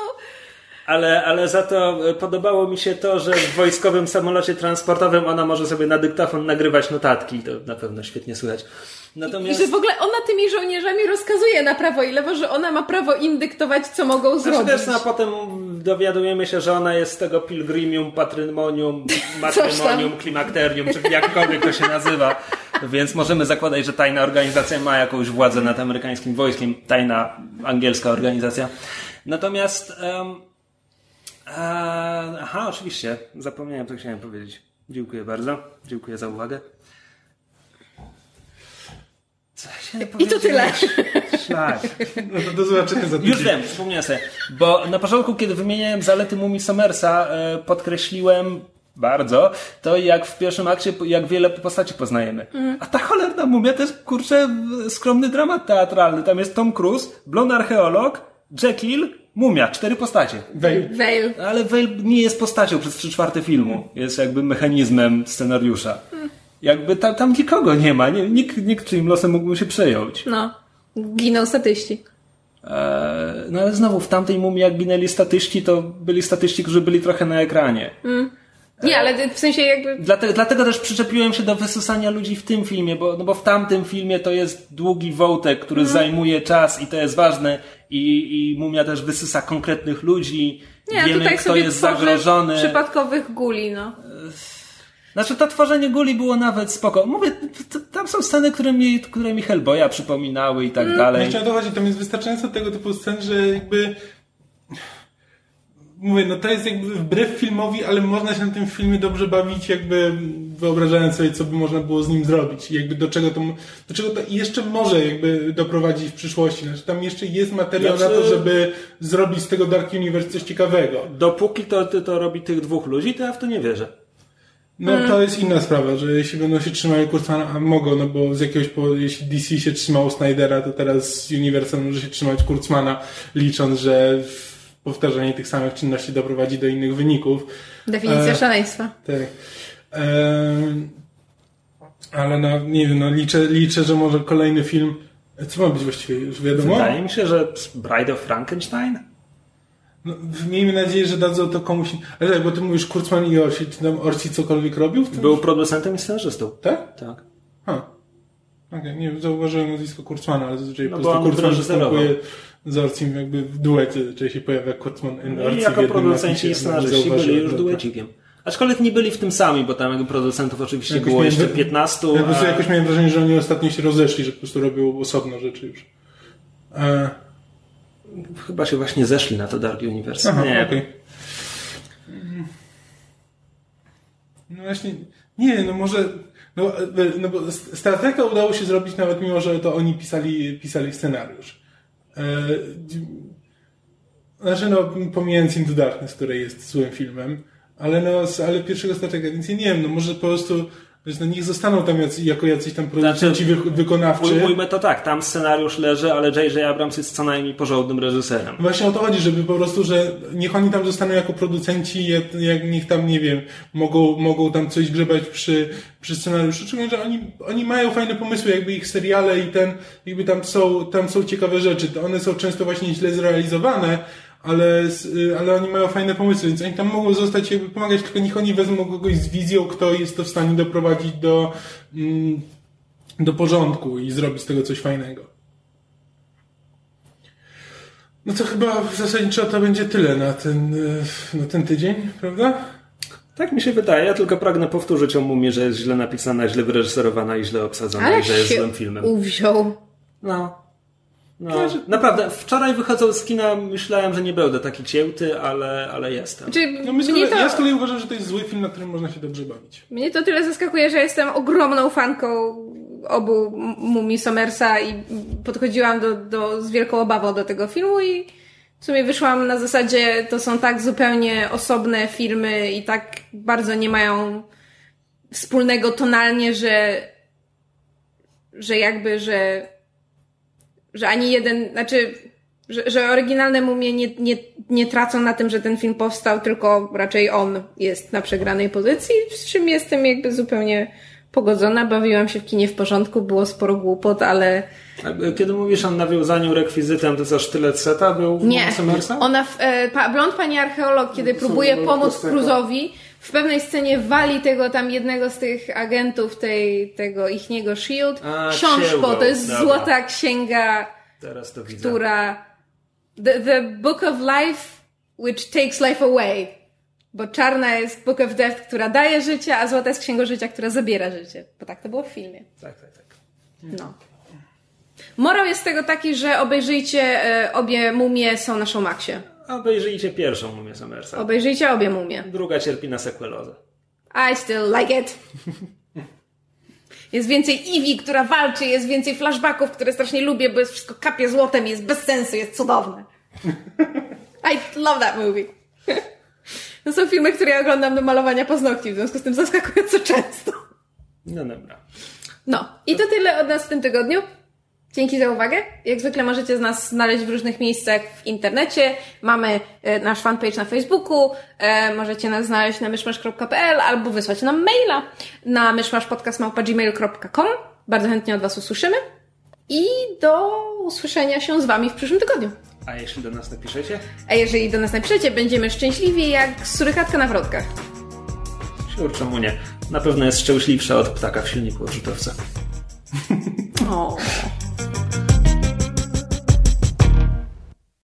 Ale, ale za to e, podobało mi się to, że w wojskowym samolocie transportowym ona może sobie na dyktafon nagrywać notatki. To na pewno świetnie słychać. Natomiast... I że w ogóle ona tymi żołnierzami rozkazuje na prawo i lewo, że ona ma prawo indyktować, co mogą znaczy, zrobić. Też, no, a potem dowiadujemy się, że ona jest z tego pilgrimium, patrimonium, matrymonium, klimakterium, czy jakkolwiek to się nazywa. Więc możemy zakładać, że tajna organizacja ma jakąś władzę nad amerykańskim wojskiem. Tajna angielska organizacja. Natomiast... Um, aha, oczywiście. Zapomniałem, co chciałem powiedzieć. Dziękuję bardzo. Dziękuję za uwagę. I to tyle. Szlak. No to do zobaczenia za Już wiem, wspomniałem sobie. Bo na początku, kiedy wymieniałem zalety Mumi Somersa, e, podkreśliłem bardzo to, jak w pierwszym akcie, jak wiele postaci poznajemy. Mm. A ta cholerna mumia to jest, kurczę, skromny dramat teatralny. Tam jest Tom Cruise, blond archeolog, Jekyll, mumia, cztery postacie. Vale. Vale. Ale Vale nie jest postacią przez trzy czwarte filmu. Jest jakby mechanizmem scenariusza. Jakby tam, tam nikogo nie ma, nie, nikt, nikt czyim losem mógłby się przejąć. No, giną statyści. Eee, no ale znowu, w tamtej mumii jak ginęli statyści, to byli statyści, którzy byli trochę na ekranie. Mm. Nie, ale w sensie jakby... Dlatego, dlatego też przyczepiłem się do wysysania ludzi w tym filmie, bo, no bo w tamtym filmie to jest długi wątek, który mm. zajmuje czas i to jest ważne i, i mumia też wysysa konkretnych ludzi. Nie, Wiemy, tutaj kto jest zagrożony. przypadkowych guli, no. Znaczy to tworzenie guli było nawet spoko. Mówię, tam są sceny, które mi, które mi Hellboya przypominały i tak mm. dalej. Jeszcze o to chodzi, tam jest wystarczająco tego typu scen, że jakby mówię, no to jest jakby wbrew filmowi, ale można się na tym filmie dobrze bawić, jakby wyobrażając sobie, co by można było z nim zrobić i jakby do czego to, do czego to jeszcze może jakby doprowadzić w przyszłości. Znaczy tam jeszcze jest materiał znaczy... na to, żeby zrobić z tego Dark Universe coś ciekawego. Dopóki to, to, to robi tych dwóch ludzi, to ja w to nie wierzę. No hmm. to jest inna sprawa, że jeśli będą się trzymali Kurtzmana, a mogą, no bo z jakiegoś powodu, jeśli DC się trzymało Snydera, to teraz Universal może się trzymać Kurtzmana, licząc, że powtarzanie tych samych czynności doprowadzi do innych wyników. Definicja e, szaleństwa. Tak. E, ale no, nie wiem, no liczę, liczę, że może kolejny film. Co ma być właściwie? Już wiadomo? Wydaje mi się, że Bride of Frankenstein? No, miejmy nadzieję, że dadzą to komuś. Ale tak, bo ty mówisz Kurtzman i Orsi. Czy tam Orsi cokolwiek robił? W tym? Był producentem i scenarzystą. Tak? Tak. Ha. Okej, okay, nie zauważyłem nazwisko Kurtzmana, ale zazwyczaj no, po prostu Kurtzman występuje z Orcim jakby w duecie, czyli się pojawia Kurtzman i Orci. I jako producenci i scenarzyści byli już duecikiem. Aczkolwiek nie byli w tym sami, bo tam producentów oczywiście jakoś było jeszcze 15. Ja po prostu a... jakoś miałem wrażenie, że oni ostatnio się rozeszli, że po prostu robią osobno rzeczy już. E... Chyba się właśnie zeszli na to Dark Universe. Aha, nie. Okay. No właśnie, nie, no może, no, no bo Star Treka udało się zrobić nawet mimo, że to oni pisali, pisali scenariusz. E, znaczy, no, pomijając Into Darkness, które jest złym filmem, ale no, ale pierwszego Star Treka, więc nie wiem, no może po prostu więc no niech zostaną tam jacy, jako jacyś tam producenci znaczy, wykonawczy. Ujmujmy to tak, tam scenariusz leży, ale J.J. Abrams jest co najmniej porządnym reżyserem. Właśnie o to chodzi, żeby po prostu, że niech oni tam zostaną jako producenci, jak, jak niech tam, nie wiem, mogą, mogą tam coś grzebać przy, przy scenariuszu. Szczególnie, że oni, oni mają fajne pomysły, jakby ich seriale i ten, jakby tam są, tam są ciekawe rzeczy. One są często właśnie źle zrealizowane, ale, y, ale oni mają fajne pomysły, więc oni tam mogą zostać, jakby pomagać, tylko niech oni wezmą kogoś z wizją, kto jest to w stanie doprowadzić do, mm, do porządku i zrobić z tego coś fajnego. No to chyba w zasadniczo to będzie tyle na ten, y, na ten tydzień, prawda? Tak mi się wydaje, ja tylko pragnę powtórzyć o Mumie, że jest źle napisana, źle wyreżyserowana i źle obsadzona Ale i że jest złym filmem. uwziął. No, no, naprawdę, wczoraj wychodząc z kina myślałem, że nie będę taki cięty, ale, ale jestem. Znaczy, no myślę, to... Ja z kolei uważam, że to jest zły film, na którym można się dobrze bawić. Mnie to tyle zaskakuje, że jestem ogromną fanką obu Mumi Somersa i podchodziłam do, do, z wielką obawą do tego filmu i w sumie wyszłam na zasadzie, to są tak zupełnie osobne filmy i tak bardzo nie mają wspólnego tonalnie, że że jakby, że że ani jeden, znaczy, że, że oryginalne mumie nie, nie, nie tracą na tym, że ten film powstał, tylko raczej on jest na przegranej pozycji, z czym jestem jakby zupełnie pogodzona. Bawiłam się w kinie w porządku, było sporo głupot, ale Kiedy mówisz o nawiązaniu rekwizytem, to co sztylet seta był w nie. Summersa? Ona, w, e, pa, blond pani archeolog, kiedy No, próbuje pomóc. Cruzowi, w pewnej scenie wali tego tam jednego z tych agentów tej, tego ichniego SHIELD A, książką. księgą, To jest dobra. złota księga Teraz to widzę. która the, the Book of Life which takes life away. Bo czarna jest Book of Death, która daje życie, a złota jest księga życia, która zabiera życie. Bo tak to było w filmie. Tak, tak, tak. No. Morał jest tego taki, że obejrzyjcie e, obie mumie są na Showmaxie. Obejrzyjcie pierwszą Mumię Summersa. Obejrzyjcie obie mumie. Druga cierpi na sekwelozę. I still like it. Jest więcej Eevee, która walczy, jest więcej flashbacków, które strasznie lubię, bo jest wszystko kapie złotem, jest bez sensu, jest cudowne. I love that movie. To są filmy, które ja oglądam do malowania paznokci, w związku z tym zaskakująco często. No dobra. No, i to tyle od nas w tym tygodniu. Dzięki za uwagę. Jak zwykle możecie z nas znaleźć w różnych miejscach w internecie. Mamy e, nasz fanpage na Facebooku, e, możecie nas znaleźć na myszmasz.pl albo wysłać nam maila na myszmaszpodcast.gmail.com. Bardzo chętnie od Was usłyszymy. I do usłyszenia się z Wami w przyszłym tygodniu. A jeśli do nas napiszecie? A jeżeli do nas napiszecie, będziemy szczęśliwi jak surykatka na wrotkach. Siur, czemu nie? Na pewno jest szczęśliwsza od ptaka w silniku odrzutowca. O.